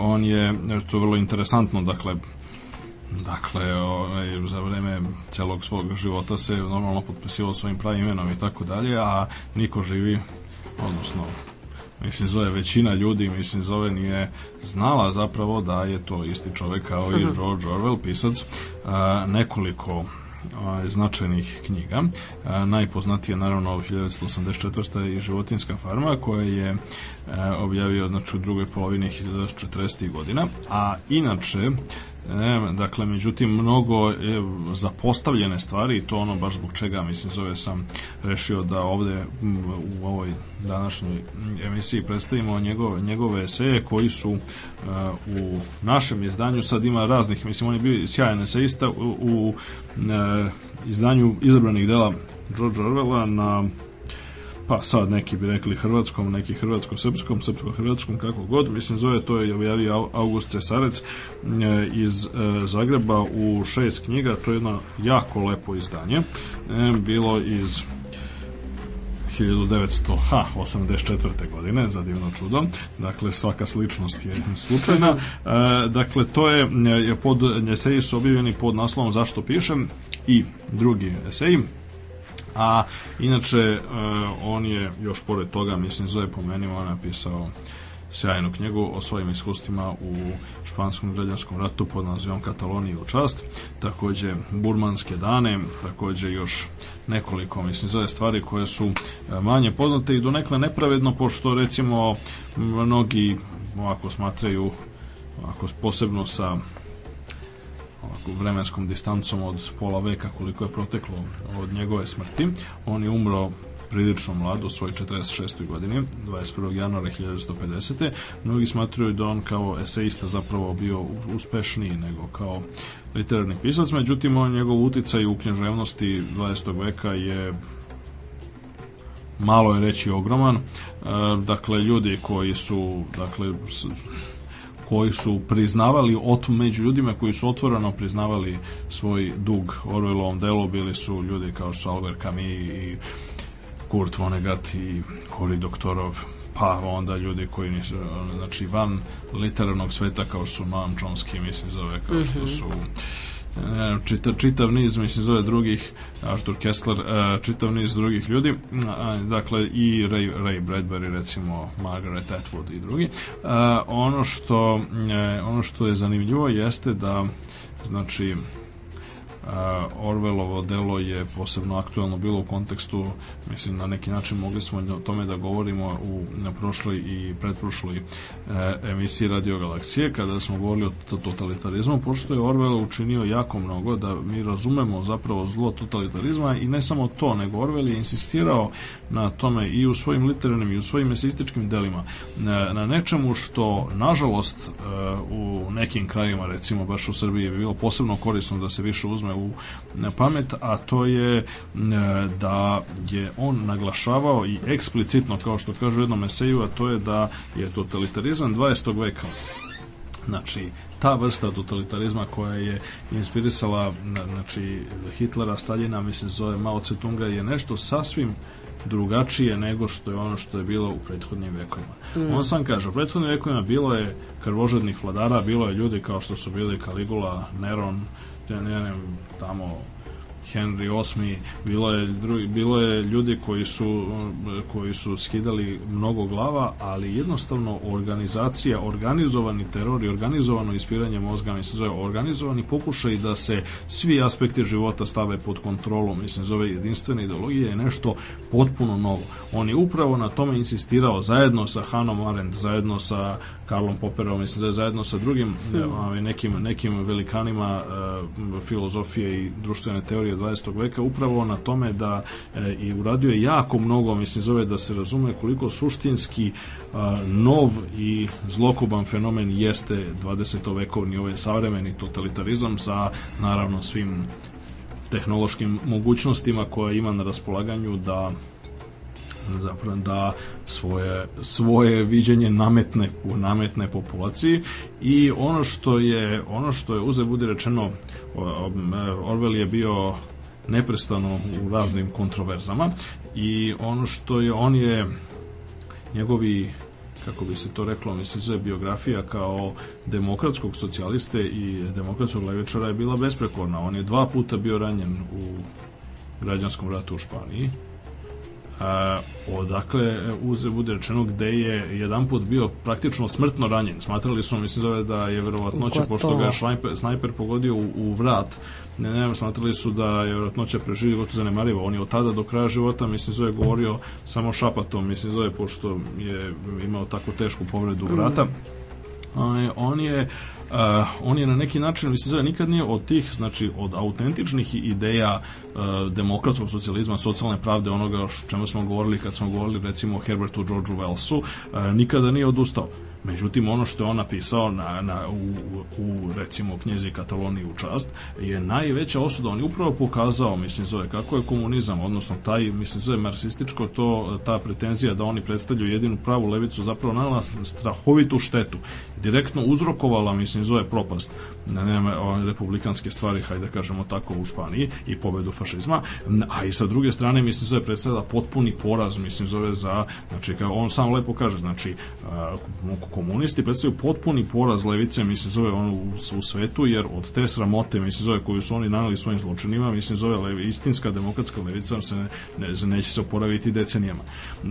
on je, što je vrlo interesantno, dakle, dakle, onaj, za vreme celog svog života se normalno potpisivao svojim pravim imenom i tako dalje, a niko živi, odnosno mislim zove većina ljudi mislim zove nije znala zapravo da je to isti čovek kao i mhm. George Orwell pisac a, nekoliko a, značajnih knjiga. Najpoznatije najpoznatija naravno 1984. i Životinska farma koja je E, objavio znači, u drugoj polovini 1940. godina, a inače E, dakle, međutim, mnogo e, zapostavljene stvari i to ono baš zbog čega, mislim, zove sam rešio da ovde m, u ovoj današnjoj emisiji predstavimo njegove, njegove eseje koji su e, u našem izdanju, sad ima raznih, mislim, oni bili bio sjajan eseista u, u e, izdanju izabranih dela George Orwella na pa sad neki bi rekli hrvatskom, neki hrvatsko-srpskom, srpsko-hrvatskom, kako god, mislim zove, to je objavio August Cesarec e, iz e, Zagreba u šest knjiga, to je jedno jako lepo izdanje, e, bilo iz 1984. godine, za divno čudo. Dakle, svaka sličnost je slučajna. E, dakle, to je, je pod, eseji su objavljeni pod naslovom Zašto pišem i drugi eseji A inače, e, on je još pored toga, mislim, zove po meni, on napisao sjajnu knjigu o svojim iskustvima u španskom građanskom ratu pod nazivom Katalonije u čast, takođe burmanske dane, takođe još nekoliko, mislim, zove stvari koje su e, manje poznate i donekle nepravedno, pošto recimo mnogi ovako smatraju ako posebno sa ovako, vremenskom distancom od pola veka koliko je proteklo od njegove smrti. On je umro prilično mlad, u svojoj 46. godini, 21. januara 1150. Mnogi smatruju da on kao eseista zapravo bio uspešniji nego kao literarni pisac, međutim on njegov uticaj u knježevnosti 20. veka je malo je reći ogroman. E, dakle, ljudi koji su dakle, koji su priznavali ot, među ljudima koji su otvoreno priznavali svoj dug Orwellovom delu bili su ljudi kao što su Albert Camus i Kurt Vonnegut i Hori Doktorov pa onda ljudi koji nisu, znači van literarnog sveta kao što su Noam Chomsky mislim zove kao što mhm. su E, čita, čitav niz, mislim, zove drugih, Arthur Kessler, e, čitav niz drugih ljudi, dakle i Ray, Ray Bradbury, recimo Margaret Atwood i drugi. E, ono što, ono što je zanimljivo jeste da, znači, Eh, Orvelovo delo je posebno aktuelno bilo u kontekstu, mislim na neki način mogli smo o tome da govorimo u na prošloj i pretprošloj e, emisiji Radio Galaksije kada smo govorili o totalitarizmu pošto je Orwell učinio jako mnogo da mi razumemo zapravo zlo totalitarizma i ne samo to, nego Orwell je insistirao na tome i u svojim literarnim i u svojim esističkim delima na, na nečemu što nažalost e, u nekim krajima recimo baš u Srbiji bi bilo posebno korisno da se više uzme me u pamet, a to je e, da je on naglašavao i eksplicitno, kao što kaže u jednom eseju, a to je da je totalitarizam 20. veka Znači, ta vrsta totalitarizma koja je inspirisala znači, Hitlera, Staljina, mislim, zove Mao Cetunga je nešto sasvim drugačije nego što je ono što je bilo u prethodnim vekovima. Mm. On sam kaže, u prethodnim vekovima bilo je krvožednih vladara, bilo je ljudi kao što su bili Kaligula, Neron, te ne, ne, tamo Henry VIII, bilo je, drugi, bilo je ljudi koji su, koji su skidali mnogo glava, ali jednostavno organizacija, organizovani teror i organizovano ispiranje mozga, mislim, zove organizovani pokušaj da se svi aspekti života stave pod kontrolom, mislim, zove jedinstvena ideologija je nešto potpuno novo. On je upravo na tome insistirao zajedno sa Hanom Arendt, zajedno sa Karlom Popperom, mislim da je zajedno sa drugim hmm. ovaj, nekim, nekim velikanima eh, filozofije i društvene teorije 20. veka upravo na tome da eh, i uradio je jako mnogo, mislim zove da se razume koliko suštinski eh, nov i zlokuban fenomen jeste 20. vekovni ovaj savremeni totalitarizam sa naravno svim tehnološkim mogućnostima koje ima na raspolaganju da zapravo da svoje, svoje viđenje nametne, u nametne populaciji i ono što je, ono što je uze bude rečeno Orwell je bio neprestano u raznim kontroverzama i ono što je on je njegovi kako bi se to reklo, mi se biografija kao demokratskog socijaliste i demokratskog levičara je bila besprekorna. On je dva puta bio ranjen u građanskom ratu u Španiji odakle uze bude rečeno gde je jedan put bio praktično smrtno ranjen. Smatrali su, mislim zove da je verovatnoća, pošto ga je šlajper, snajper pogodio u, u vrat, ne, ne, smatrali su da je verovatnoća preživi gotovo zanemariva. On je od tada do kraja života, mislim zove, govorio samo šapatom, mislim zove, pošto je imao tako tešku povredu vrata. Mm. On je Uh, on je na neki način, ali se zove, nikad nije od tih, znači od autentičnih ideja uh, demokratskog socijalizma, socijalne pravde, onoga o čemu smo govorili kad smo govorili recimo o Herbertu Georgeu Wellsu, uh, eh, nikada nije odustao. Međutim, ono što je on napisao na, na, u, u, recimo, knjizi Kataloniji u čast je najveća osuda. On je upravo pokazao, mislim, zove, kako je komunizam, odnosno taj, mislim, zove, marksističko, to, ta pretenzija da oni predstavljaju jedinu pravu levicu zapravo nala strahovitu štetu. Direktno uzrokovala, mislim, zove, propast na nema republikanske stvari, hajde da kažemo tako, u Španiji i pobedu fašizma, a i sa druge strane, mislim, zove predstavlja potpuni poraz, mislim, zove za, znači, kao on sam lepo kaže, znači, komunisti predstavljaju potpuni poraz levice, mislim, zove ono u, u svetu, jer od te sramote, mislim, zove koju su oni naneli svojim zločinima, mislim, zove levi, istinska demokratska levica se ne, ne, neće se oporaviti decenijama.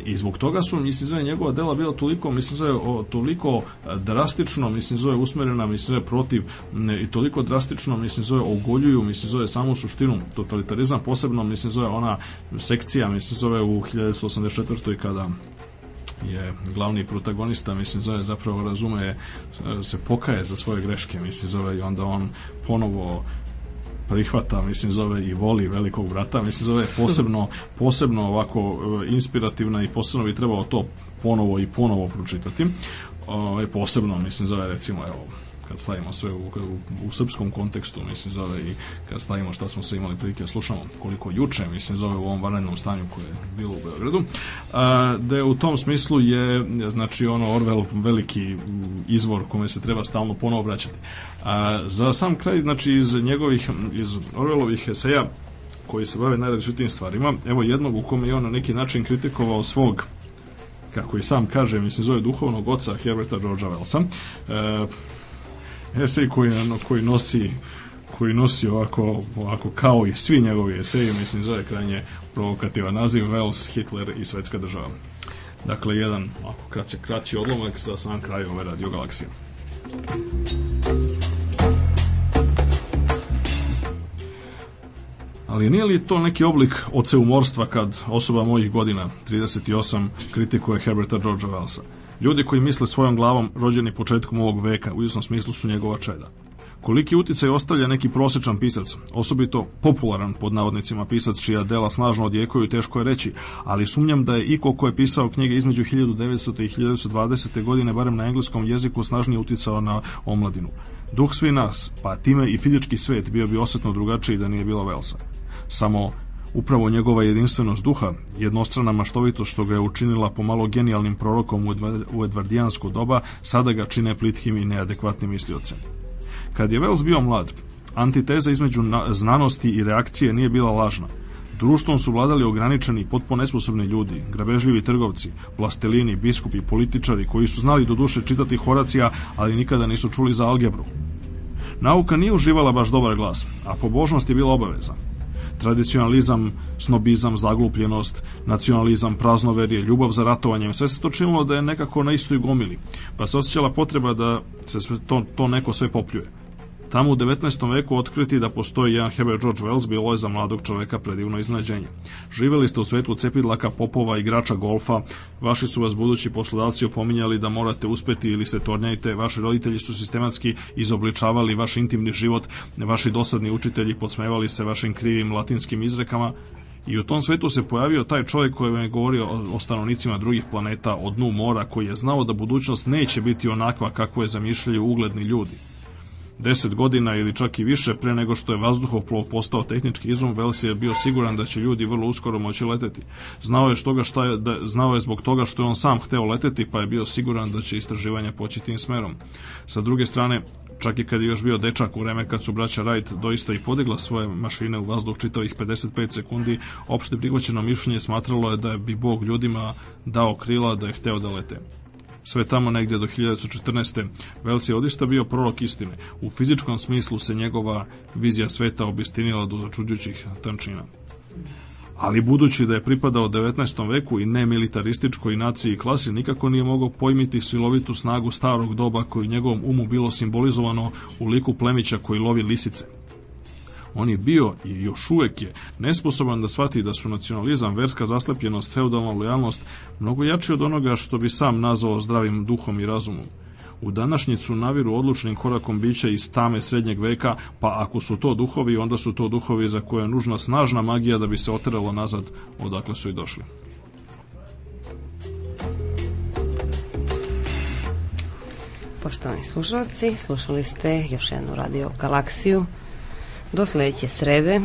I zbog toga su, mislim, zove njegova dela bila toliko, mislim, zove o, toliko drastično, mislim, zove usmerena, mislim, zove protiv ne, i toliko drastično, mislim, zove ogoljuju, mislim, zove samu suštinu totalitarizam, posebno, mislim, zove ona sekcija, mislim, zove u 1984. kada je glavni protagonista, mislim, zove zapravo razume, e, se pokaje za svoje greške, mislim, zove i onda on ponovo prihvata, mislim zove i voli velikog brata, mislim zove posebno posebno ovako e, inspirativna i posebno bi trebalo to ponovo i ponovo pročitati. Ovaj posebno mislim zove recimo evo kad stavimo sve u, u, u srpskom kontekstu, mislim, zove i kad stavimo šta smo sve imali prilike da slušamo koliko juče, mislim, zove u ovom vanrednom stanju koje je bilo u Beogradu, a, da u tom smislu je, znači, ono Orwell veliki izvor kome se treba stalno ponovo vraćati. A, za sam kraj, znači, iz njegovih, iz Orwellovih eseja, koji se bave najrazličitijim stvarima. Evo jednog u kome je on na neki način kritikovao svog kako i sam kaže, mislim, zove duhovnog oca Herberta Georgea Wellsa. E, esej koji, koji nosi koji nosi ovako, ovako kao i svi njegovi eseji, mislim zove krajnje provokativan naziv Wells, Hitler i svetska država. Dakle, jedan ovako kraće, kraći odlomak za sam kraj ove radiogalaksije. Ali nije li to neki oblik oceumorstva kad osoba mojih godina, 38, kritikuje Herberta Georgea Wellsa? Ljudi koji misle svojom glavom rođeni početkom ovog veka u istom smislu su njegova čeda. Koliki uticaj ostavlja neki prosečan pisac, osobito popularan pod navodnicima pisac čija dela snažno odjekuju teško je reći, ali sumnjam da je iko ko je pisao knjige između 1900. i 1920. godine barem na engleskom jeziku snažnije uticao na omladinu. Duh svi nas, pa time i fizički svet bio bi osetno drugačiji da nije bilo Velsa. Samo Upravo njegova jedinstvenost duha, jednostrana maštovitost što ga je učinila pomalo genijalnim prorokom u edvardijansko doba, sada ga čine plitkim i neadekvatnim misliocem. Kad je Wells bio mlad, antiteza između znanosti i reakcije nije bila lažna. Društvom su vladali ograničeni potpuno nesposobni ljudi, grabežljivi trgovci, vlastelini, biskupi, političari koji su znali do duše čitati Horacija, ali nikada nisu čuli za algebru. Nauka nije uživala baš dobar glas, a pobožnost je bila obaveza tradicionalizam, snobizam, zaglupljenost, nacionalizam, praznoverje, ljubav za ratovanjem, sve se to činilo da je nekako na istoj gomili. Pa se osjećala potreba da se to, to neko sve popljuje. Tamo u 19. veku otkriti da postoji jedan Herbert George Wells bilo je za mladog čoveka predivno iznađenje. Živeli ste u svetu cepidlaka, popova, igrača golfa, vaši su vas budući poslodavci opominjali da morate uspeti ili se tornjajte, vaši roditelji su sistematski izobličavali vaš intimni život, vaši dosadni učitelji podsmevali se vašim krivim latinskim izrekama, i u tom svetu se pojavio taj čovjek koji vam je govorio o stanovnicima drugih planeta, o dnu mora, koji je znao da budućnost neće biti onakva kako je zamišljaju ugledni ljudi. 10 godina ili čak i više pre nego što je vazduhoplov postao tehnički izum, Vels je bio siguran da će ljudi vrlo uskoro moći leteti. Znao je, što šta je, da, znao je zbog toga što je on sam hteo leteti, pa je bio siguran da će istraživanja poći tim smerom. Sa druge strane, čak i kad je još bio dečak u vreme kad su braća Wright doista i podigla svoje mašine u vazduh čitavih 55 sekundi, opšte prihvaćeno mišljenje smatralo je da bi Bog ljudima dao krila da je hteo da lete. Sve tamo negde do 1914. Vels je odista bio prorok istine. U fizičkom smislu se njegova vizija sveta obistinila do začuđujućih tančina. Ali budući da je pripadao 19. veku i ne militarističkoj naciji i klasi, nikako nije mogao pojmiti silovitu snagu starog doba koju njegovom umu bilo simbolizovano u liku plemića koji lovi lisice. On je bio i još uvek je nesposoban da shvati da su nacionalizam, verska zaslepljenost, feudalna lojalnost mnogo jači od onoga što bi sam nazvao zdravim duhom i razumom. U današnjicu naviru odlučnim korakom bića iz tame srednjeg veka, pa ako su to duhovi, onda su to duhovi za koje je nužna snažna magija da bi se oteralo nazad odakle su i došli. Poštovani slušalci, slušali ste još jednu radio galaksiju. Do sledeće srede.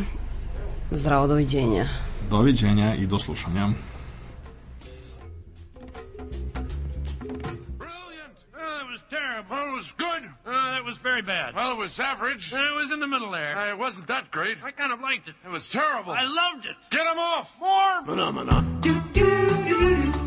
Zdravo, doviđenja. Doviđenja i do slušanja. Ah, ah, very bad. Well, it was average. Ah, it was in the middle there. it wasn't that great. I kind of liked it. It was terrible. I loved it. Get him off! More! Phenomena.